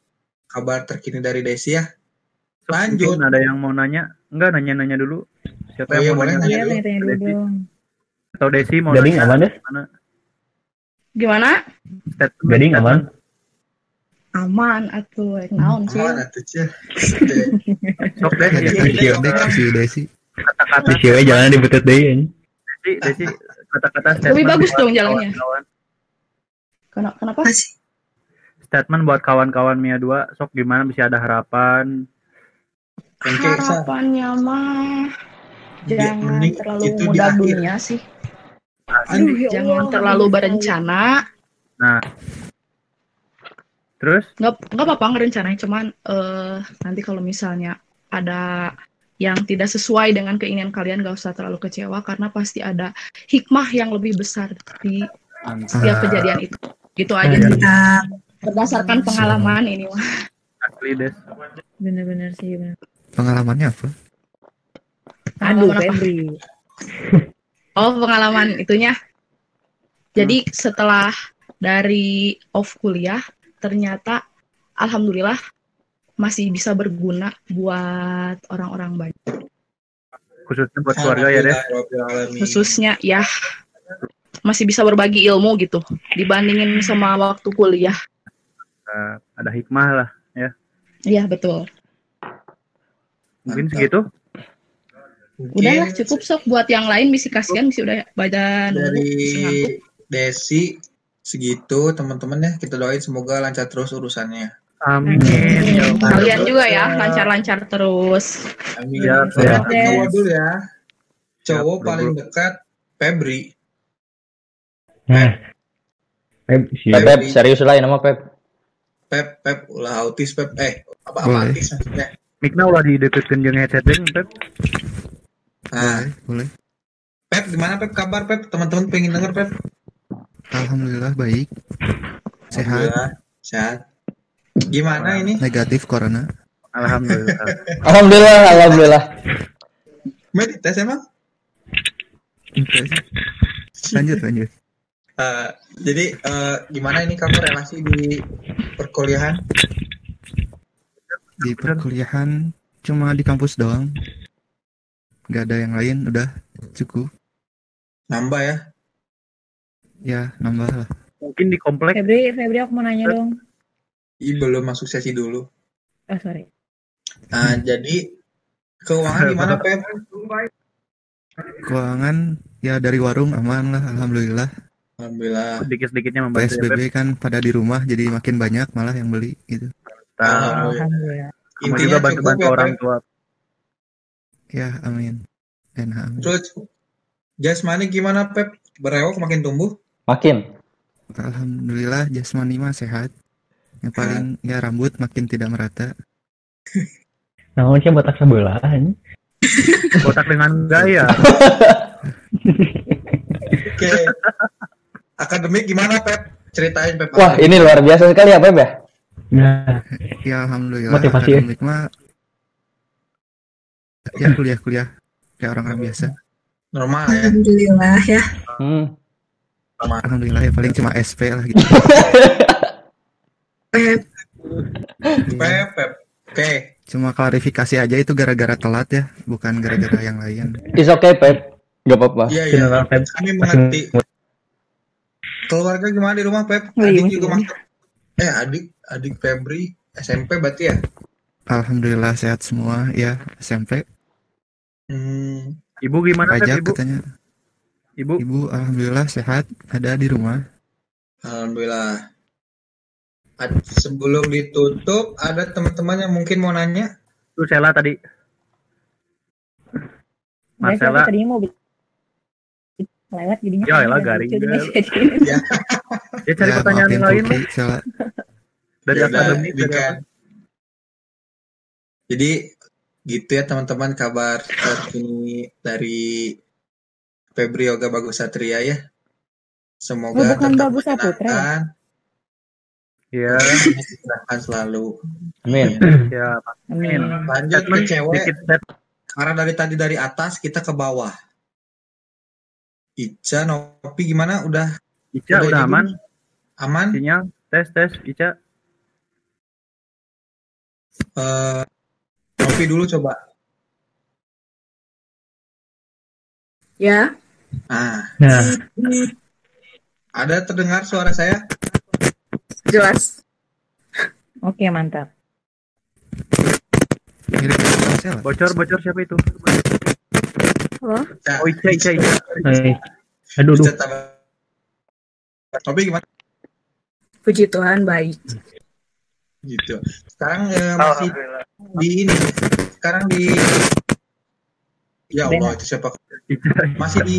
kabar terkini dari Desi ya. Lanjut.
mungkin ada yang mau nanya? Enggak, nanya-nanya dulu. Siapa
Oh,
yang
iya,
mau
boleh
nanya?
Iya,
dulu.
tanya-tanya dulu
Desi.
dong.
Atau Desi mau
Gading aman?
Mana?
gimana
Statement,
Gading aman?
aman atuh naon sih
Aman atuh Cil.
Sok, Des.
Ada video dek si Desi.
Kata-kata
Di cewek jalan di betet deh. anjing.
Desi, Desi, kata-kata
Lebih bagus dong jalannya. Kenapa? kenapa?
Statement buat kawan-kawan Mia 2, sok gimana bisa ada harapan?
Harapannya mah jangan terlalu mudah dunia sih.
Aduh,
ya
Jangan
Allah,
terlalu berencana.
Nah. Terus?
Nggak nggak apa-apa ngerencanain, cuman eh nanti kalau misalnya ada yang tidak sesuai dengan keinginan kalian gak usah terlalu kecewa karena pasti ada hikmah yang lebih besar di setiap kejadian itu. Gitu aja sih. Berdasarkan pengalaman ini mah.
Asli, Des.
Bener-bener sih, bener.
Pengalamannya apa?
Aduh,
Pengalaman apa?
Febri. (laughs)
Oh, pengalaman itunya. Jadi setelah dari off kuliah, ternyata alhamdulillah masih bisa berguna buat orang-orang banyak.
Khususnya buat keluarga ya, Des.
Khususnya ya masih bisa berbagi ilmu gitu dibandingin sama waktu kuliah.
Eh, ada hikmah lah, ya.
Iya, betul.
Mungkin segitu.
Udahlah cukup sok buat yang lain misi kasihan misi udah badan
dari Desi segitu teman-teman ya kita doain semoga lancar terus urusannya.
Amin.
Kalian juga ya lancar-lancar terus.
Amin.
Ya,
Saya
ya.
cowok dulu ya. Cowok
bro,
paling dekat Febri.
Pep,
Pep, Pep, serius lah ya nama Pep.
Pep, Pep, ulah autis Pep. Eh, apa
Boleh.
autis maksudnya?
Mikna ulah dideketkeun jeung headset Pep.
Nah,
Boleh.
Pep gimana Pep kabar Pep? Teman-teman pengen denger Pep.
Alhamdulillah baik. Sehat.
Alhamdulillah, sehat. Gimana ini?
Negatif corona.
Alhamdulillah. (laughs)
Alhamdulillah, alhamdulillah.
Med, tes emang?
Lanjut lanjut.
Eh, jadi eh, gimana ini kamu relasi di perkuliahan?
Di perkuliahan cuma di kampus doang. Gak ada yang lain, udah cukup.
Nambah ya?
Ya, nambah lah.
Mungkin di komplek.
Febri, Febri aku mau nanya dong.
Ih, belum masuk sesi dulu.
Oh sorry.
Nah, jadi keuangan gimana, Pep?
Keuangan ya dari warung aman lah, alhamdulillah.
Alhamdulillah.
Sedikit-sedikitnya membantu ya,
PSBB
Pep.
kan pada di rumah jadi makin banyak malah yang beli gitu.
Alhamdulillah.
Kamu
Intinya
juga
cukup
bantu-bantu
ya,
orang tua.
Ya, amin. Enak amin.
Terus jasmani gimana, Pep? Berewok makin tumbuh?
Makin.
Alhamdulillah jasmani mah sehat. Yang paling (laughs) ya rambut makin tidak merata. (laughs)
Namun sih botak sebelah. anjing. (laughs)
Botak dengan gaya.
Oke. Akademik gimana, Pep? Ceritain, Pep.
Wah, ini luar biasa sekali ya, Pep ya?
Nah,
Ya alhamdulillah
Motivasi ya.
akademik mah ya kuliah-kuliah kayak orang-orang biasa.
Normal ya?
Alhamdulillah ya.
Hmm.
Alhamdulillah ya paling cuma SP lah gitu. (laughs)
Pep.
Pep, Pep. Oke.
Cuma klarifikasi aja itu gara-gara telat ya, bukan gara-gara yang lain.
It's okay, Pep. Gak apa-apa.
Iya, iya. Kami mengerti. Keluarga gimana di rumah, Pep? Adik juga masuk. Eh, adik, adik Febri SMP berarti ya?
Alhamdulillah sehat semua ya SMP.
Hmm.
Ibu gimana,
Pajak
Ibu?
katanya.
Ibu.
Ibu alhamdulillah sehat, ada di rumah.
Alhamdulillah. Sebelum ditutup, ada teman-teman yang mungkin mau nanya?
Tuh Sela tadi. Marcella.
tadinya mau lewat jadinya.
Ya
kayaknya
garing. (laughs) Ya.
jadi-.
Ya
cari
Ya,
pertanyaan lain lah. Dari
Ya
akademik.
ini
Dari.
Jadi gitu ya teman-teman kabar terkini dari Febri Yoga Bagus Satria ya. Semoga
Oh, bukan
tetap
Bagus Saputra ya?
Iya.
Menyenangkan selalu.
Amin.
Ya,
Amin.
Lanjut ke cewek. Karena dari tadi dari atas kita ke bawah. Ica, Nopi gimana? Udah
Ica
Udah
udah aman.
aman?
Sinyal. Tes tes Ica.
Eh, Nopi dulu coba.
Ya.
Ah,
Nah,
ada terdengar suara saya?
Jelas.
Oke, mantap.
Bocor bocor siapa itu?
Halo.
Ica,
Oh Ica Ica Ica.
hai. Aduh,
Ica
duh.
tambah. Nopi gimana?
Puji Tuhan baik.
Gitu. Sekarang eh, masih di ini. Sekarang di Ya Allah, itu siapa? Masih di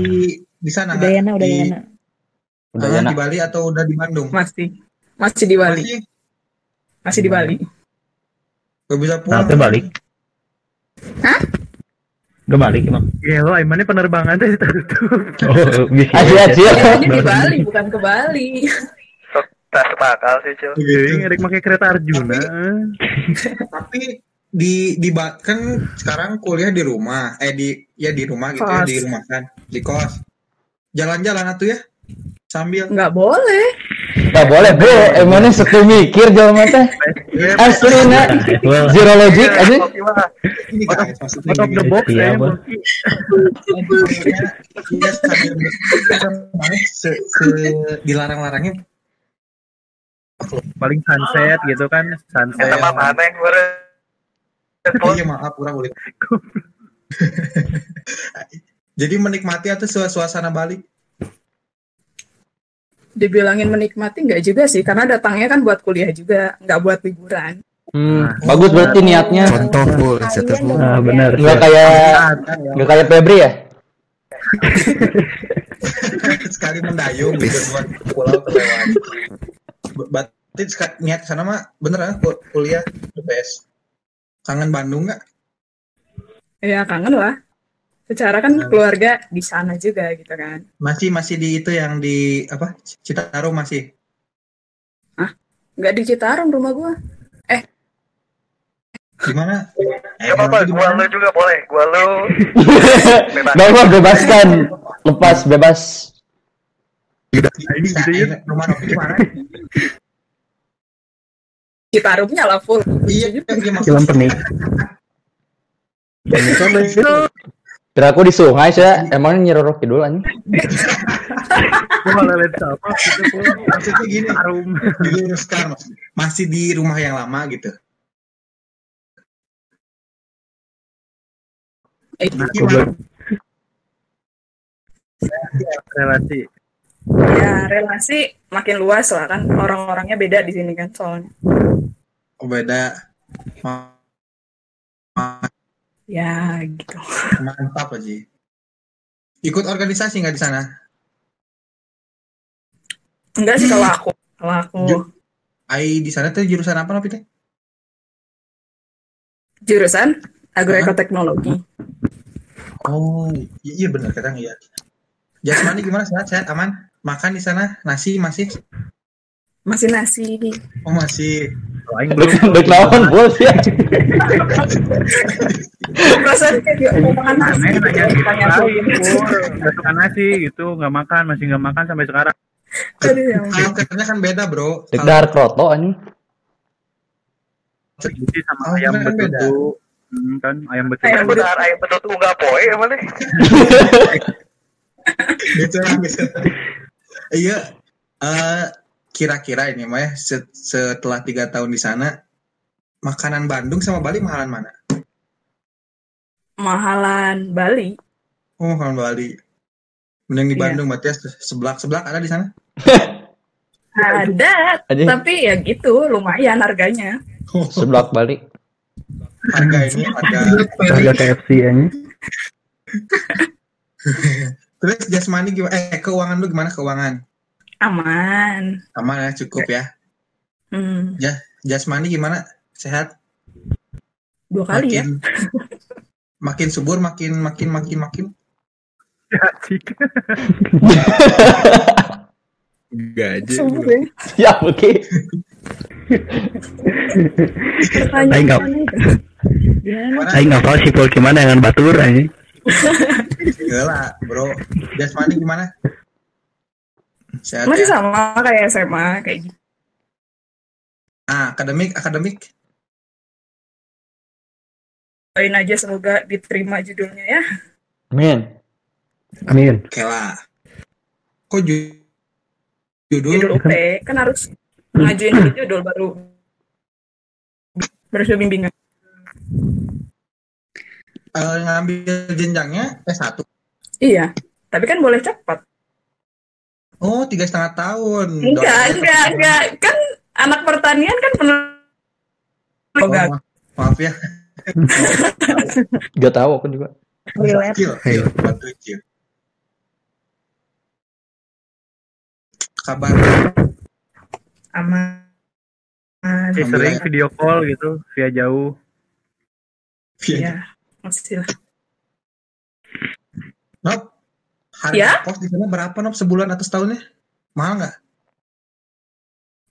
di sana?
Udayana,
Di,
Udayana.
Ah,
Udayana.
di Bali atau udah di Bandung?
Masih. Masih di Bali.
Masih?
Masih di Bali.
Gak bisa
Nah,
pulang.
tuh balik.
Hah?
Gak balik emang.
Ya lo Aimannya penerbangan teh tertutup.
Oh, bisa.
Asyik.
Kayaknya di Bali bukan ke Bali.
Tak bakal sih, Cil.
Iya, ngerek pakai kereta Arjuna.
Tapi di di Ba- kan sekarang kuliah di rumah, eh di ya di rumah gitu ya,
Kos.
di rumah kan, di kos. Jalan-jalan atuh ya. Sambil
Nggak boleh.
Gak boleh, bro. Emangnya sepi mikir jalan mata. Asli nak. Zero logic aja.
Out of the box
Iya,
ya.
Iya, sambil dilarang-larangnya
Paling sunset gitu kan. Sunset.
Kita mah mana yang gue
Iya maaf kurang ulit. (laughs) Jadi menikmati atau su- suasana Bali?
Dibilangin menikmati nggak juga sih, karena datangnya kan buat kuliah juga, nggak buat liburan.
Hmm, bagus berarti niatnya.
Contoh bu, contoh bu.
Nah, benar.
Nggak kayak nggak kayak Febri ya? (laughs)
Sekali mendayung gitu buat pulau terlewat. Berarti niat ke sana mah bener ya ku- kuliah best. Kangen Bandung nggak?
Ya kangen lah. Secara kan keluarga di sana juga gitu kan.
Masih masih di itu yang di apa? Citarum masih.
Nggak di Citarum rumah gua.
Gimana?
Gak apa-apa, gua lu juga boleh. Gua lu. (laughs)
Bawa bebaskan. Lepas bebas.
Ini gitu ya. Rumah Novi di mana?
Citarumnya lah full.
Iya, iya
Film penik.
Kira aku di sungai sih, emang nyerorok dulu anjing.
Gua malah lihat apa.
Maksudnya gini, diluruskan. Masih di rumah yang lama gitu.
Goblok. relasi
Ya relasi makin luas lah kan. Orang-orangnya beda di sini kan soalnya.
Oh, beda. Ma-
Ya gitu.
Mantap aja. Ikut organisasi nggak di sana?
Enggak sih kalau aku. Kalau aku
Ju- Ai di sana tuh jurusan apa Novi teh?
jurusan agroekoteknologi.
Oh, iya, iya benar kadang iya. Jasmani gimana sehat sehat aman? Makan di sana nasi masih?
Masih nasi.
Oh masih.
Baik baik lawan bos (laughs) ya.
Perasaan kayak dia mau makan nasi.
aneh nanya gitu
Tanya
lain nggak suka nasi gitu nggak makan masih nggak makan sampai sekarang
ya
kerjanya kan beda bro.
Dek dar kroto anjing.
Distribusi sama
Oh,
ayam betutu Hmm, kan ayam betutu
Ayam benar, ayam betul tuh nggak poe emang nih. (laughs) (laughs)
Gitu lah, gitu. Iya. eh, kira-kira ini mah ya se- setelah tiga tahun di sana makanan Bandung sama Bali mahalan mana?
Mahalan Bali.
Oh makanan Bali. Mending di
Iya.
Bandung berarti ya seblak seblak ada di sana? (laughs)
Ada,
Anjing.
tapi ya gitu, lumayan harganya.
Seblak balik.
Harga ini harga.
Harga KFC anjing. (laughs)
Terus jasmani gimana? Eh keuangan lu gimana keuangan?
Aman.
Aman ya cukup ya.
Hmm,
Ja, jasmani gimana? Sehat?
dua kali ya.
makin, makin subur, makin makin makin makin.
Gaji.
Subur ya.
Ya oke.
Aing nggak nggak tahu sih gimana dengan batur
Gila, bro. Jasmani gimana? Sehat
Masih
ya?
sama kayak SMA kayak gitu.
Ah, akademik, akademik.
Doain aja semoga diterima judulnya ya.
Amin.
Amin.
Kela. Kok ju- judul?
Judul UP kan harus (clears throat) ngajuin judul baru baru bimbingan.
Eh, ngambil jenjangnya S1.
Iya, tapi kan boleh cepat.
Oh, tiga setengah tahun.
Enggak, enggak, enggak. Kan anak pertanian kan penuh.
Oh, maaf, maaf ya.
Gak tahu aku juga.
Kecil. Kabar
Aman.
Eh, sering video call gitu via jauh
Iya, masih lah.
Nop, harga
Ya?
kos di sana berapa Nop sebulan atau setahunnya? Mahal nggak?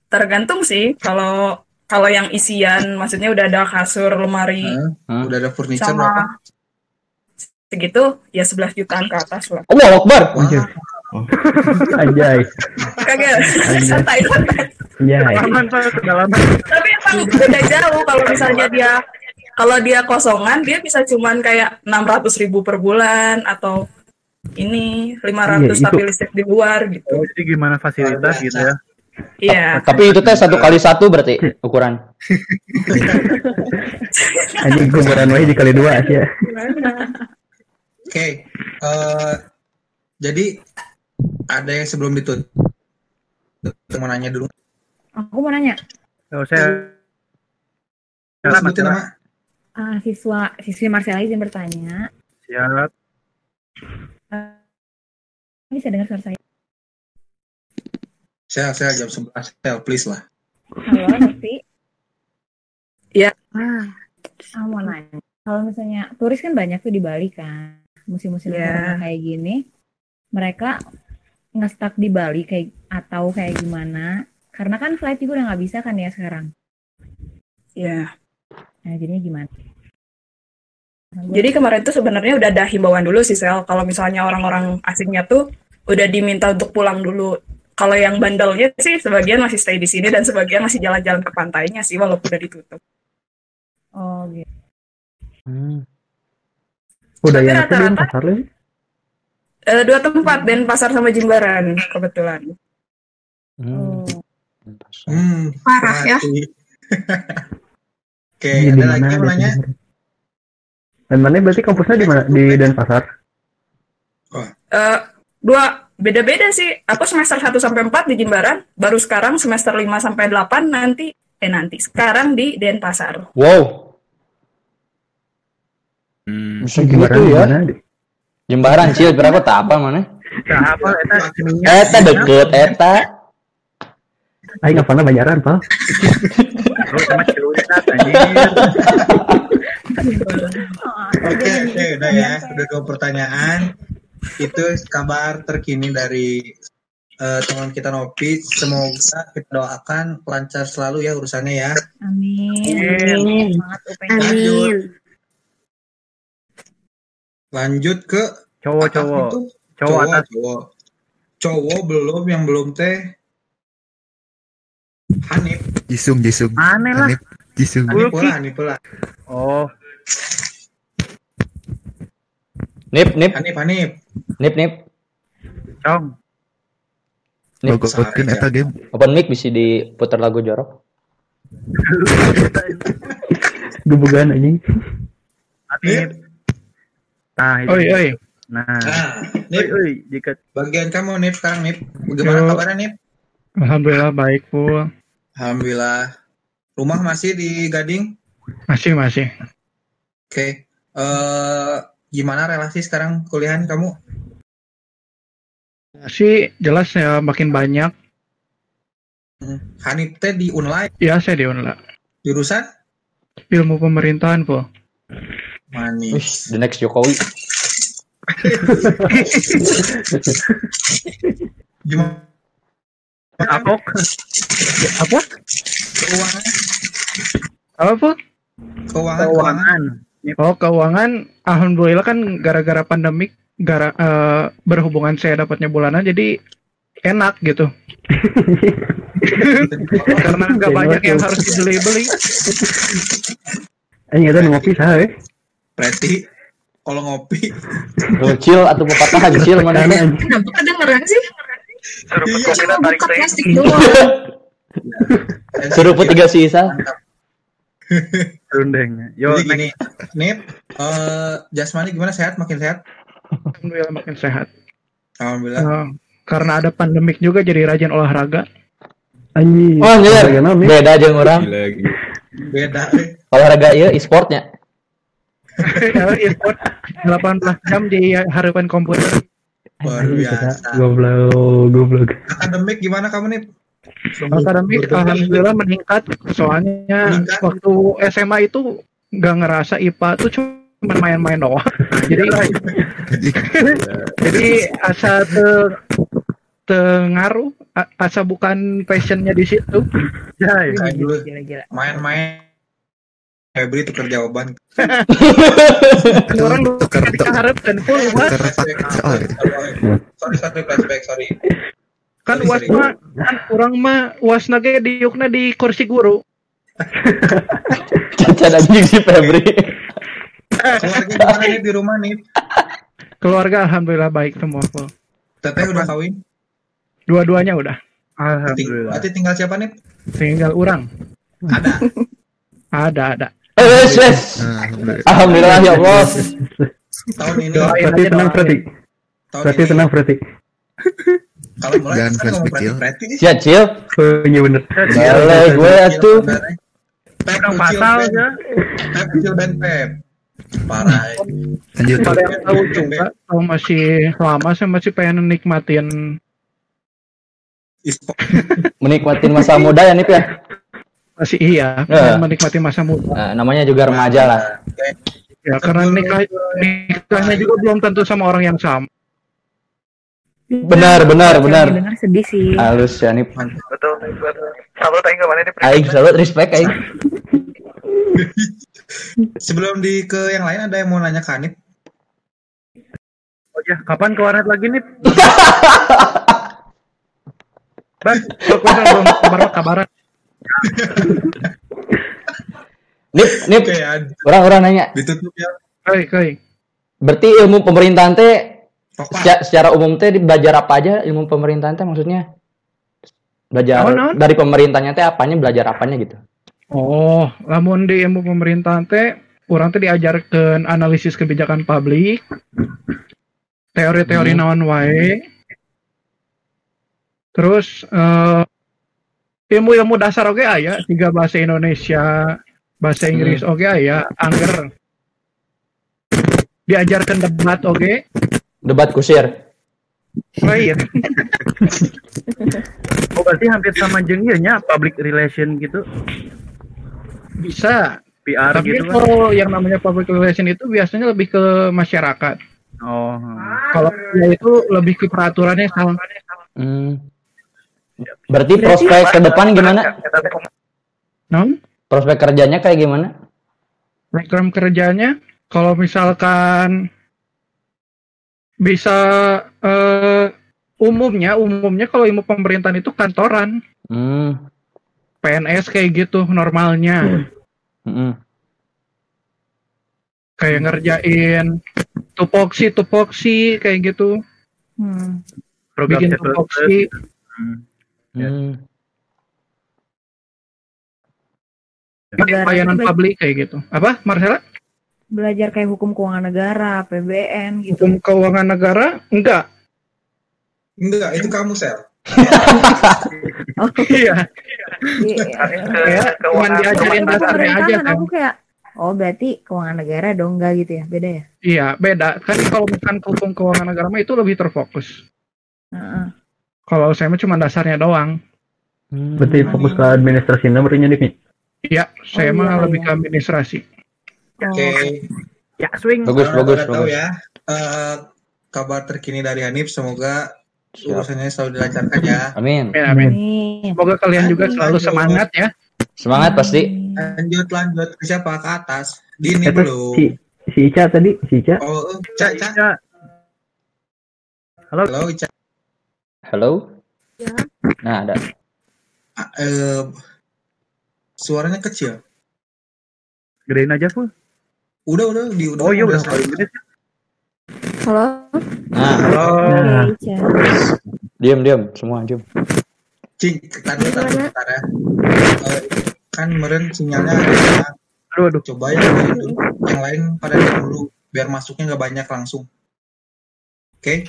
Tergantung sih kalau kalau yang isian maksudnya udah ada kasur, lemari
Udah ada furniture
sama
berapa?
segitu ya 11 jutaan ke atas lah.
Allah Akbar.
Anjay.
Kagak santai santai.
Anjay.
Kedalaman.
Tapi emang beda jauh kalau misalnya dia kalau dia kosongan dia bisa cuman kayak 600 ribu per bulan atau ini 500
Iya,
tapi listrik di luar gitu.
Oh, jadi gimana fasilitas gitu ya?
Iya.
Tapi itu teh satu kali satu berarti ukuran. (laughs)
Anjing kuburan wae dikali dua sih ya.
Oke, eh, jadi ada yang sebelum ditutup mau nanya dulu.
Aku mau nanya,
Oh, saya
Sebutin nama.
Ah, siswa siswi Marcella izin bertanya,
siap.
eh, bisa dengar suara saya?
Sel, sel jam 11. Sel, please lah.
Halo, Novi.
Iya.
Ah, mau nanya. Kalau misalnya turis kan banyak tuh di Bali kan. musim-musim
Iya.
corona kayak gini mereka nge-stuck di Bali kayak atau kayak gimana karena kan flight juga udah nggak bisa kan ya sekarang
Iya.
Nah jadinya gimana
Jadi kemarin tuh sebenarnya udah ada himbauan dulu sih Sel. Kalau misalnya orang-orang asingnya tuh udah diminta untuk pulang dulu. Kalau yang bandelnya sih sebagian masih stay di sini dan sebagian masih jalan-jalan ke pantainya sih walaupun udah ditutup.
oh gitu
Udah
Tapi
ya
rata-rata-
pasar lagi.
Eh, dua tempat dan pasar sama Jimbaran kebetulan.
Hmm,
Parah ya. (laughs)
Oke,
Ini
ada
di
lagi
mana,
yang nanya?
Dan mana berarti kampusnya di mana? Di Denpasar.
Eh, dua beda-beda sih. Aku semester 1 sampai 4 di Jimbaran, baru sekarang semester 5 sampai 8 nanti eh nanti sekarang di Denpasar.
Wow.
Hmm.
Bisa gitu
di
ya.
Di?
Jembaran cil berapa tak apa mana?
Nah, apa eta
Eta deket eta.
Aing apana Banjaran, Pak? (laughs)
Lu sama anjir.
Oke, oke, udah ya. Udah dua pertanyaan. Itu kabar terkini dari eh, teman kita Nopi. Semoga kita doakan lancar selalu ya urusannya ya.
amin semangat UPN
Lanjut. Lanjut ke
Cowok-cowok. Cowok
cowok,
atas.
cowok. Cowok belum yang belum teh. Hanif.
Jisung, Jisung.
Aneh lah.
Jisung.
Hanif pula, Hanif pula.
Oh,
Nip, nip,
Hanif, Hanif.
nip, nip.
cong.
Nip.
Gogokeun eta game.
Open mic bisa diputar lagu jorok. (laughs)
Gebugan anjing.
Hanif. Nah, itu.
Oi, oi.
Nah,
Nah,
oi,
Nip,
oi, jika
bagian kamu Nip sekarang Nip. Bagaimana kabarnya Nip?
Alhamdulillah baik, Pul.
Alhamdulillah. Rumah masih di Gading?
Masih, masih.
Oke. Eh gimana relasi sekarang kuliahan kamu?
Sih jelas ya makin banyak.
Hmm. Hanif teh di Unlai
Ya, saya di Unla.
jurusan
Ilmu pemerintahan, Pul.
manis.
The next Jokowi. (laughs)
Gimana?
Apok.
Apa?
Keuangan,
Apa, Pul?
keuangan, keuangan.
Keuangan.
Oh, keuangan alhamdulillah kan gara-gara pandemik gara eh, berhubungan saya dapatnya bulanan jadi enak gitu. (laughs) Karena nggak banyak yang harus dibeli-beli.
Aing eta nu ngopi saha eh?
Berarti kalau ngopi
Cil atau pepatah cil mana?
Kenapa kedengeran sih?
Suruh
Iya, cuma
tarik
buka plastik doang.
Seruput tiga sisa.
Rundeng. Yo,
Jadi gini, Nip, eh jasmani gimana sehat? Makin sehat?
Alhamdulillah makin sehat.
Alhamdulillah.
Eh, karena ada pandemik juga jadi rajin olahraga.
Anjing.
Oh anjir, beda jeung orang.
Gila, gila.
Beda.
Olahraga ieu e-sportnya. (laughs)
Ya, e-sport 18 jam di harapan komputer.
Luar
eta
biasa.
Goblok, goblok.
Akademik gimana kamu Nip?
Akademik alhamdulillah meningkat. Soalnya
Meningkat?
waktu SMA itu nggak ngerasa IPA tuh cuma main-main doang. (laughs) jadi jadi asa te, tengaruh asa bukan passionnya di situ.
Dulu
gila-gila
main-main Febri tukar jawaban.
Orang kita harapkan full uas
Sorry, sorry, flashback, sorry.
kan
Sorry,
uas mah kan orang mah uas nage diukna di kursi guru. (laughs)
Cacat anjing si Febri.
Keluarga gimana nih di rumah nih?
Keluarga alhamdulillah baik semua full.
Teteh udah kawin?
Dua-duanya udah.
Alhamdulillah.
Berarti tinggal siapa nih?
Tinggal orang.
Ada.
Ada ada.
Eh, yes, yes. Alhamdulillah ya Allah.
Tahun ini
Doain
Berarti
aja
tenang Berarti
ini
tenang Fredi.
kalau mulai
Jangan
kan ngomong berarti
Cil.
berarti
Sia cil.
Oh, iya bener.
Boleh gue atuh.
Pep
ya.
Pep kucil Ben Pep. Parah.
Lanjut.
Pada yang tahu juga, kalau masih lama saya masih pengen nikmatin.
Menikmatin masa muda ya Nip ya.
Masih iya,
Ya.
pengen menikmati masa muda.
Nah, namanya juga remaja lah.
Ya karena nikah nikahnya juga belum tentu sama orang yang sama.
Benar, benar, benar.
Dengar sedih sih.
Halus ya nih.
Betul, betul. Salut aing ke mana nih?
Aing salut respect aing. (laughs)
Sebelum di ke yang lain ada yang mau nanya ke Hanif?
Oh ya, kapan ke warnet lagi nih? (laughs)
Bang, kok belum kabar kabaran.
Nip, nip. Orang-orang nanya.
Ditutup ya.
Kai, kai.
Berarti ilmu pemerintahan teh secara, secara umum teh belajar apa aja ilmu pemerintahan teh maksudnya? Belajar
Naon, naon?
dari pemerintahnya teh apanya, belajar apanya gitu.
Oh, lamun di ilmu pemerintahan teh orang teh diajarkan analisis kebijakan publik, teori-teori
Hmm.
naon wae. Terus eh ilmu-ilmu dasar oke aya, tiga bahasa Indonesia, bahasa Inggris oke aya, angger. Diajarkan debat oke.
Debat kusir.
Oh iya.
Oh berarti hampir sama jeung ieu nya public relation gitu.
Bisa.
PR
Tapi
gitu kan.
kalau yang namanya public relation itu biasanya lebih ke masyarakat.
Oh.
Kalau ya itu lebih ke peraturannya sama.
Hmm. Berarti prospek ke depan gimana?
Non?
Prospek kerjanya kayak gimana?
program kerjanya kalau misalkan bisa eh, umumnya umumnya kalau ilmu pemerintahan itu kantoran
Hmm.
PNS kayak gitu normalnya
Hmm.
kayak ngerjain tupoksi tupoksi kayak gitu
Hmm.
Program
bikin
C++.
tupoksi
Hmm.
Bikin pelayanan publik kayak gitu apa Marcela
Belajar kayak hukum keuangan negara, PBN gitu.
hukum keuangan negara enggak
Enggak, itu kamu sel. (laughs)
iya
Iya.
cuman diajarin dasarnya aja kan
aku kayak oh berarti keuangan negara dong enggak gitu ya beda ya
Iya, beda. Kan kalau bukan hukum keuangan negara mah itu lebih terfokus.
Heeh.
Kalau saya mah cuma dasarnya doang.
Berarti fokus ke administrasinya berarti nih.
Iya, saya
iya,
mah
iya.
lebih ke administrasi.
Oke.
Ya, swing.
Bagus,
Kalau
bagus,
tahu
bagus.
ya. eh, kabar terkini dari Hanif semoga urusannya selalu dilancarkan ya.
Amin.
Amin, amin. Semoga kalian juga selalu semangat ya.
Semangat pasti.
Lanjut lanjut ke siapa ke atas? Dini
Eta
belum.
si si Ica tadi, si Ica.
Oh, Ica, Ica.
Halo.
Halo, Ica.
Halo. Nah, ada.
Eh, suaranya kecil.
Gedein aja full.
Udah, udah, di udah.
Oh iya udah.
halo
Nah,
Halo.
Nah,
diam, diam, semua diam.
Cing, tadi tadi bentar ya. Eh, kan meren sinyalnya ada.
Aduh, aduh.
Coba yang lain dulu. Yang lain pada dulu biar masuknya nggak banyak langsung. Oke,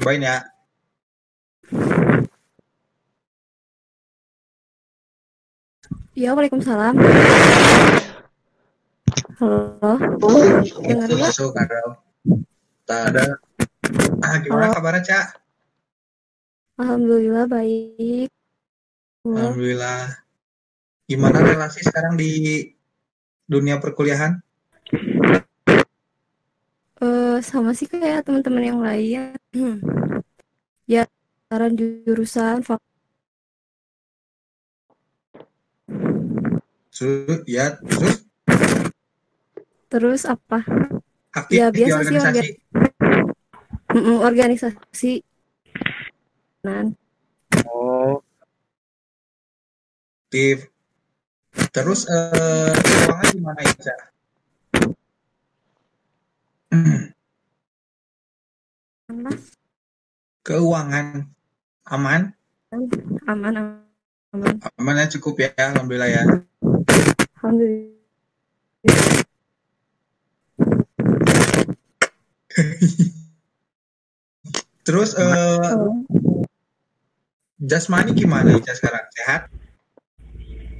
cobain ya.
Ya, Waalaikumsalam. Halo. Dengar nggak?
masuk ada. Ada. Ah, gimana kabarnya, Cak?
Alhamdulillah baik.
Alhamdulillah. Gimana relasi sekarang di dunia perkuliahan?
Eh, sama sih kayak teman-teman yang lain. ya, saran jurusan fak-
Terus, ya, terus
terus apa?
aktif
Ya
di
biasa sih
organisasi.
orga- Mm-mm, organisasi. Nan.
Oh. Aktif. Terus eh keuangan gimana Ica? Keuangan aman?
Aman, aman.
Aman ya cukup ya, alhamdulillah ya.
Alhamdulillah.
Terus eh jasmani gimana Ica sekarang? Sehat?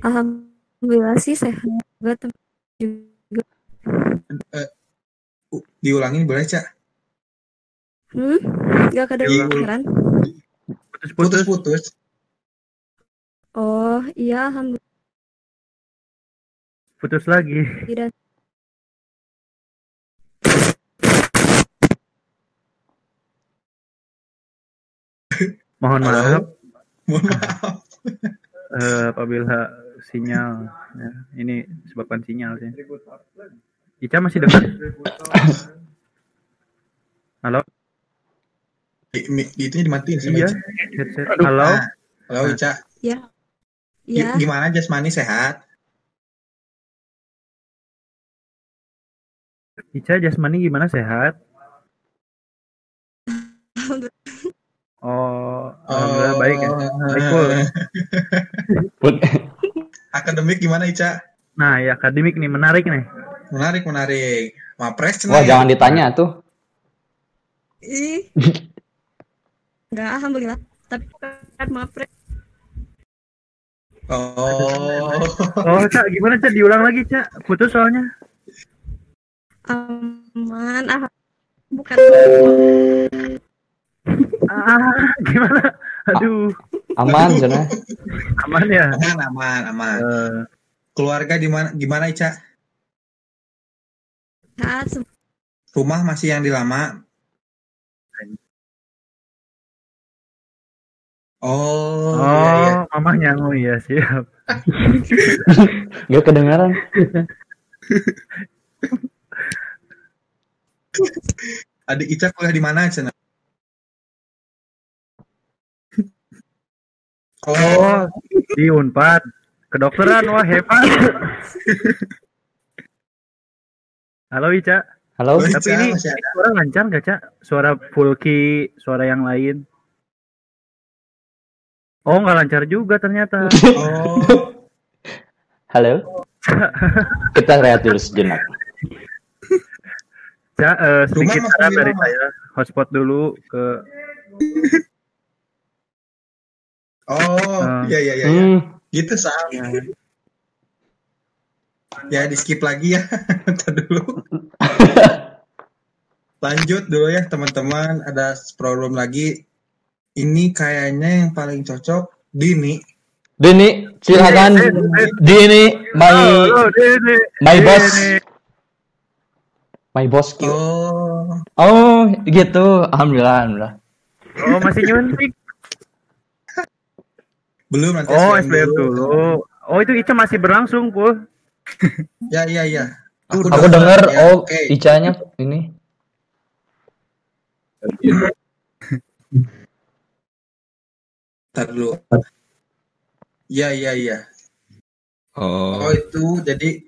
Alhamdulillah sih sehat juga juga.
Eh, u- diulangin boleh Cak?
Hmm? Gak kedengeran?
Putus-putus.
Oh, iya alhamdulillah
putus lagi.
Tidak.
Mohon maaf.
Mohon ah. maaf.
Uh, apabila sinyal ya, ini sebabkan sinyal sih. Ica masih dengar halo?
Itu dimatiin sih ya
halo?
Halo Ica.
Ya. ya.
Gimana Jasmani? Sehat?
Ica jasmani gimana sehat? Oh, alhamdulillah baik ya. Baik, (laughs) Pul.
Akademik gimana Ica?
Nah, ya akademik nih menarik nih.
Menarik, menarik. Mapres
Wah,
ya?
jangan ditanya tuh.
Ih. (laughs) Enggak, alhamdulillah. Tapi kan maaf, Pre.
Oh.
Oh, Cak, gimana Cak? Diulang lagi, Cak. Putus soalnya.
Aman, ah. Bukan.
Ah, gimana? Aduh.
Aman, Cina.
Aman ya?
Aman, aman, aman. Keluarga di mana gimana Ica?
Se-
Rumah masih yang di lama? Oh,
Oh,
iya, iya.
mamah nyangu ya, siap. (laughs)
Gak kedengaran. (laughs)
Adik Ica kuliah di mana, Cina?
Oh, di Unpad. Kedokteran, wah hebat. Halo Ica.
Halo.
Ica,
Tapi ini
ada?
suara lancar nggak, Cak? Suara Fulki, suara yang lain. Oh, nggak lancar juga ternyata. (laughs)
Oh,
Halo. (laughs) Kita rehat dulu sejenak.
Eh,
Rumah
sedikit
masih
saran dari saya. Hotspot dulu ke (laughs)
oh, iya iya iya. iya.
Hmm.
Gitu Sam. Ya di skip lagi ya. (laughs) Ntar dulu. (laughs) Lanjut dulu ya teman-teman. Ada problem lagi. Ini kayaknya yang paling cocok Dini.
Dini, silakan. Dini, my
Halo, Dede.
my boss. My boss Q.
Oh,
Oh, gitu. Alhamdulillah, alhamdulillah.
Oh, masih nyuntik.
belum nanti
Oh,
SBM
dulu. Oh, itu Ica masih berlangsung, Pul. (laughs)
Ya iya iya.
Aku
dengar,
denger
ya,
oh
oke.
Icanya ini.
Ntar dulu. Iya iya iya.
Oh,
Oh itu jadi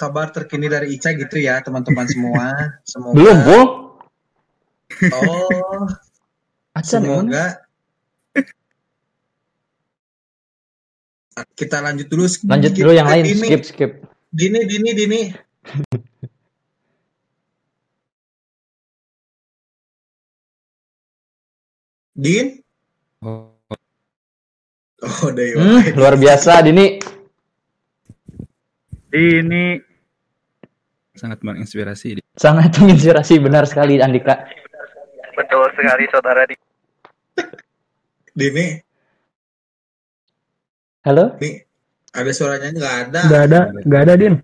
kabar terkini dari Ica gitu ya teman-teman semua. (laughs) Semoga.
Belum, Bu.
Oh,
Acan
semoga kita lanjut dulu.
Lanjut
Skip
dulu yang
ke
lain,
Dini.
skip skip.
Dini, Dini, Dini. Din?
oh,
Oh.
Hmm, luar biasa Dini.
Ini
sangat menginspirasi.
Sangat menginspirasi benar sekali Andika.
Betul sekali saudara di
Dini,
Halo?
nih ada suaranya nggak ada.
Nggak ada, nggak ada Din.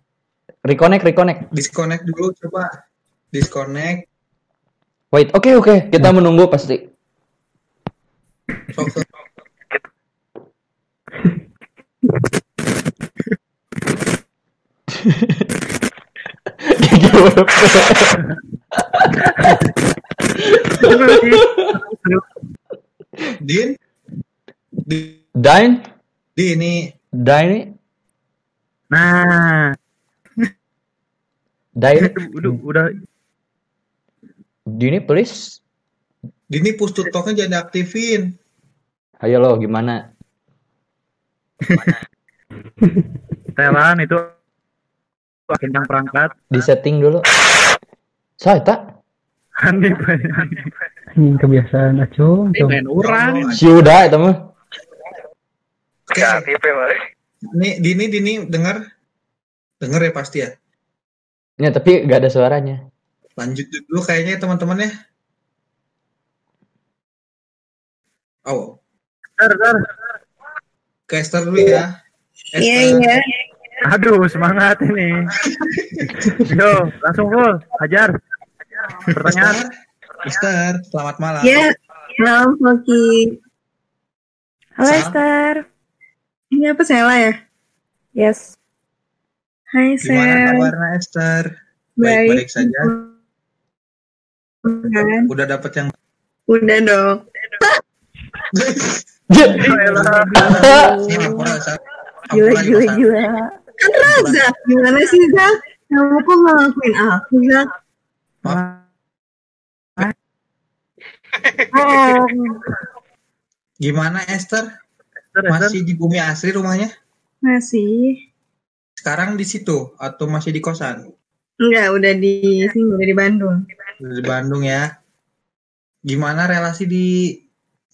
Reconnect, reconnect.
Disconnect dulu coba. Disconnect.
Wait, oke oke, kita menunggu pasti.
Sok, sok. (laughs) Din? Di,
Dain,
di ini
Dain,
Nah,
Dain, (laughs)
udah udah
Dini please.
Dini push to talk-nya jangan diaktifin.
Ayo lo gimana?
Telan itu kencang perangkat.
Di setting dulu. Saya tak.
Andi
Ini kebiasaan acung.
Ini main orang.
Si udah itu mah.
Oke. Nih, Dini, Dini, dengar? Dengar ya pasti ya.
Ya tapi gak ada suaranya.
Lanjut dulu kayaknya teman-teman ya. Oh,
Dar, dar.
ke Esther dulu ya.
Iya, iya.
Aduh, semangat ini. Yo, langsung full, hajar. Pertanyaan.
Esther, selamat malam.
Ya, halo Foki.
Halo. Esther.
Ini apa Sela ya?
Yes.
Hai
Gimana
Sel.
kabarnya Esther?
Baik.
Baik-baik saja.
Kan?
Udah dapat yang
Udah dong. (laughs)
Gila gila gila.
Kan Raza, gimana sih Zak? Kamu kok ngelakuin aku? Oh,
Gimana Esther? Masih di bumi asli rumahnya?
masih.
Sekarang di situ atau masih di kosan?
Enggak, udah di sini, udah di Bandung.
Di Bandung ya. Gimana relasi di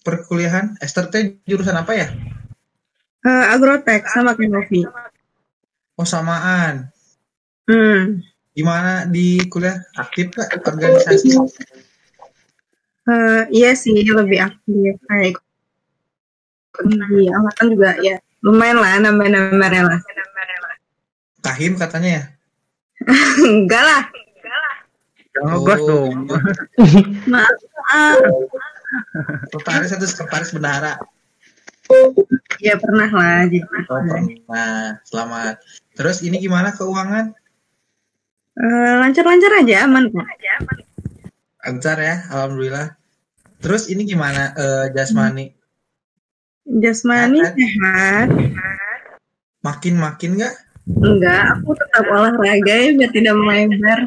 perkuliahan? Esther teh jurusan apa ya?
Eh, agrotek sama Kenovi.
Oh samaan.
Hmm.
Gimana di kuliah? Aktif gak organisasi?
Eh, iya sih, lebih aktif. Kayak ikut di angkatan juga ya. Lumayan lah nambah-nambah relasi.
Kahim katanya ya? (laughs)
Enggak lah.
Jangan ngegas dong. (laughs)
Maaf.
Sekretaris atau sekretaris bendahara?
Ya pernah lah. Jadi.
Oh, pernah. Selamat. Terus ini gimana keuangan?
Eh, lancar-lancar aja, aman.
Lancar ya, alhamdulillah. Terus ini gimana eh, jasmani?
Jasmani sehat.
Makin-makin nggak?
Enggak, aku tetap olahraga ya biar tidak melebar.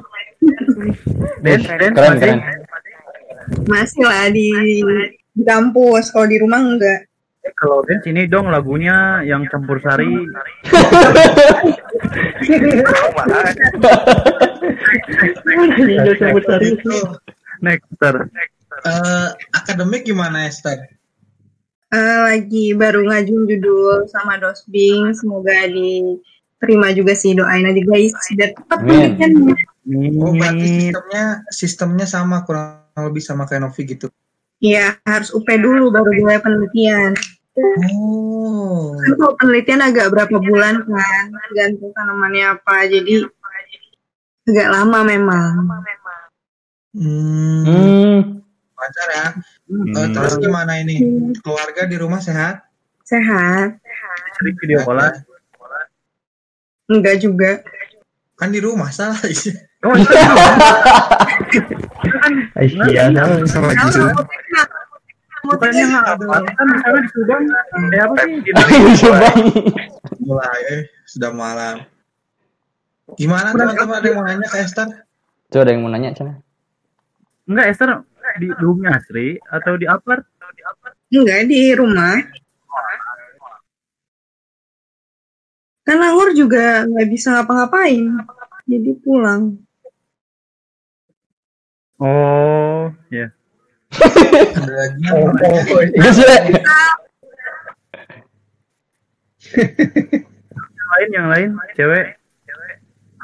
Den, Den,
Keren,
masih?
keren.
Masih lah di, di kampus, kalau di rumah enggak.
Eh, Kalau Den sini dong lagunya yang campur sari. Next, Ter.
Eh, akademik gimana Esther?
Eh, lagi baru ngajuin judul sama dosbing, semoga diterima juga sih doain aja guys biar tetap pendidikan.
Oh, berarti sistemnya sistemnya sama kurang lebih sama kayak Novi gitu.
Iya, harus UP dulu baru mulai penelitian.
Oh.
Kan kalau penelitian agak berapa bulan kan, tergantung tanamannya apa, jadi agak lama memang.
Hmm. Lancar ya. Eh, terus gimana ini? Keluarga di rumah sehat?
Sehat.
Sering video callan.
Enggak juga.
Kan di rumah salah.
Oh,
Aisyah, sama gitu.
Bukannya nggak apa kan di sana di Subang. Eh apa sih? Di
Mulai eh, sudah malam. Gimana teman-teman ada yang mau nanya ke Esther?
Tuh ada yang mau nanya, Cana.
Enggak, Esther di di Bumi Asri atau di Apart?
Enggak di rumah. Kan Anggur juga nggak bisa ngapa-ngapain, jadi pulang.
Oh, ya.
Ada lagi yang
lain, yang lain, cewek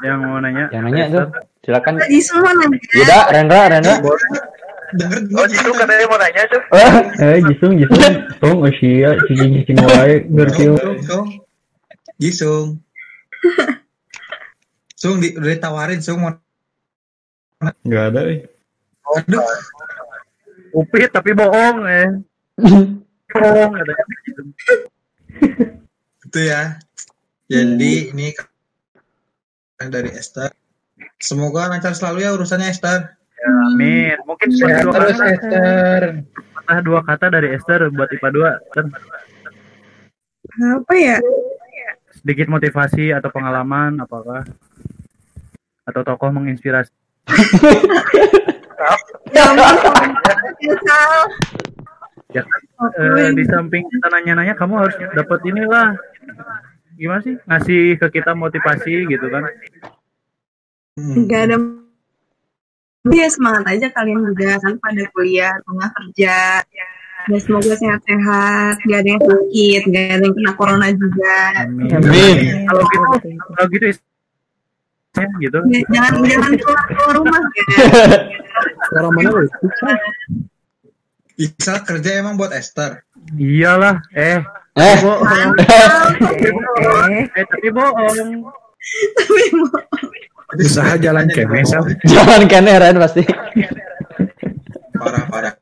yang mau nanya.
Yang nanya tuh, silakan.
Tadi semua nanya.
Yuda, Rendra, Rendra.
Oh, itu katanya mau nanya tuh.
Eh, Jisung, Jisung, tong Asia, cicing cicing wae, ngerti
Sung, di, udah ditawarin Sung mau
Enggak ada, eh.
Waduh.
Upit tapi bohong eh. (laughs) bohong katanya gitu. (laughs)
Itu ya. Jadi ini kan dari Esther. Semoga lancar selalu ya urusannya Esther.
Ya, amin. Mungkin
Sehat
dua
terus,
kata,
Esther.
patah dua kata dari Esther buat IPA 2 dan
Apa ya?
sedikit motivasi atau pengalaman apakah atau tokoh menginspirasi. (laughs)
Ya Sal.
Ya kan eh, di samping kita nanya-nanya kamu harus dapat inilah gimana sih ngasih ke kita motivasi gitu kan.
Enggak ada Ya semangat aja kalian juga kan pada kuliah, tengah kerja. Ya semoga sehat-sehat, gak ada yang sakit, gak ada yang kena corona juga.
Amin. Kalau gitu kalau gitu ya, gitu.
Ya, jangan jangan keluar keluar rumah ya. (laughs)
Suara mana lu? Isal kerja emang buat Esther.
Iyalah, eh.
Eh.
bohong. eh, tapi bohong.
Usaha jalan kene, Sal.
Jangan kene Ren pasti.
Parah parah.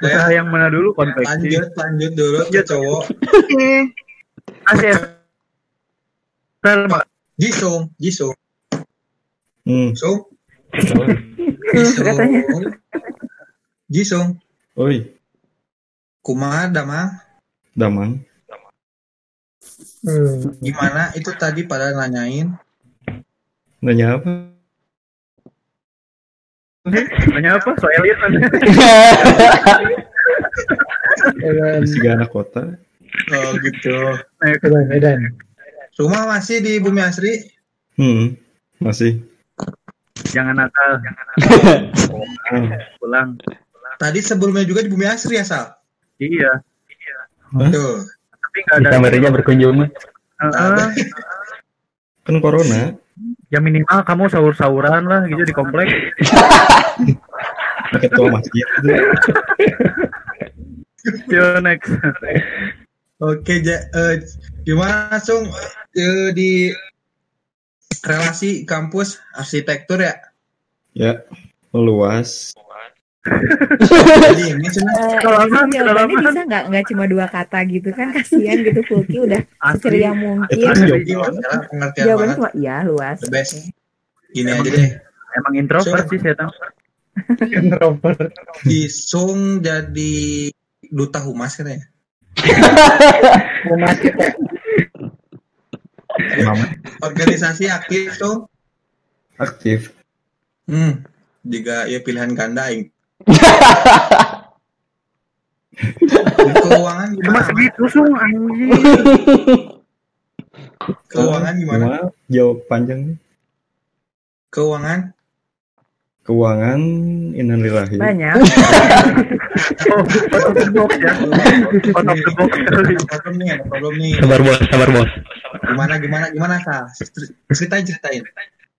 Usaha yang mana dulu konveksi?
Lanjut, lanjut dulu ke cowok.
Oke.
Asyik.
Jisung, Jisung.
Hmm.
Sung.
Katanya.
Jisung.
Oi,
Kumaha damang?
Damang.
Gimana itu tadi pada nanyain?
Nanya apa?
Nanya apa? Soal elit
Tiga anak kota.
Oh gitu.
Medan.
Rumah masih di Bumi Asri?
Hmm, masih.
Jangan nakal. (laughs) Pulang.
Tadi sebelumnya juga di Bumi Asri ya, Sal?
Iya.
Tuh.
Tapi nggak ada.
kamarnya berkunjung.
Heeh.
Kan corona.
Ya minimal kamu sahur-sahuran lah gitu di komplek.
Ketua masjid. (laughs)
Yo next.
Oke, ja, eh, gimana langsung eh, di relasi kampus arsitektur ya?
Ya, luas.
Jadi ini cuma
Kedalaman,
ini jawabannya
kedalaman.
bisa nggak nggak cuma dua kata gitu kan kasihan gitu Fulki udah ceria mungkin jawabannya
banget.
cuma iya luas
The best. Gini aja deh.
Emang introvert sih saya tahu. (laughs)
Introvert.
Isung jadi duta humas kan ya? (laughs)
Humas kita.
Organisasi aktif tuh.
Aktif.
Hmm. Jika ya pilihan ganda aing. (laughs) Keuangan gimana?
segitu sung anjing.
Keuangan gimana?
Jawab panjang.
Keuangan?
Keuangan innalillahi.
banyak
out of the box ya. Out of the box
problem nih, ada problem nih.
Sabar bos, sabar bos.
Gimana gimana gimana Sal? Ceritain ceritain.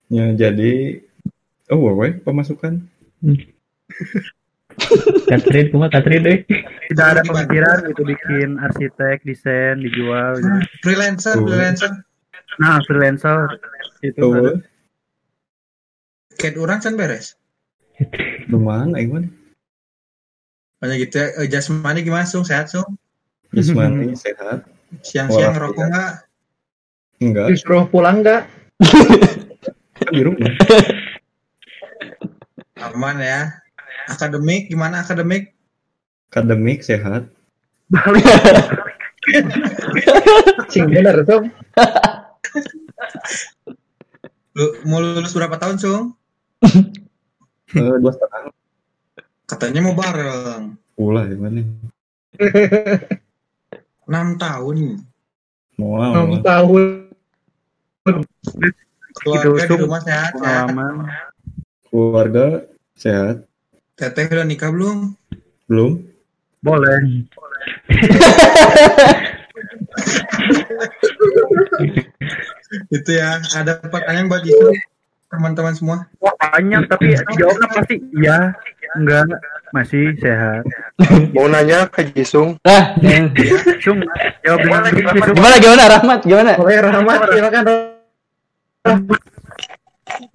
Ya, jadi oh wewe pemasukan.
Catherine, cuma Catherine deh.
Tidak ada pemikiran gitu bikin arsitek, desain, dijual gitu.
Freelancer, freelancer.
Nah, freelancer itu
Cat orang kan beres.
lumayan aing mah.
Banyak gitu ya. Eh, jasmani gimana Sung? Sehat Sung?
Jasmani sehat.
Siang-siang ngerokok nggak?
Enggak,
Disuruh pulang nggak?
kan di rumah. (laughs)
Aman ya. Akademik gimana akademik?
Akademik sehat. (laughs)
Sing bener tuh.
Lu mau lulus berapa tahun Sung? (laughs)
Eh, dua setengah.
Katanya mau bareng.
Ulah gimana?
6 tahun.
Mau
Enam tahun.
Keluarga di rumah sehat ya.
Pengalaman.
Keluarga sehat.
Teteh udah nikah belum?
Belum.
Boleh. (laughs)
Itu ya. Ada pertanyaan buat itu teman-teman semua.
Wah, banyak tapi dijawabnya pasti iya, enggak, masih sehat.
Mau nanya ke Jisung.
Nah,
Sung, jawab dengan begitu, Sung.
gimana gimana Rahmat? Gimana?
Oke, Rahmat, silakan.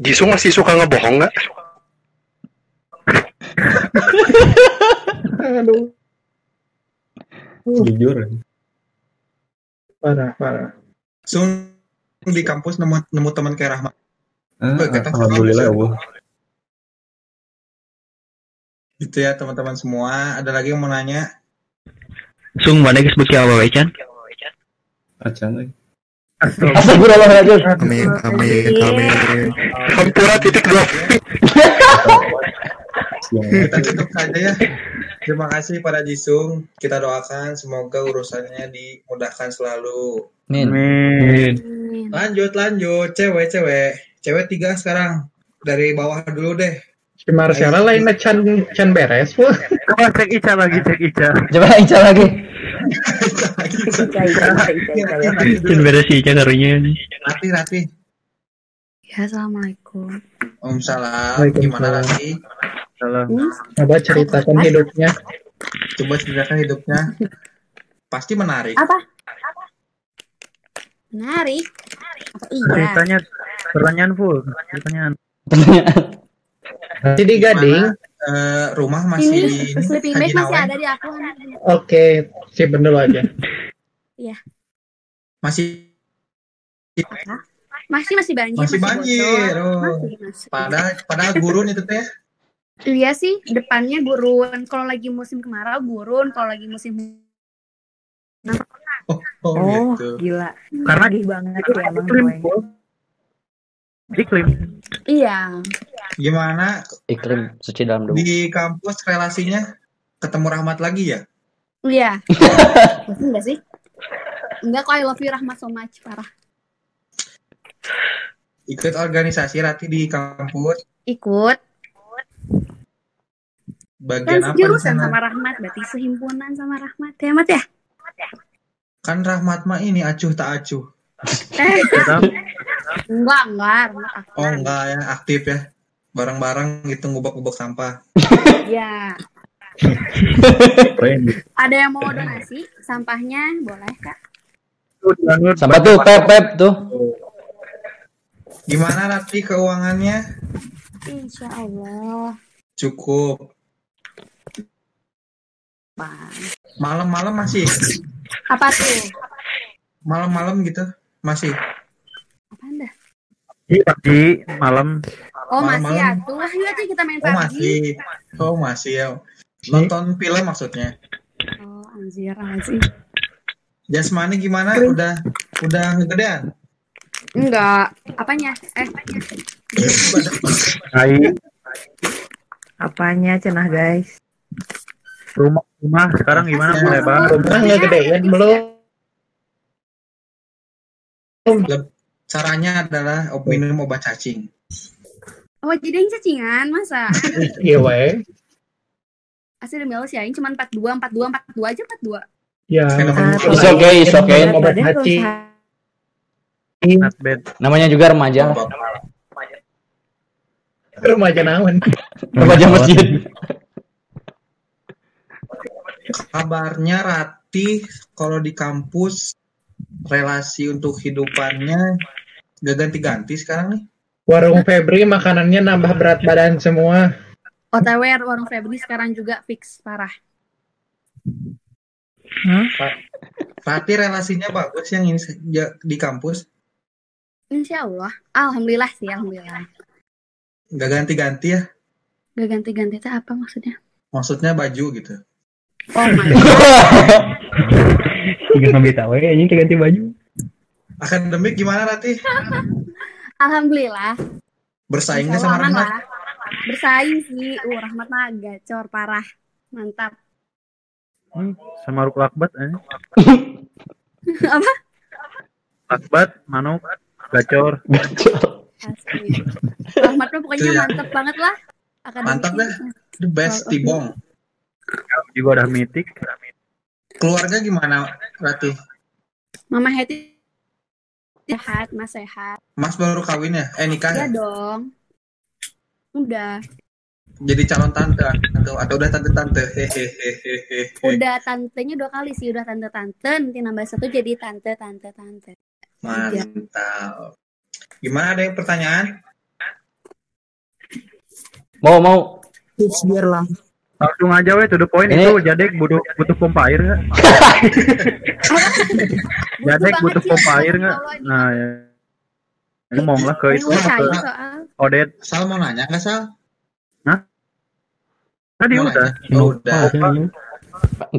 Jisung masih suka ngebohong nggak? (laughs)
Aduh,
Jujur.
parah, parah.
Sung di kampus nemu nemu teman kayak Rahmat.
Ah,
Oh, kata-
alhamdulillah Allah.
Gitu ya teman-teman semua. Ada lagi yang mau nanya?
Sung, mana guys beki apa Chan?
Acan euy.
Astagfirullahaladzim.
Amin, amin, amin.
Hampura titik dua.
Kita tutup saja ya. Terima kasih pada Jisung. Kita doakan semoga urusannya dimudahkan selalu.
Min.
Lanjut, lanjut. Cewek, cewek. Cewek tiga sekarang. Dari bawah dulu deh.
Si Marcella lain Chan Chan beres.
Coba cek Ica lagi, cek Ica.
Coba Ica lagi.
Cin beres sih Ica karunya.
Rati, Rati.
Ya, assalamualaikum.
Waalaikumsalam. Gimana Rati?
Salam.
Coba ceritakan hidupnya.
Coba ceritakan hidupnya. Pasti menarik.
Apa? Menarik. Apa iya?
Ceritanya pertanyaan full, pertanyaan.
Masih di Gading.
Eh, rumah masih
Ini
di ini,
sleeping bag masih ada di aku.
Oke, simpen dulu aja.
Iya.
Masih
Masih masih banjir.
masih banjir.
bocor.
Oh.
Masih, masih.
Padahal padahal gurun itu teh.
Iya sih, depannya gurun. Kalau lagi musim kemarau gurun, kalau lagi musim
Oh,
Oh,
gitu.
gila.
Karena
Sedih banget ya emang
iklim.
Iya.
Gimana
Iklim suci dalam debu.
di kampus relasinya ketemu Rahmat lagi ya?
Iya. (laughs) Enggak sih? Enggak kok I love you Rahmat so much, parah.
Ikut organisasi Rati di kampus
Ikut.
bagian
Kan
apa di
jurusan
sana?
sama Rahmat, berarti sehimpunan sama Rahmat. Ya, Mat ya?
Kan Rahmat mah ini acuh tak acuh.
Enggak, enggak.
Oh enggak ya, aktif ya. Bareng-bareng gitu ngubek-ngubek sampah.
Iya. (laughs) Ada yang mau donasi sampahnya boleh kak.
Sampai tuh pep pep tuh.
Gimana Rati keuangannya?
Insya Allah.
Cukup. Malam-malam masih?
Apa tuh?
Malam-malam gitu masih?
Iya, pagi, malam.
Oh masih
Malam-malam.
ya tuh. Iya tuh kita main
Oh
PUBG.
masih. Oh masih ya. Nonton film maksudnya.
Oh anjir anjir.
Jasmani gimana? Udah udah ngegedean?
Enggak. Apanya? Eh.
Hai,
Apanya cenah guys?
rumah rumah sekarang gimana mulai lebar?
Rumah nggak gedean belum.
Leb- Caranya adalah minum obat cacing.
Oh jadi yang cacingan masa? (laughs)
Iya weh.
Asli demi Allah sih Aing cuma 42, 42, 42 aja 42.
Ya.
It's okay, it's okay.
Obat hati.
Not bad.
Namanya juga remaja.
Remaja naon.
Remaja masjid.
Kabarnya Rati kalau di kampus relasi untuk hidupannya gak ganti-ganti sekarang nih.
Warung Febri makanannya nambah berat badan semua.
OTW warung Febri sekarang juga fix parah.
Rati relasinya bagus yang ini ja- di kampus
Insya Allah. Alhamdulillah sih, alhamdulillah.
gak ganti-ganti ya.
Gak ganti-ganti itu apa maksudnya?
Maksudnya baju gitu.
Oh (laughs) my
Tiga ngambil tahu ya, ini ganti baju.
Akademik gimana Rati?
Alhamdulillah.
Bersaingnya sama Rahmat?
lah. Bersaing sih. Uh, Rahmat mah gacor parah. Mantap.
Hmm, sama Ruk Lakbat eh. (laughs)
apa?
Lakbat, Manuk, Gacor.
Asli. Rahmat mah pokoknya
ya.
mantep banget lah. Akademik
Mantap dah. The best Tibong.
Juga udah mitik.
Keluarga gimana Rati?
Mama Heti sehat, Mas sehat.
Mas baru kawin ya? Eh nikah
Ya
ya?
dong. Udah.
Jadi calon tante atau atau udah tante-tante? Hehehe.
Udah tantenya dua kali sih. Udah tante-tante. Nanti nambah satu jadi tante-tante-tante.
Mantap. Gimana ada yang pertanyaan?
Mau mau.
Tips biar lang.
Langsung aja weh to the point
Ini-
itu Jadek butuh butuh pompa air nggak? (laughs) Jadek butuh pompa air nggak? Nah ya. Ngomong lah ke itu ke. Odet.
Sal mau nanya nggak Sal?
Hah? Tadi
Mau
udah.
nanya? Oh, udah.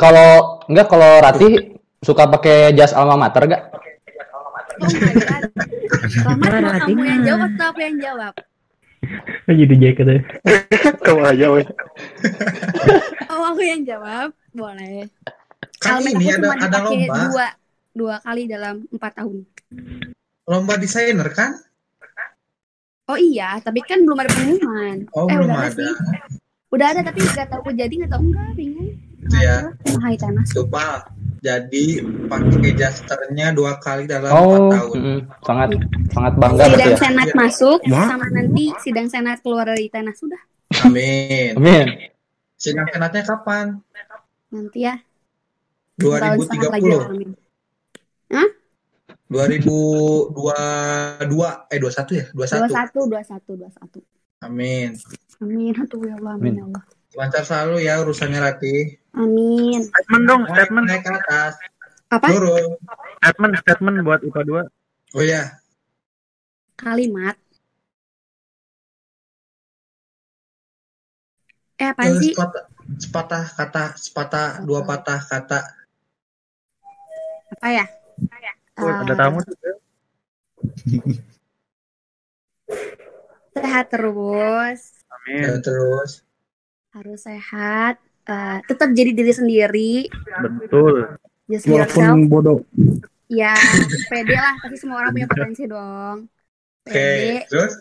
Kalau enggak kalau Rati suka pakai jas alma mater gak?
Rahmat mau kamu yang jawab atau aku yang jawab?
Jadi jaket ya. (laughs)
Kamu aja weh.
Oh aku yang jawab. Boleh.
Kan ini ada ada lomba.
dua dua kali dalam empat tahun.
Lomba desainer kan?
Oh iya, tapi kan belum ada pengumuman.
Oh,
eh
belum
udah
ada.
sih. Udah ada tapi nggak tahu jadi nggak tahu enggak bingung.
Itu ya.
Mahal tanah.
Supal. Jadi pakai jasternya dua kali dalam empat
Oh,
tahun.
mm, sangat sangat bangga
Sidang
berarti ya.
senat masuk
Wah.
sama nanti sidang senat keluar dari tanah sudah
Amin.
Amin.
Sidang senatnya kapan?
nanti ya. Tahun setengah lagi
2030.
amin. Hah?
2022 eh 21 ya? 21.
21 21 21.
Amin.
Amin. Ya Allah, amin ya Allah.
Lancar selalu ya urusannya Rati.
Amin.
Statement dong, statement.
Naik ke atas.
Apa?
Turun.
Statement, statement buat IPA 2.
Oh ya.
Kalimat. Eh
Eh,
sih?
sepatah, sepatah kata, sepatah dua patah kata.
Apa ya?
Oh, ada
Eh,
tamu tuh.
Sehat terus.
Amin.
Ya, terus.
Harus sehat. Eh, tetap jadi diri sendiri.
Betul.
Just be yourself.
Walaupun bodoh.
Ya, pede lah. Pasti semua orang punya potensi dong.
Oke,
Pede.
terus?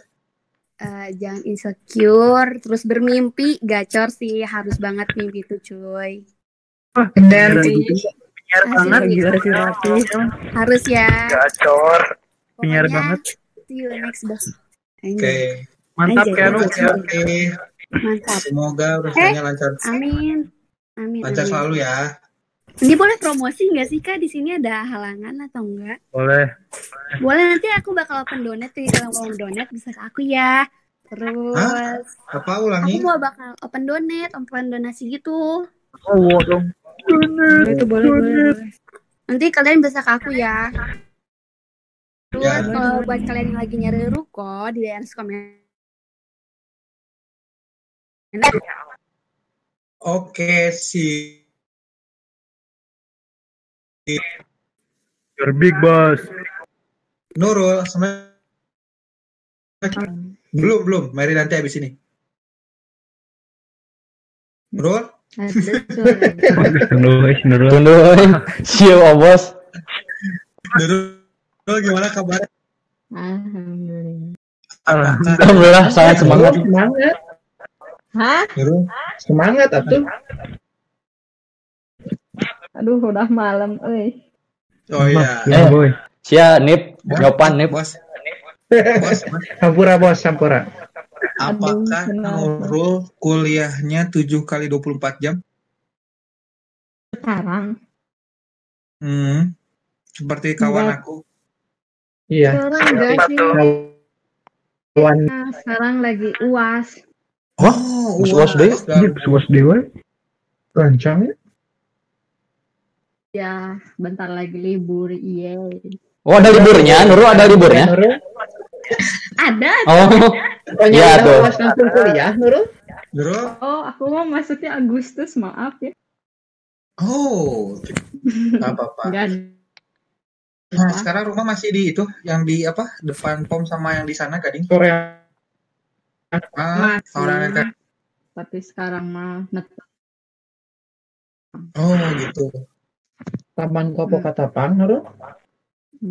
eh, jangan insecure. Terus bermimpi. Gacor sih. Harus banget mimpi itu cuy.
Dan
Penyiar
Asik,
banget.
gila
sih Rati.
Harus ya.
Gacor.
Penyiar banget.
See you next boss.
Oke.
Mantap
Anjay,
Keanu.
anjay.
Oke.
Mantap.
Semoga
Eh,
urusannya lancar.
amin. Amin.
Lancar
amin.
selalu ya.
Ini boleh promosi nggak sih kak? Di sini ada halangan atau enggak?
Boleh.
Boleh nanti aku bakal open donate tuh kalau mau donate bisa ke aku ya. Terus
Apa
aku
ulangi?
mau bakal open donate, open donasi gitu.
Oh, dong.
itu boleh, boleh, boleh. Nanti kalian bisa ke aku ya. Terus
Ya.
kalau buat kalian yang lagi nyari ruko di daerah komen.
Oke, si
Your big boss.
Nurul sama belum belum. Mari nanti habis ini. Nurul?
Nurul, Nurul.
Tunduh. Siap, oh, bos.
Nurul gimana kabar?
Alhamdulillah.
Alhamdulillah sangat semangat.
Semangat.
Hah?
Semangat atuh.
Aduh, udah malam, euy.
Oh iya.
Eh, Sia nip, nyopan nip.
Bos. (laughs)
Sampura bos, sampura.
Apakah Nurul kuliahnya 7 kali 24 jam?
Sekarang.
Hmm. Seperti kawan
Enggak.
aku.
Iya.
Sekarang enggak sih.
Kawan.
Nah, sekarang lagi uas.
Oh,
Uas deh.
Uas dewa. Rancang ya.
Ya, bentar lagi libur, iya.
Oh, ada liburnya, Nurul ada liburnya.
Ada.
Oh. Iya tuh.
uas langsung kuliah, Nurul.
Nurul?
Oh, aku mau maksudnya Agustus, maaf ya.
Oh. (laughs) Apa-apa. Nah, sekarang rumah masih di itu, yang di apa? Depan pom sama yang di sana, Gading.
Korea.
Ah,
Masih.
orang yang
Tapi sekarang mah net-
Oh, gitu.
Taman Kopo Katapang, Nurul.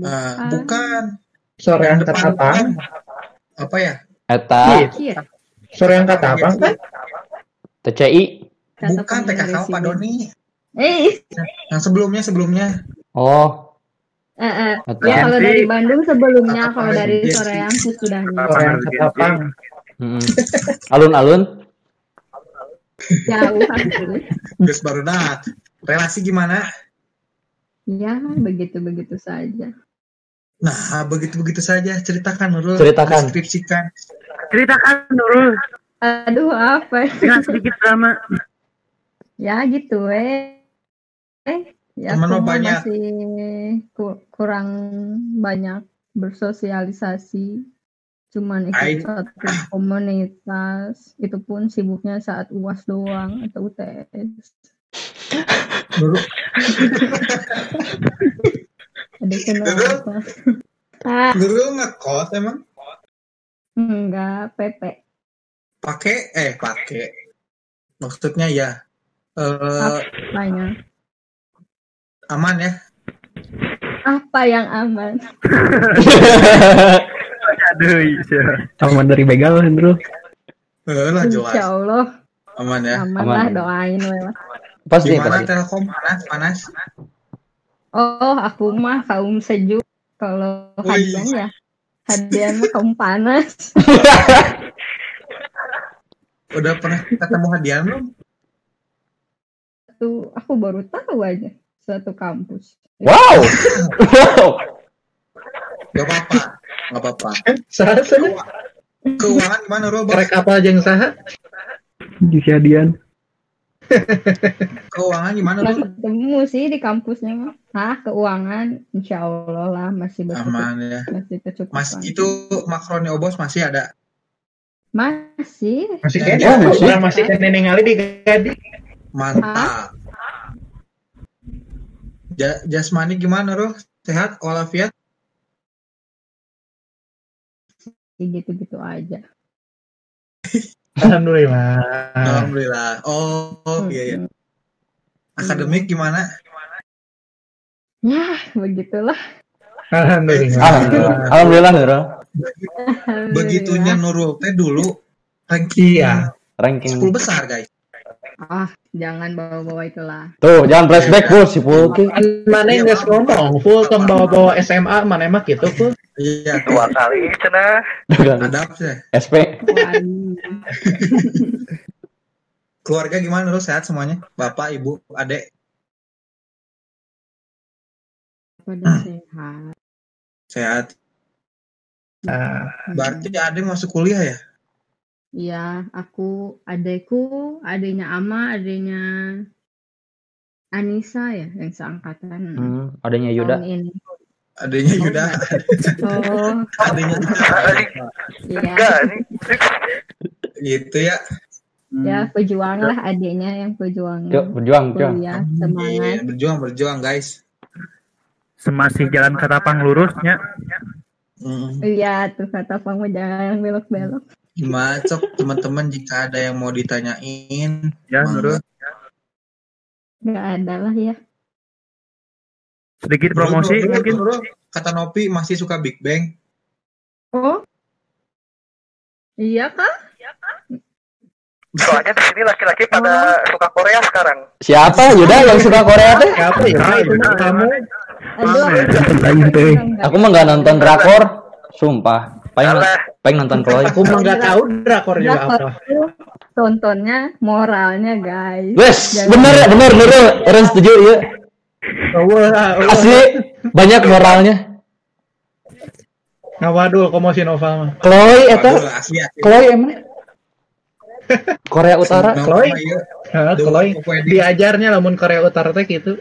Ah, bukan.
Sorean
Yang depan
Katapang.
pom. Apa ya?
Eta
Iya. Sorean Katapang kan?
TCI.
Bukan TKK Pak Doni.
Eh,
Yang sebelumnya sebelumnya.
Oh,
eh, eh. Ya kalau dari Bandung sebelumnya, kalau dari? Soreang sesudahnya.
Sorean Katapang.
Alun-alun.
Jauh.
Terus baru nah. Relasi gimana?
Ya, begitu-begitu saja.
Nah, begitu-begitu saja. Ceritakan Nurul.
Ceritakan.
Deskripsikan.
Ceritakan Nurul.
Aduh, apa?
Dengan sedikit drama.
ya gitu, eh. Eh, ya mah
banyak.
masih ku- kurang banyak bersosialisasi. Cuman ikut
Ai.
satu komunitas, itu pun sibuknya saat UAS doang atau UTS. Ada kenapa? Ah,
Nurul ngekos emang?
enggak, PP.
Pakai eh pakai. Maksudnya ya. Eh
Banyak.
aman ya?
Apa yang aman? (laughs)
Aduh, iya.
Aman dari begal, Nurul.
Eh lah jelas.
Insya Allah
Aman ya.
aman lah doain we lah.
Pasti,
Gimana
pasti.
Telkom panas panas?
Oh, aku mah kaum sejuk. Kalau hadian ya, hadian mah (laughs) kaum panas.
Udah pernah ketemu hadiah belum?
Tuh, aku baru tahu aja satu kampus.
Wow. (laughs) wow.
Gak apa-apa. Gak apa-apa.
Salah salah.
Keuangan gimana, Bro? Bos?
Rek apa jeung saha?
Di Siadian.
Keuangan gimana,
Belum
Bro?
ketemu sih di kampusnya mah. Hah, keuangan insya Allah lah masih bercukup.
Aman ya.
Masih kecukupan.
Mas itu makronnya Obos masih ada.
Masih.
Masih
Ya,
kene, oh,
masih.
masih masih kene ningali di Gadi.
Mantap. Ja- jasmani gimana, Bro? Sehat walafiat?
Gitu-gitu aja. (laughs)
Alhamdulillah.
Alhamdulillah. Oh, iya iya. Akademik gimana?
Ya, begitulah.
Alhamdulillah.
Alhamdulillah. Alhamdulillah Nurul.
Begitunya Nurul teh dulu ranking
Iya.
Ranking.
10 besar, guys.
Ah, jangan bawa-bawa itulah.
Tuh, jangan flashback bos si Pulki.
Mana yang geus ngomong full tong bawa-bawa SMA mana emang gitu full.
Iya.
Dua kali cenah.
Adap sih.
SP. (laughs)
Keluarga gimana Nurul? Sehat semuanya? Bapak, Ibu, Adek?
Pada sehat.
Sehat.
Ah.
Berarti Adek masuk kuliah ya?
Iya, aku adekku, adiknya Ama, adiknya Anissa ya, yang seangkatan.
Hmm, adanya Yuda.
Tahun ini.
Adanya Yuda.
Oh,
Adanya
iya.
Gitu ya.
Ya, pejuang lah adiknya yang pejuang.
Yuk, berjuang, berjuang.
Kuliah, semangat.
Iya, berjuang, berjuang guys.
Semasih jalan ke tapang lurusnya.
Iya, tuh kata Pang mah jangan belok-belok.
Gimana cok teman-teman jika ada yang mau ditanyain?
Ya,
mangga.
Nurul.
Gak ada lah ya.
Sedikit promosi
Nurul,
mungkin.
Nurul, kata Nopi masih suka Big Bang.
Oh? Iya kah?
Soalnya di sini laki-laki pada suka Korea sekarang.
Siapa Yuda yang suka Korea teh?
Siapa ya? Itu mah kamu.
Aduh,
Aku mah gak nonton drakor, sumpah. Paling paling nonton Chloe.
Aku mah nggak tahu drakor juga apa.
tontonnya moralnya guys.
Wes, bener bener Nurul, Eren setuju ya.
Wah,
Asli banyak moralnya.
Ngawadul komosi novel mah.
Chloe eta
Waduh.
Chloe emang Korea Utara.
Chloe.
iya.
Heeh, Chloe. Diajarnya lamun Korea Utara teh gitu.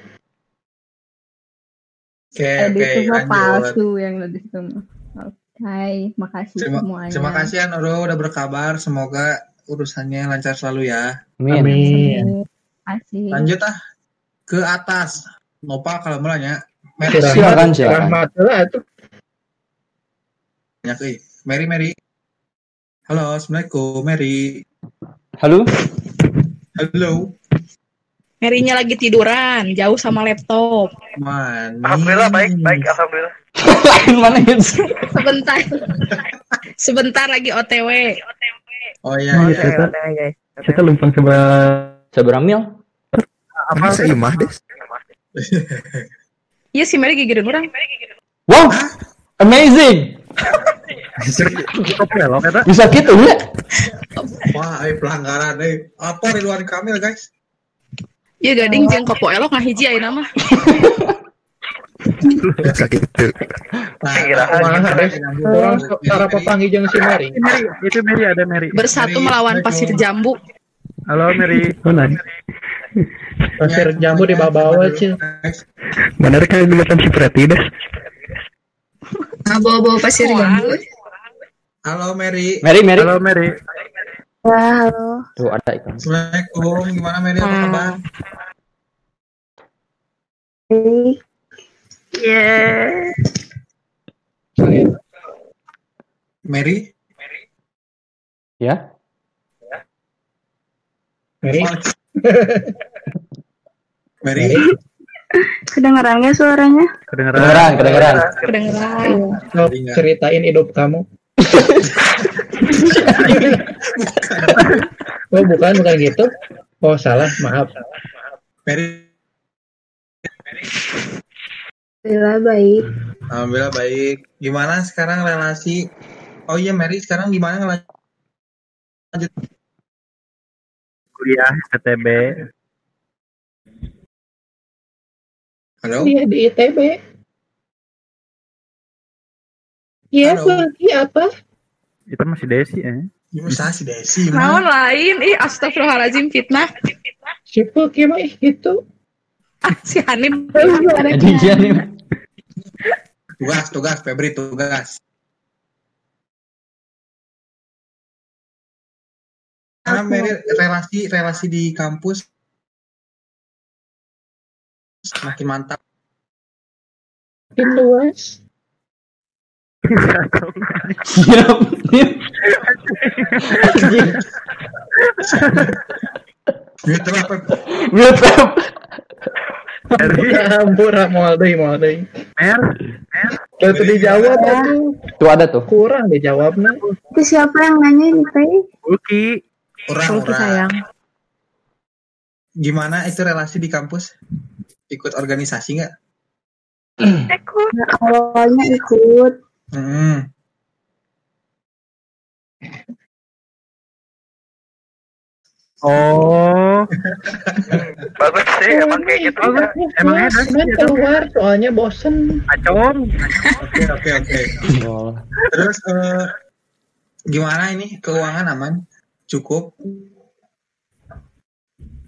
Oke,
Eh,
oke,
itu mah palsu yang di situ mah. Oke, makasih
Terima,
semuanya.
terima kasih ya Nurul udah berkabar. Semoga urusannya lancar selalu ya.
Amin.
Kasih.
Lanjut ah ke atas. Nopal kalau mulanya.
Silakan, silakan.
Lah itu.
Banyak, eh. Mary, Mary. Halo, Assalamualaikum, Mary.
Halo.
Halo.
Merinya lagi tiduran, jauh sama laptop.
Man.
Alhamdulillah baik, baik, alhamdulillah.
Lain (laughs) mana.
Sebentar. Sebentar lagi OTW.
Oh iya,
Oh,
iya.
kita, kita lumpang sebelah
Seberapa mil?
Apa seimah deh?
Iya si Mary gigirin orang.
Wow, amazing. Bisa gitu ya?
Wah, pelanggaran eh. Apa Ridwan Kamil, guys?
Iya gading jeung kopo elok ngahiji ayeuna mah.
Sakit.
Orang cara pepanggih jeung si Mary.
Mary, itu Mary ada Mary.
Bersatu melawan pasir jambu.
Halo Mary.
Pasir jambu di bawah cil.
Bener kan dilihat si Preti deh.
bawa-bawa pasir jambu.
Halo Mary.
Mary, Mary.
Halo Mary.
Ya, halo.
Tuh ada iklan.
Assalamualaikum. Gimana Mary? Apa kabar?
Yeah.
Mary?
Ya.
Mary. (laughs)
Mary?
Kedengeran nggak suaranya?
Kedengeran, kedengeran.
Kedengeran.
Sok ceritain hidup kamu. (laughs) oh bukan bukan gitu. Oh salah maaf.
Mary?
Alhamdulillah baik.
Alhamdulillah baik. Gimana sekarang relasi? Oh iya Mary, sekarang gimana ngelanjut?
Kuliah STB.
Halo?
Iya di ITB. Iya lagi apa?
Itu masih Desi ya.
Usaha si Desi
Naon
mah.
lain, ih astagfirullahaladzim fitnah.
Siapa kieu mah ih gitu.
Ah, si Hanim. (laughs)
Jadi iya nih.
Tugas, tugas, Febri tugas. Karena relasi relasi di kampus semakin mantap.
Makin luas.
Siap.
Gitu lah, Pep.
Mute Pep.
Hampura moal deui moal deui.
Mer,
Tuh tuh dijawab atuh.
Tuh ada tuh.
Kurang dijawabnya.
Itu siapa yang nanya ini teh?
Uki.
Orang, orang.
sayang.
Gimana itu relasi di kampus? Ikut organisasi nggak?
Nah, awalnya ikut.
Hmm.
Oh. (laughs)
Bagus sih, emang kayak gitu. ya.
Emang enak
Cuman keluar soalnya bosen.
Acong.
Oke, oke, oke. Terus eh, gimana ini keuangan aman? Cukup?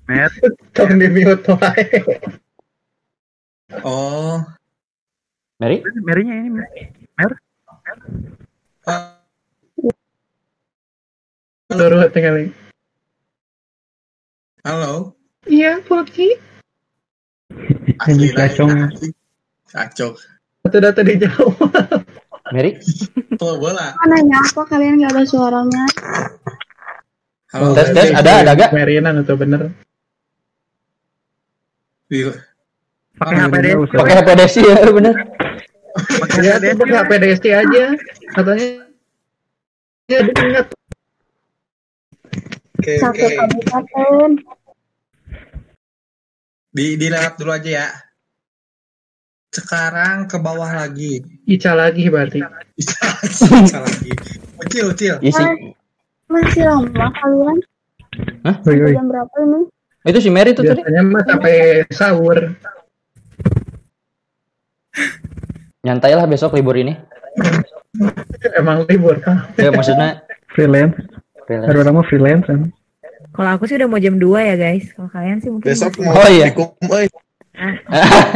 Mer.
Tong di mute.
Oh,
Mary?
Merinya ini Mer. Mer.
Turut tinggal.
halo.
Iya, Poki. (laughs)
Asli lah,
Acong.
Kacau.
Data-data dijawab.
Mary?
Tuh bola.
Nanya apa kalian nggak ada suaranya?
Halo.
Tes tes ada ada gak?
Merinan itu bener.
Pakai HP deh.
Pakai HP Desi ya bener.
Tuh pakai HP DST aja. Katanya. Ya, ingat.
Oke,
Satu
oke. Di dilewat dulu aja ya. Sekarang ke bawah lagi.
Ica lagi berarti.
Ica lagi. Ucil, ucil.
Isi.
Masih lama kalian?
Hah?
Sampai jam berapa ini?
Itu si Mary tuh tadi.
Biasanya mah sampai sahur.
Nyantai lah besok libur ini.
Emang libur kan?
Ya maksudnya
Freelance.
freelance.
Orang mau freelance kan.
Kalau aku sih udah mau jam 2 ya guys. Kalau kalian sih mungkin
Besok mau
Oh iya.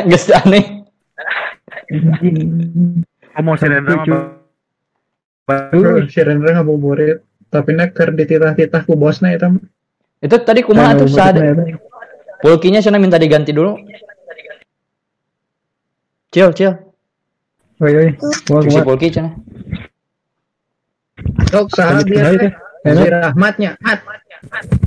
Geus (laughs) aneh.
Oh, mau Selendra mah
Bro, si Rendra ngabuburit. Tapi nek keur dititah-titah ku bosna eta mah.
Itu tadi kumaha tuh saat Pulkinya sana minta diganti dulu. Cil, cil.
Oi oi.
Cuci
wah.
pulki cina.
Sok teh.
deh.
Si. Rahmatnya. Mat.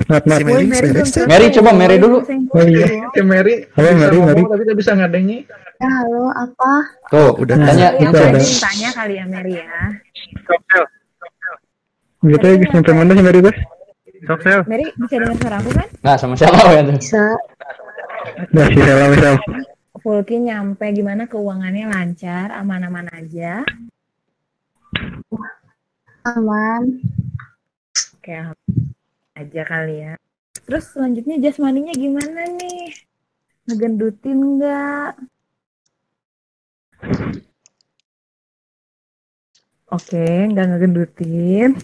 Mat, mat.
Woi, Mary.
Mary coba Mary dulu.
Oh iya.
Si Mary.
Halo, Mary, Mary.
Tapi tidak bisa ngadengi.
Ya halo apa?
Tuh,
Udah
tanya
Yang
Itu ada.
tadi tanya kali ya Mary ya.
Gitu ya, guys. Sampai mana sih Mary teh?
Sok sel.
Mary bisa dengar suara aku kan?
Nah, sama siapa ya?
Bisa.
Nah, si Sela.
Fulki nyampe gimana keuangannya lancar, aman-aman aja.
Aman.
Oke, aja kali ya. Terus selanjutnya jasmaninya gimana nih? Ngegendutin nggak? Oke, nggak ngegendutin.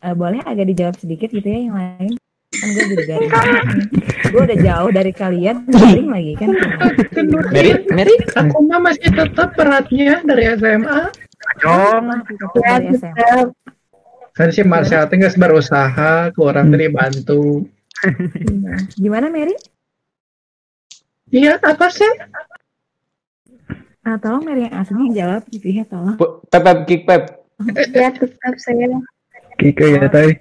Eh, boleh agak dijawab sedikit gitu ya yang lain? Kan gue juga garing. Gue udah jauh dari kalian, garing lagi kan.
Mary, Mary.
Aku mah masih tetap beratnya dari SMA.
Dari SMA.
Kan si Marcel geus berusaha, ku orang tadi bantu.
Nah, Gimana Mary?
Iya, apa sih?
Nah, tolong Mary yang asli jawab gitu ya, tolong.
Pep, pep, kick pep.
Ya tetap saya.
Kike ya tadi.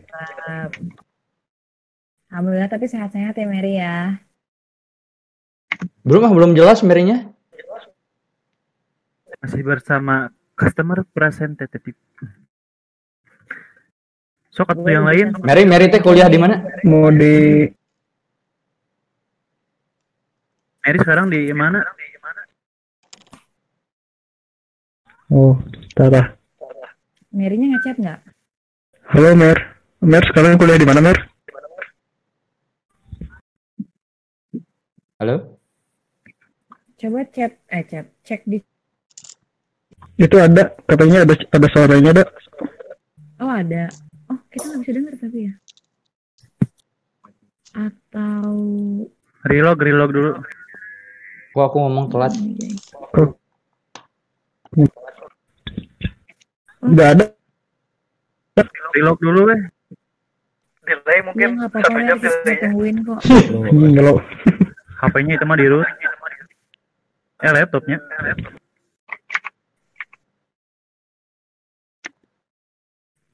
Alhamdulillah tapi sehat-sehat ya Mary ya.
Belum ah, belum jelas Mary-nya.
Masih bersama customer representative. Sok atau yang lain?
Mary, Mary teh kuliah di mana?
Mau di
Mary sekarang di mana?
Oh, Tara.
Mary-nya ngechat nggak?
Halo Mer. Mer sekarang kuliah di mana Mer?
Halo?
Coba chat, eh chat, cek di
Itu ada katanya ada ada suaranya ada.
Oh ada. Oh kita nggak bisa dengar tapi ya. Atau
Relog, relog dulu.
Kok aku ngomong telat?
Enggak ada.
Relog dulu weh.
Delay
ya
mungkin
nggak apa-apa
satu
ya
jam delay.
tungguin kok.
Kalau
HP-nya itu mah di root. Eh laptopnya.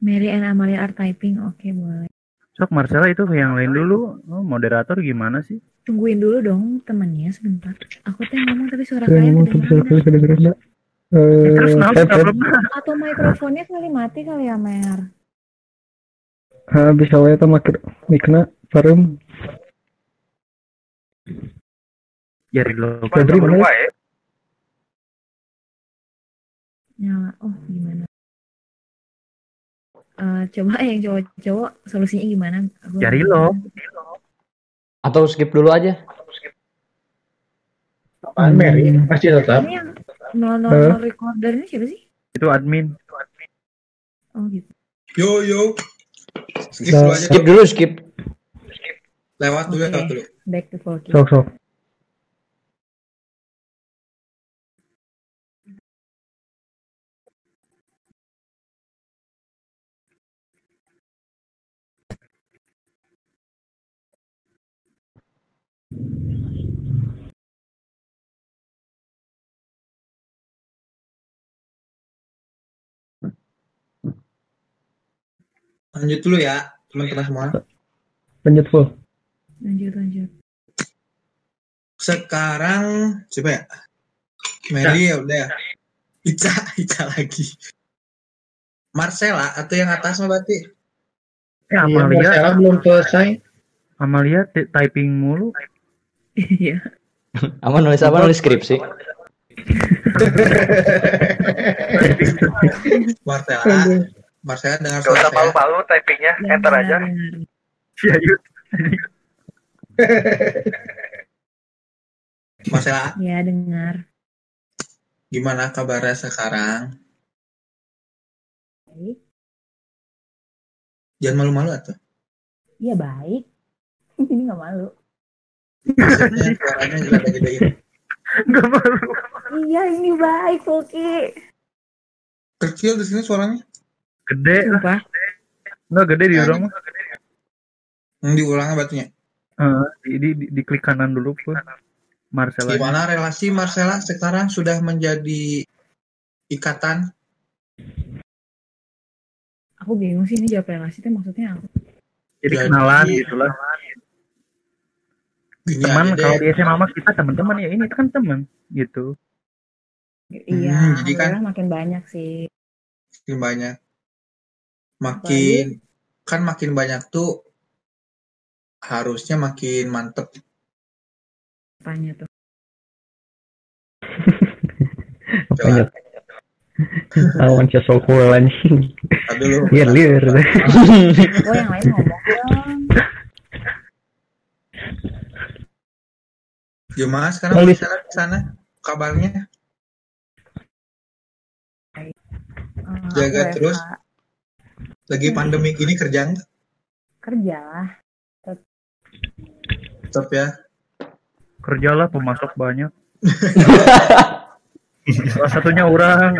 Mary and Amalia are typing. Oke boleh.
Sok Marcella itu yang lain dulu. Oh, moderator gimana sih?
Tungguin dulu dong temannya sebentar. Aku tuh ngomong tapi suara
saya
kalian
ngomong tapi
kedengeran
suara kalian kedengeran enggak? Eh,
Terus kenapa problem? (laughs)
Atau mikrofonnya kali mati kali ya Mer.
Ah, bisa wae eta make mikna parem.
Ya relog.
Febri mana? ya?
Nyala. Oh gimana? Eh, coba yang cowok-cowok solusinya gimana? Aku
Ya relog.
Atau skip dulu aja.
Apaan Mary? Masih tetap.
Ini yang nol nol
Eh?
nol recorder ini siapa sih?
Itu admin.
Oh gitu.
Yo yo. Skip
Nah,
dulu aja.
skip dulu, skip.
Lewat dulu,
Oke.
lewat dulu.
Back to Volky.
Sok sok.
Lanjut dulu ya, teman-teman semua.
Lanjut full.
Lanjut lanjut.
Sekarang coba ya. Mary ya udah ya. Ica, Ica lagi. Marcella atau yang atas mah berarti?
Eh
Iya,
Amalia.
Marcella belum selesai.
Amalia typing mulu.
Iya.
Aman nulis apa nulis skripsi. (laughs)
Marcella. Marcella dengar
Gak usah
suara saya.
malu-malu typingnya, enter aja. (laughs)
Ya yuk.
Marcella,
Ya dengar.
gimana kabarnya sekarang?
Baik.
Jangan malu-malu atau?
Iya baik. (laughs) Ini nggak malu.
Maksudnya suaranya gila gedein.
Gak malu.
Iya ini baik Volky.
Kecil di sini suaranya.
Gede lah. Enggak gede di orang mah.
Yang diulangnya batunya.
Eh, di, di, di, di klik kanan dulu pun. Marcella.
Gimana relasi Marcella sekarang sudah menjadi ikatan?
Aku bingung sih ini jawab relasi itu maksudnya apa?
Jadi
Jadi-
kenalan gitu lah. Teman kalau di SMA mah kita teman-teman ya ini kan teman gitu.
Iya,
Hmm, jadi kan-
makin banyak sih.
Makin banyak. Makin kan makin banyak tuh harusnya makin mantep.
Apanya tuh?
Apanya? Awan cesol cool anjing.
Aduh,
Liar liar.
Oh yang lain ngomong dong.
Gimana sekarang
Oh,
di sana? Kabarnya?
Eh,
Jaga
aku
terus.
WFH.
Lagi pandemi ini kerja nggak?
Kerja lah.
Tetap ya.
Kerjalah pemasok banyak. (laughs) Salah satunya orang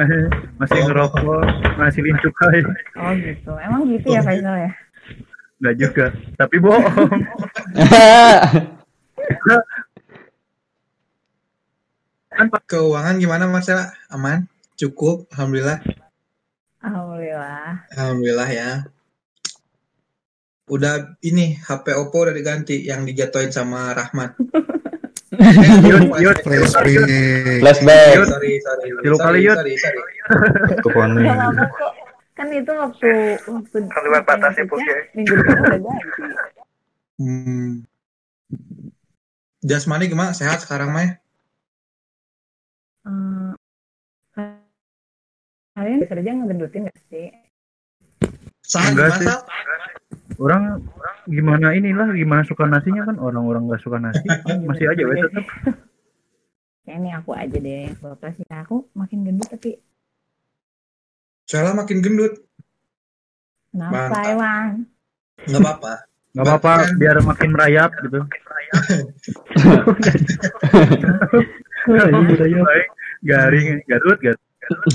masih ngerokok, ngasilin cukai.
Oh gitu. Emang gitu ya Faisal ya?
Enggak juga, tapi bohong. (laughs)
Keuangan gimana Marcella? Aman? Cukup? Alhamdulillah.
Alhamdulillah.
Alhamdulillah ya. Udah ini HP Oppo udah diganti yang dijatuhin sama Rahmat. (laughs)
Yud, yud,
Flashback.
Sorry, sorry,
kali.
Kan itu waktu waktu
Keluar batas ya, Pus, ya.
Minggu depan udah ganti.
Hmm. Jasmani gimana? Sehat sekarang mah? ya?
Kalian kerja ngegendutin gak sih?
Sangat
Enggak sih.
Sal?
Orang gimana inilah gimana suka nasinya kan orang-orang nggak suka nasi (laughs) masih aja we tetap
Kayak ini aku aja deh. Bapak sih aku makin gendut tapi
Sela makin gendut.
Kenapa. Iwan?
Nggak apa-apa.
Nggak apa-apa, biar makin merayap gitu. (laughs) (laughs) Baik, Garing, Garut, Garut.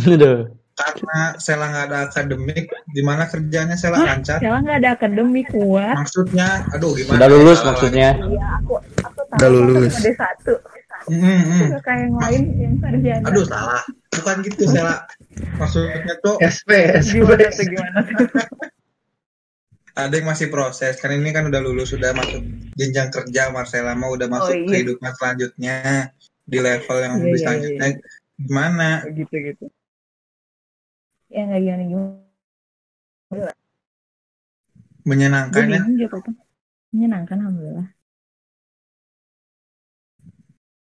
Aduh.
Karena Sela nggak ada akademik, di mana kerjanya Sela
Hah?
lancar.
Sela nggak ada akademik kuat.
Maksudnya, aduh gimana?
Udah lulus
Salah
maksudnya.
Iya, aku aku tahu.
Udah lulus.
Ada satu.
lagi. Hmm, hmm.
Suka yang lain yang sarjana.
Aduh salah, bukan gitu Sela. Maksudnya tuh
SP,
Gimana tuh gimana tuh? (laughs)
ada yang masih proses. Kan ini kan udah lulus, sudah masuk jenjang kerja. Marcela mau udah masuk
Oh, iya.
kehidupan selanjutnya di level yang
Iya,
lebih
iya,
selanjutnya. Gimana?
Gitu gitu. Ya nggak gimana gimana.
Menyenangkan ya?
apa. Menyenangkan alhamdulillah.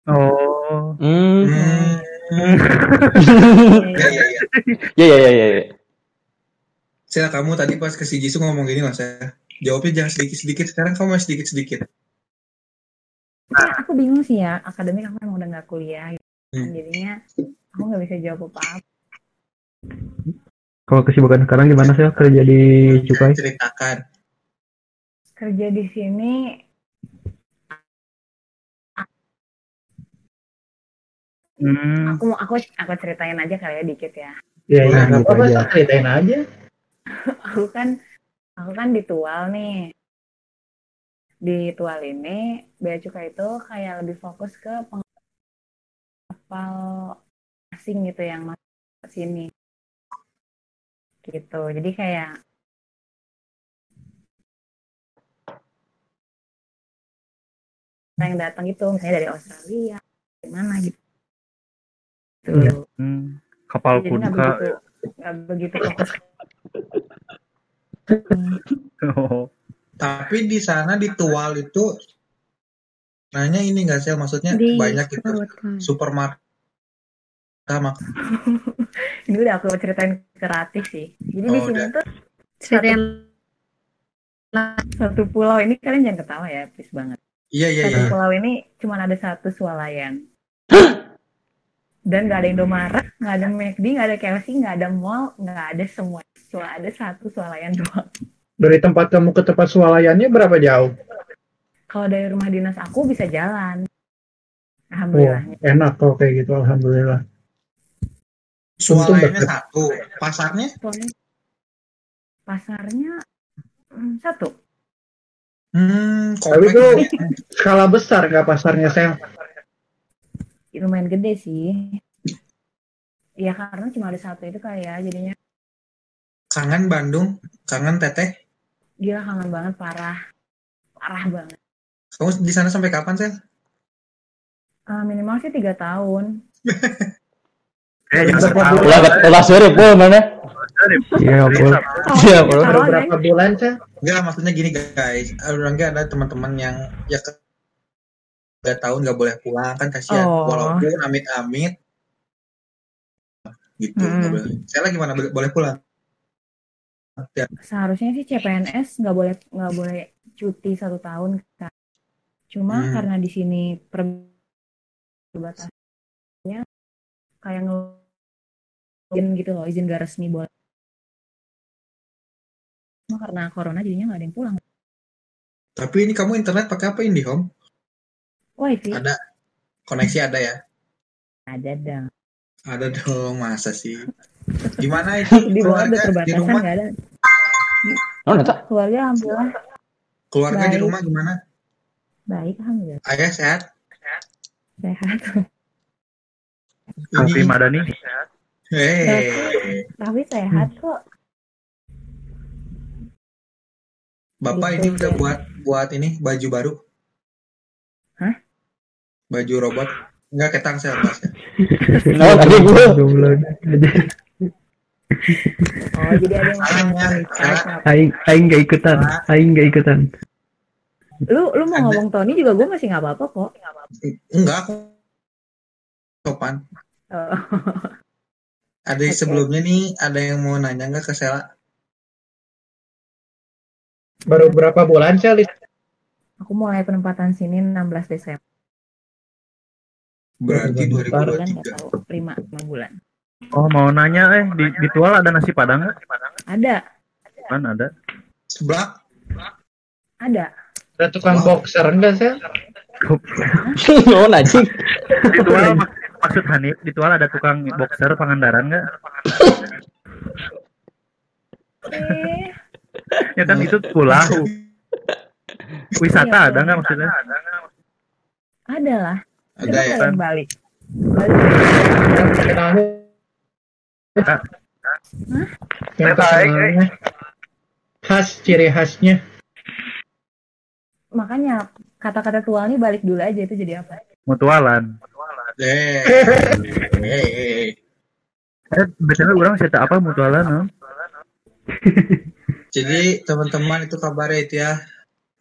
Oh.
Hmm.
Iya, iya, iya.
Ya ya ya ya. ya.
Sel, kamu tadi pas ke si Jisoo ngomong gini mas ya. Jawabnya jangan sedikit-sedikit, sekarang kamu masih sedikit-sedikit.
Ya, aku bingung sih ya, akademik aku emang udah nggak kuliah. Gitu.
Hmm.
Jadinya aku nggak bisa jawab apa-apa.
Kalau kesibukan sekarang gimana sih kerja di Cukai?
Ceritakan.
Kerja di sini
Hmm.
aku aku aku ceritain aja kali ya dikit ya.
Iya, iya,
Nah,
apa-apa,
aja.
Ceritain aja. (laughs)
Aku kan aku kan di Tual nih. Di Tual ini bea cukai itu kayak lebih fokus ke kapal asing gitu yang masuk ke sini. Gitu. Jadi kayak yang datang itu misalnya dari Australia, dari mana gitu. Tuh.
Hmm. Kapal
Jadi
pun
nggak begitu nggak begitu fokus.
Oh. (laughs)
Tapi di sana di Tual itu nanya ini nggak sih maksudnya
Di
banyak itu supermarket sama (laughs)
Ini udah aku ceritain ke Ratih sih. Jadi di
Oh,
sini
udah.
tuh satu, satu pulau ini kalian jangan ketawa ya, please banget.
Iya iya
Satu
iya.
pulau ini cuma ada satu swalayan. (gasps) Dan nggak ada Indomaret, nggak ada McD, nggak ada KFC, nggak ada mall, nggak ada semua. Cuma ada satu swalayan doang.
Dari tempat kamu ke tempat swalayannya berapa jauh?
Kalau dari rumah dinas aku bisa jalan.
Oh,
Alhamdulillah.
enak kalau kayak gitu, alhamdulillah. Deket.
satu, pasarnya
pasarnya hmm, satu.
hmm
Tapi itu
ya.
skala besar nggak pasarnya, Sel?
lumayan gede sih. Ya karena cuma ada satu itu kayak jadinya
kangen Bandung, kangen Teteh.
dia kangen banget parah, parah banget.
Kamu di sana sampai kapan sih?
Eh, minimal sih tiga tahun. (laughs)
Eh?
Ulah sore pul mana?
Iya, Pul.
Iya,
Oh,
Pul.
Baru berapa bulan, Sel?
Enggak, maksudnya gini guys. Orangnya ada teman-teman yang ya ke tiga tahun nggak boleh pulang kan kasihan.
Oh.
Walaupun amit-amit gitu
Hmm.
boleh. Saya gimana boleh, boleh pulang? Ya,
Seharusnya sih CPNS nggak boleh nggak boleh cuti satu tahun. Kak. Cuma
Hmm.
karena di sini perbatasannya kayak ngelogin gitu loh, izin gak resmi boleh. Cuma karena corona jadinya nggak ada yang pulang.
Tapi ini kamu internet pakai apa IndiHome?
Wifi
Ada koneksi ada ya?
ada dong.
Ada dong, masa sih? (laughs) Gimana itu
Di bawah ada
di
perbatasan
rumah?
nggak ada.
Oh, nata.
Keluarga alhamdulillah
Keluarga di
Baik.
rumah gimana?
baik alhamdulillah
Ayah sehat?
sehat.
Alfi
Ini,
Madani.
Hei,
Tapi sehat kok.
Bapak
Gitu,
ini udah buat buat ini baju baru.
Hah?
Baju robot. Enggak ketang saya Mas. ya.
Oh, tadi.
Oh jadi ada yang?
Aing aing gak ikutan. Aing gak ikutan.
Lu lu mau ngomong Tony juga gue masih nggak apa-apa kok.
Enggak aku sopan.
Oh. (laughs)
Ada yang
Oke.
sebelumnya nih ada yang mau nanya nggak ke Sela?
Baru berapa bulan, Sel?
Aku mulai penempatan sini 16 Desember.
Berarti
Baru bentar.
Bulan nggak
2023.
tahu. 5 5 bulan.
Oh mau nanya eh di, di Tual ada nasi padang nggak?
Ada,
Kan ada.
Sebelah.
ada.
Ada tukang boxer enggak sih?
oh (laughs) anjing.
Di Tual maksud Hanif di Tual ada tukang boxer Pangandaran nggak? ya kan itu pulau. Wisata ada nggak maksudnya?
Ada lah.
Ada ya?
kalian balik.
Yang terkenalnya khas ciri khasnya.
Makanya kata-kata tual ini balik dulu aja itu jadi apa?
Mutualan.
Eh. Eh.
Eh, biasanya orang cerita apa mutualan? no? (laughs)
Jadi teman-teman itu kabarnya itu ya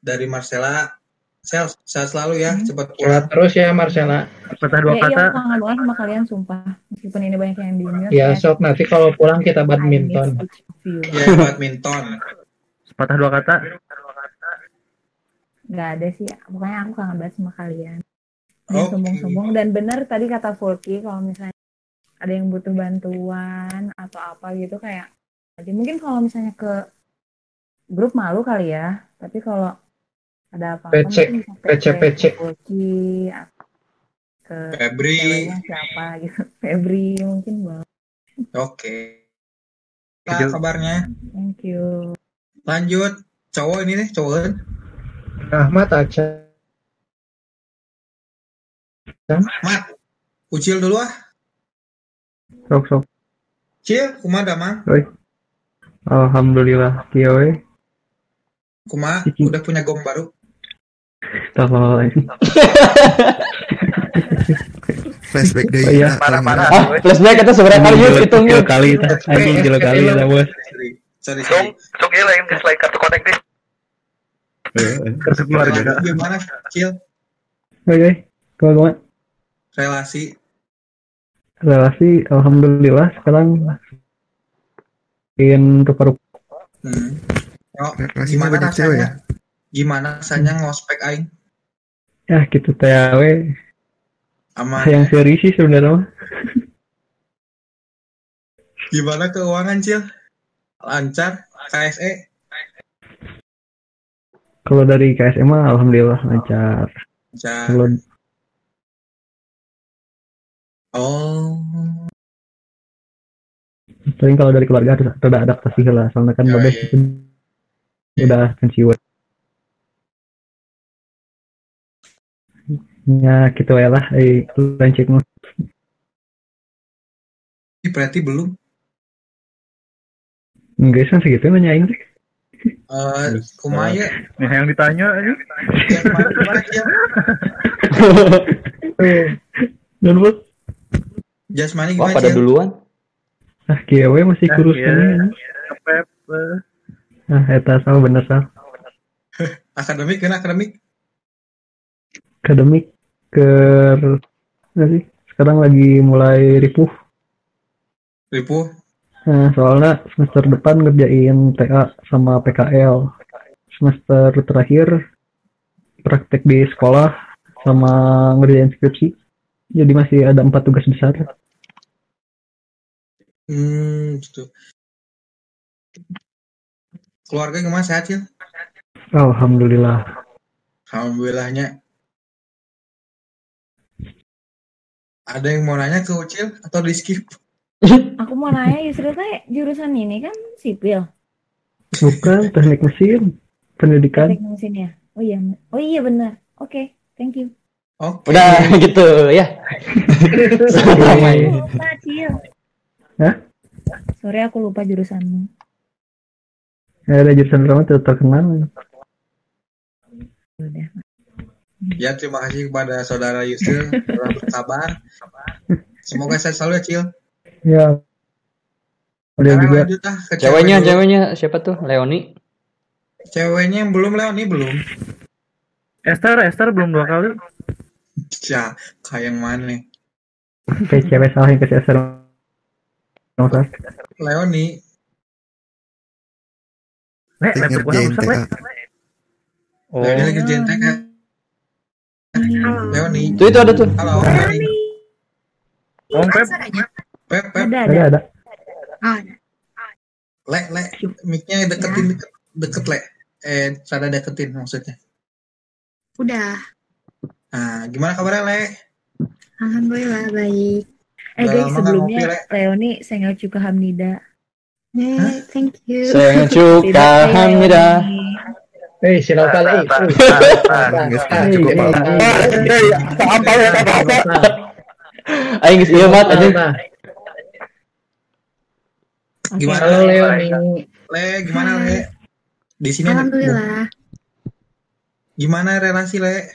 dari Marcella. Sel, sehat selalu ya, cepat
Sehat
pulang.
terus ya Marcella.
Patah
ya iya aku kangen banget sama kalian sumpah. Meskipun ini banyak yang di mute
Ya sok nanti kalau pulang kita badminton.
Ya, badminton.
Patah dua kata.
Nggak ada sih. Pokoknya aku kangen banget sama kalian.
Oke.
Dan sombong-sombong dan bener tadi kata Fulky kalau misalnya ada yang butuh bantuan atau apa gitu kayak jadi mungkin kalau misalnya ke grup malu kali ya tapi kalau ada apa-apa
PC,
bisa
PC, PC.
ke Fulky atau ke
Febri.
siapa gitu (laughs) Febri mungkin banget
Oke. Nah, kabarnya.
thank you
Lanjut. Cowok ini nih, cowok.
Ahmad aja.
Mat. Ucil dulu ah.
Sok sok.
Cil, kumaha mang?
Oi. Alhamdulillah kieu we.
Kumaha udah punya gong baru?
Tolol.
Flashback deh.
Oh, iya.
Parah-parah.
Ah, flashback itu seberapa kali yuk hitung
Kilo
yuk.
kali tah. Anjing kilo kali lah bos.
Sorry,
Dong, sok ieu lain lain kartu konek deh.
Kartu keluarga.
Gimana, Cil?
Oke. Kalau gimana?
Relasi
relasi alhamdulillah sekarang makin rupa-rupa
Hmm. Oh,
Relasinya
gimana
banyak cewek
rasanya?
ya?
Gimana rasanya ngospek aing
ya gitu we
sama
yang serius sih sebenarnya mah.
gimana keuangan Cil? Lancar KSE?
kalau dari KSM mah alhamdulillah lancar
Lancar.
kalau
Oh.
paling kalau dari keluarga harus ada adaptasi lah soalnya kan
Ya,
babes
iya.
itu udah pensiun ya gitu ya lah eh mah
Ini berarti belum.
enggak sih segitu nanya aing teh.
Eh, kumaha ya?
Nih yang ditanya ini.
Yang mana gimana Cil?
dan bos
Jasmani
Wah,
gimana
pada
Cil?
duluan.
ah kieu we masih
Ah,
kurus
iya.
kan
Kepep. eh.
ah eta sama bener sal (laughs)
Akademik kan akademik?
akademik ke sih sekarang lagi mulai ripuh
Ripuh.
nah, soalnya semester depan ngerjain TA sama PKL semester terakhir praktek di sekolah sama ngerjain skripsi jadi masih ada empat tugas besar
Hmm, gitu. Keluarga gimana sehat Cil?
alhamdulillah
Alhamdulillahnya. Ada yang mau nanya ke Ucil atau di skip?
aku mau nanya Yusril teh jurusan ini kan sipil
bukan teknik mesin pendidikan
teknik mesin ya oh iya oh iya benar oke thank you
Oke.
Udah gitu ya. Sama
Aku
ya.
lupa Cil
Hah?
sorry aku lupa jurusanmu
Ya, ada jurusan drama tidak terkenal
Ya terima kasih kepada saudara Yusril telah bersabar. Semoga sehat selalu ya Cil.
ya ada
Sekarang
juga
lanjut ah ke
Ceweknya,
dulu.
ceweknya siapa tuh? Leoni.
Ceweknya yang belum Leoni belum.
Esther, Esther belum dua kali.
Ya, kayak yang mana?
kayak cewek salah yang kasih asal Nggak
Leoni.
Nek, laptop gua rusak, Lek. Oh.
Leoni lagi jentek ya. Leoni.
Tuh itu ada tuh.
Halo, Leoni.
Om Pep.
Pep, Pep.
Ada,
Ada ada.
Ah,
Le, le, mic-nya deketin deket, deket le. Eh, cara deketin maksudnya.
udah.
Nah, gimana kabarnya le?
Alhamdulillah baik.
Eh guys,
nggak
sebelumnya. Leoni sengal juga Hamnida.
Eh, thank you.
Saya cuka hamida.
Eh, silakan eh.
Aing geus ieu mat anjing.
Gimana
Halo
Le?
Leoni.
Le, gimana le? Di sini
Alhamdulillah.
Gimana relasi le?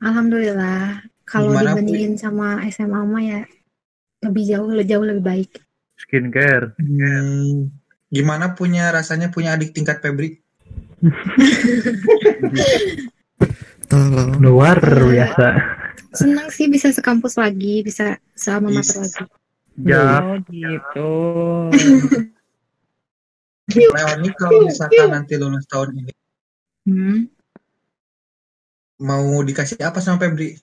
Alhamdulillah. Kalau dibandingin sama SMA mah ya lebih jauh jauh lebih baik.
Skincare.
Hmm, gimana punya rasanya punya adik tingkat Febri?
Tolong.
Luar biasa.
Senang sih bisa sekampus lagi, bisa sama mater lagi.
Ya.
Oh gitu.
Leoni kalau misalkan nanti lulus tahun ini
Hmm.
mau dikasih apa sama Febri?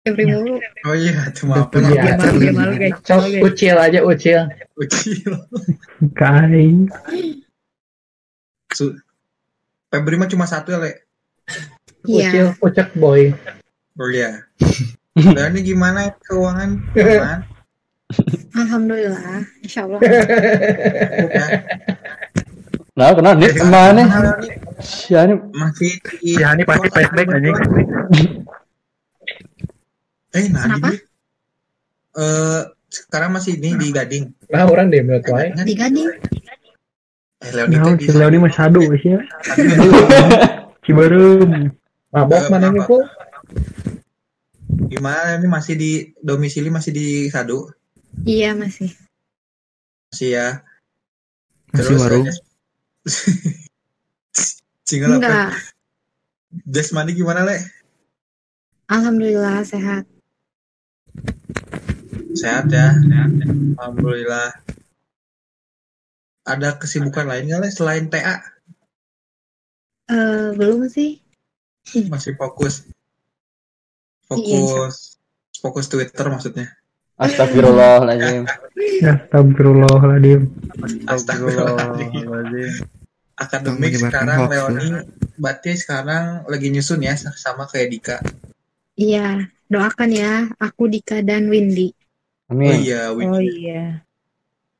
Febri mulu.
Oh iya, itu maaf.
punya
Iya,
pacar
malu,
lagi.
malu, guys. Sok ucil aja ucil.
Ucil.
Kain.
Su- Febri mah cuma satu ya, Le.
Ucil
Iya.
ucek boy.
Oh iya. Dan ini gimana keuangan? Aman?
Alhamdulillah, insya Allah.
Ya,
Nah, kenal nih ke mana? Si Ani
masih di...
Si Hani pasti flashback anjing.
Eh, nah,
Kenapa?
di- Eh, sekarang masih ini di Gading.
Nah, orang deh menurut wae.
Di Gading.
Eh, Leoni
Nah, si Leoni mah sadu sih ya. (laughs) Cibarum.
Mabok mana nih, Pul?
Gimana ini masih di domisili masih di Sadu?
Iya masih.
Masih ya.
Masih warung. (laughs)
Single apa?
Enggak.
Jasmani gimana, Le?
Alhamdulillah sehat.
Sehat ya. Alhamdulillah. Ada kesibukan lain nggak, Le, selain TA?
Eh belum sih.
Masih fokus.
Iya,
Fokus. Fokus Twitter maksudnya.
Astagfirullahaladzim.
Ya, (laughs) Astagfirullahaladzim.
Astagfirullahaladzim. Akademik sekarang
hoax,
Leoni berarti sekarang lagi nyusun ya sama kayak Dika.
Iya, doakan ya aku Dika dan Windy.
Oh
Amin.
iya, Win.
Oh iya.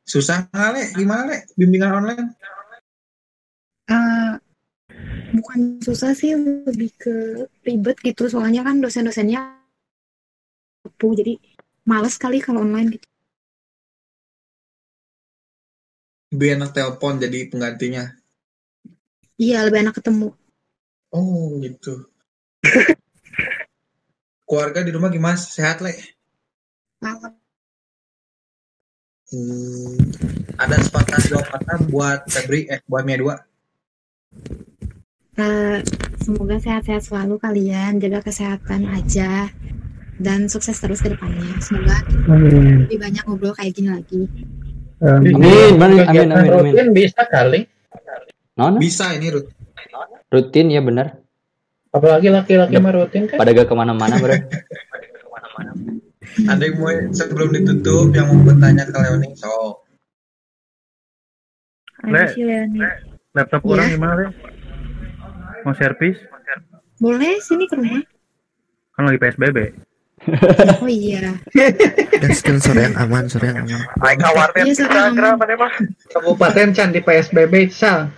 Susah nggak Le? Gimana Le? Bimbingan online?
Eh bukan susah sih, lebih ke ribet gitu. Soalnya kan dosen-dosennya kepu, jadi males kali kalau online gitu.
Lebih enak telepon jadi penggantinya.
Iya, lebih enak ketemu.
Oh gitu. (laughs) Keluarga di rumah gimana? Sehat Le?
Alhamdulillah.
Hmm, ada sepatah dua patah buat Febri, eh buat Mia dua.
Eh, semoga sehat-sehat selalu kalian, jaga kesehatan aja dan sukses terus ke depannya. Semoga
Amin.
lebih banyak ngobrol kayak gini lagi.
Amin.
Amin, amin, amin, amin, amin.
rutin bisa kali.
Non?
Bisa ini Ruth.
Rutin ya bener.
Apalagi laki-laki mah rutin kan.
Pada gak ke mana-mana bro.
Ada yang mau sebelum ditutup yang mau bertanya ke Leoni? So,
Ada
Le.
si Leoni.
Laptop orang gimana, Le? Mau servis?
Boleh sini ke rumah?
Kan lagi PSBB.
Oh iya. (laughs)
Dan skill sore yang aman, sore yang aman.
Aing khawatir
Iya, sekarang
Instagram mana mah.
Kabupaten Can di PSBB Sal.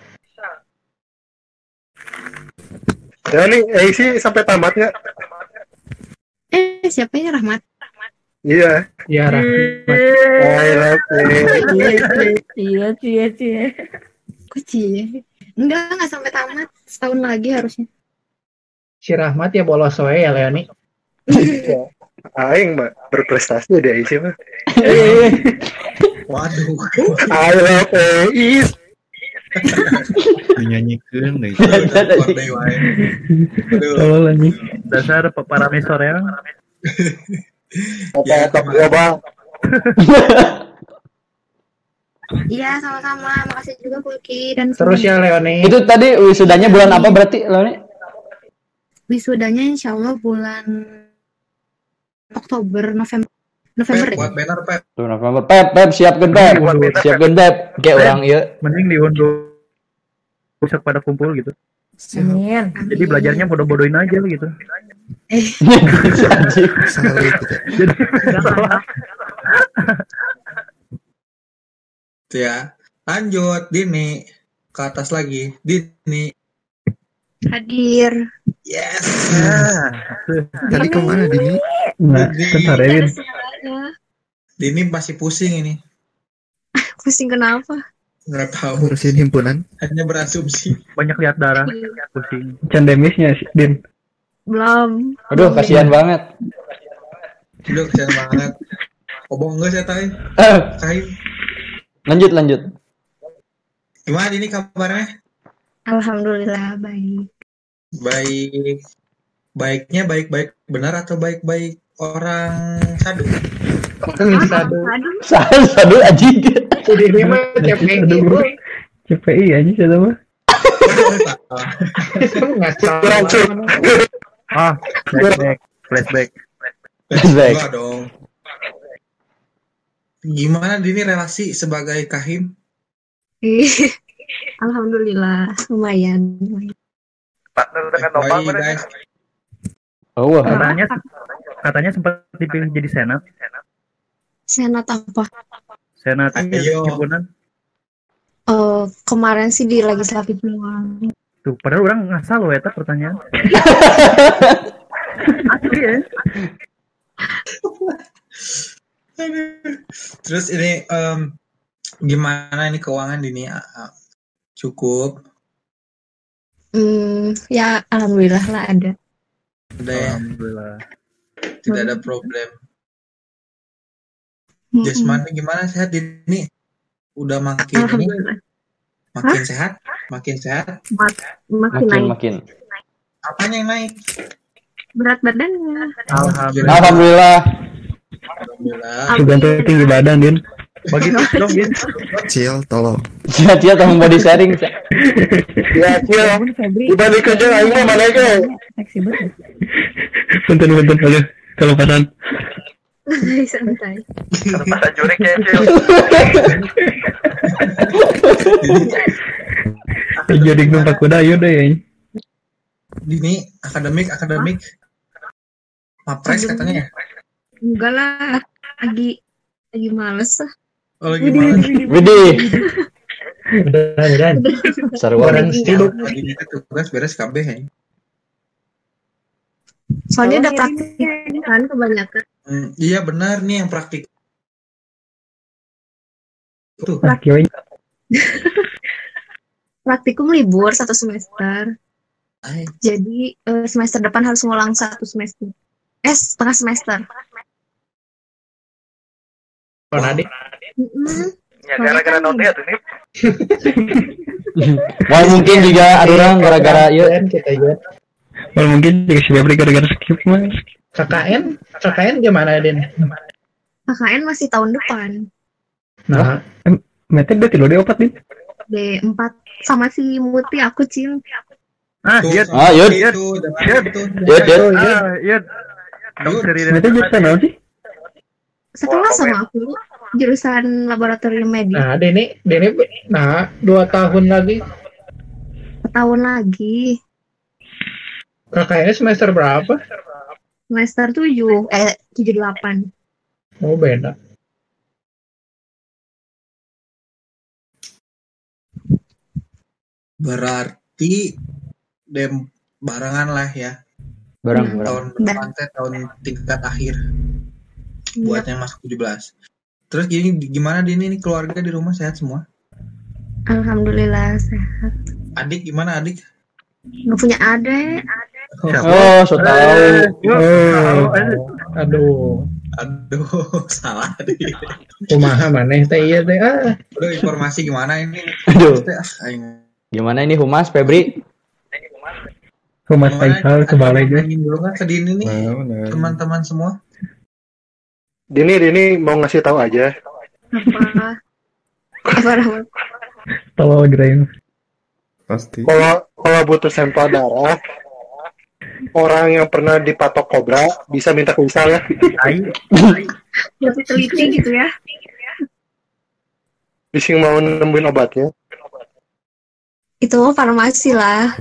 Ya nih, eh sih sampai tamat nggak?
Eh, siapa ya Rahmat?
Iya.
Ya Rahmat.
I love you.
Iya, cie.
Kok cie? Enggak, enggak sampai tamat. Setahun lagi harusnya.
Si Rahmat ya bolos wae ya Leoni.
Aing mah berprestasi deh sih mah.
waduh.
I love you.
Dinyanyikan
anjing.
Dasar para misor ya.
Apa top global.
Iya, sama-sama. Makasih juga Kulki dan
Terus ya Leoni.
Itu tadi wisudanya bulan apa berarti lo nih?
wisudanya insya Allah bulan Oktober, November, November
Pep,
ya?
buat banner Pep.
Tuh November. Pep, Pep siapkan Pep. Siapkan Pep. Kayak orang iya.
Mending diundur besok pada kumpul gitu.
Amin.
Jadi belajarnya bodoh-bodohin aja gitu.
Eh,
gitu.
Jadi
ya. Lanjut, Dini. Ke atas lagi. Dini.
hadir.
Yes. (laughs)
Tadi ke mana Dini?
Nah, bentar ya, Win.
Dini masih pusing ini. (laughs)
Pusing kenapa?
Nggak tahu.
Ngurusin himpunan.
Hanya berasumsi.
banyak lihat darah, pusing.
Candemisnya sih, Din.
Belum.
Aduh, kasihan banget.
Udah kesian banget. Obong enggak saya tahu.
Eh, lanjut lanjut.
Gimana Dini kabarnya?
Alhamdulillah baik.
Baik. Baiknya baik-baik benar atau baik-baik orang sadu?
Sadu.
Sadu sadu anjing.
Jadi ini mah CPI.
CPI aja sih mah.
Ah, flashback, flashback.
Flashback.
Dong. Gimana Dini relasi sebagai kahim?
Alhamdulillah lumayan. lumayan.
Partner dengan Nopal.
Oh, wah.
Katanya katanya sempat dipilih jadi senat.
Senat apa?
Senat himpunan.
Eh, kemarin sih di legislatif doang.
Tuh, padahal orang ngasal loh eta pertanyaan. Asli ya.
Terus ini em, gimana ini keuangan Dini? Ah, Cukup.
Hmm, ya alhamdulillah lah ada.
Ada ya?
Alhamdulillah.
Tidak ada problem.
Mm-mm.
Jasmani gimana sehat Dini? Udah makin ini, makin sehat, makin sehat.
Mak- makin
Makin
naik
makin.
Apanya yang naik?
berat badannya.
Alhamdulillah.
Alhamdulillah.
Alhamdulillah.
Sudah tinggi badan, Din.
Bagi dong, Din.
Cil, tolong.
Cia cia tolong body sharing. Cia.
Ya, Cil. Dibanding kerja aing mah mana ke?
Seksi banget.
Punten punten aduh. Kalau pasan.
Santai.
Masa jurik ya, Cil.
Jadi numpak kuda ayo deh ya.
Dini akademik akademik. Mapres katanya ya?
Enggak lah, lagi lagi males ah.
Oh lagi malas.
Widih.
Udah, udah. (laughs)
Seru
Orang
banget.
sibuk.
Lagi kita tugas beres KB ya.
Soalnya udah
Kalau
praktik kan kebanyakan.
Hmm, iya benar nih yang praktik. Tuh.
Laki (laughs)
Praktikum libur satu semester.
Ay,
Jadi eh, semester depan harus ngulang satu semester. Eh, setengah semester.
Kalau adik.
Mm-mm.
Ya gara-gara note ya tuh nih. (laughs)
Wah mungkin juga ada orang gara-gara iya.
KKN kita juga.
Kalau mungkin juga si Febri gara-gara skip mas.
KKN, KKN gimana, Din?
KKN masih tahun depan.
Nah,
Mete udah tidur di opat Din.
D4 sama si Muti aku cil.
Ah, iya.
Ah,
jangan itu.
Yud, yud.
Ah, iya. Dokter ini.
Mete jurusan apa sih?
Sekelas sama aku jurusan laboratorium medis.
nah Deni, Deni, nah dua tahun lagi
Tahun lagi
KKN semester berapa?
semester 7 eh 78.
Oh beda.
Berarti dem barengan lah ya.
Barang
Hmm.
barang.
Tahun depan teh tahun tingkat akhir buat yang masuk 17. Terus gini gimana Dini ini keluarga di rumah sehat semua?
Alhamdulillah sehat.
Adik gimana adik?
Nggak punya adek.
Oh, so tahu.
Oh, aduh,
Aduh, (laughs) salah deh.
kumaha maneh teh iya teh ah.
Udah informasi gimana ini?
Aduh.
Ah,
Gimana ini Humas Febri?
Humas Faisal kebalik
kan ke Dini nih,
Nah, benar.
teman-teman semua.
Dini, Dini mau ngasih tahu aja.
Apa? Apa Rahmat?
Tahu lagi Rain.
Pasti.
Kalau kalau butuh sampel darah,
orang yang pernah dipatok kobra bisa minta ke ya.
Lebih teliti gitu ya.
Bisa mau nemuin obatnya.
Itu farmasi lah.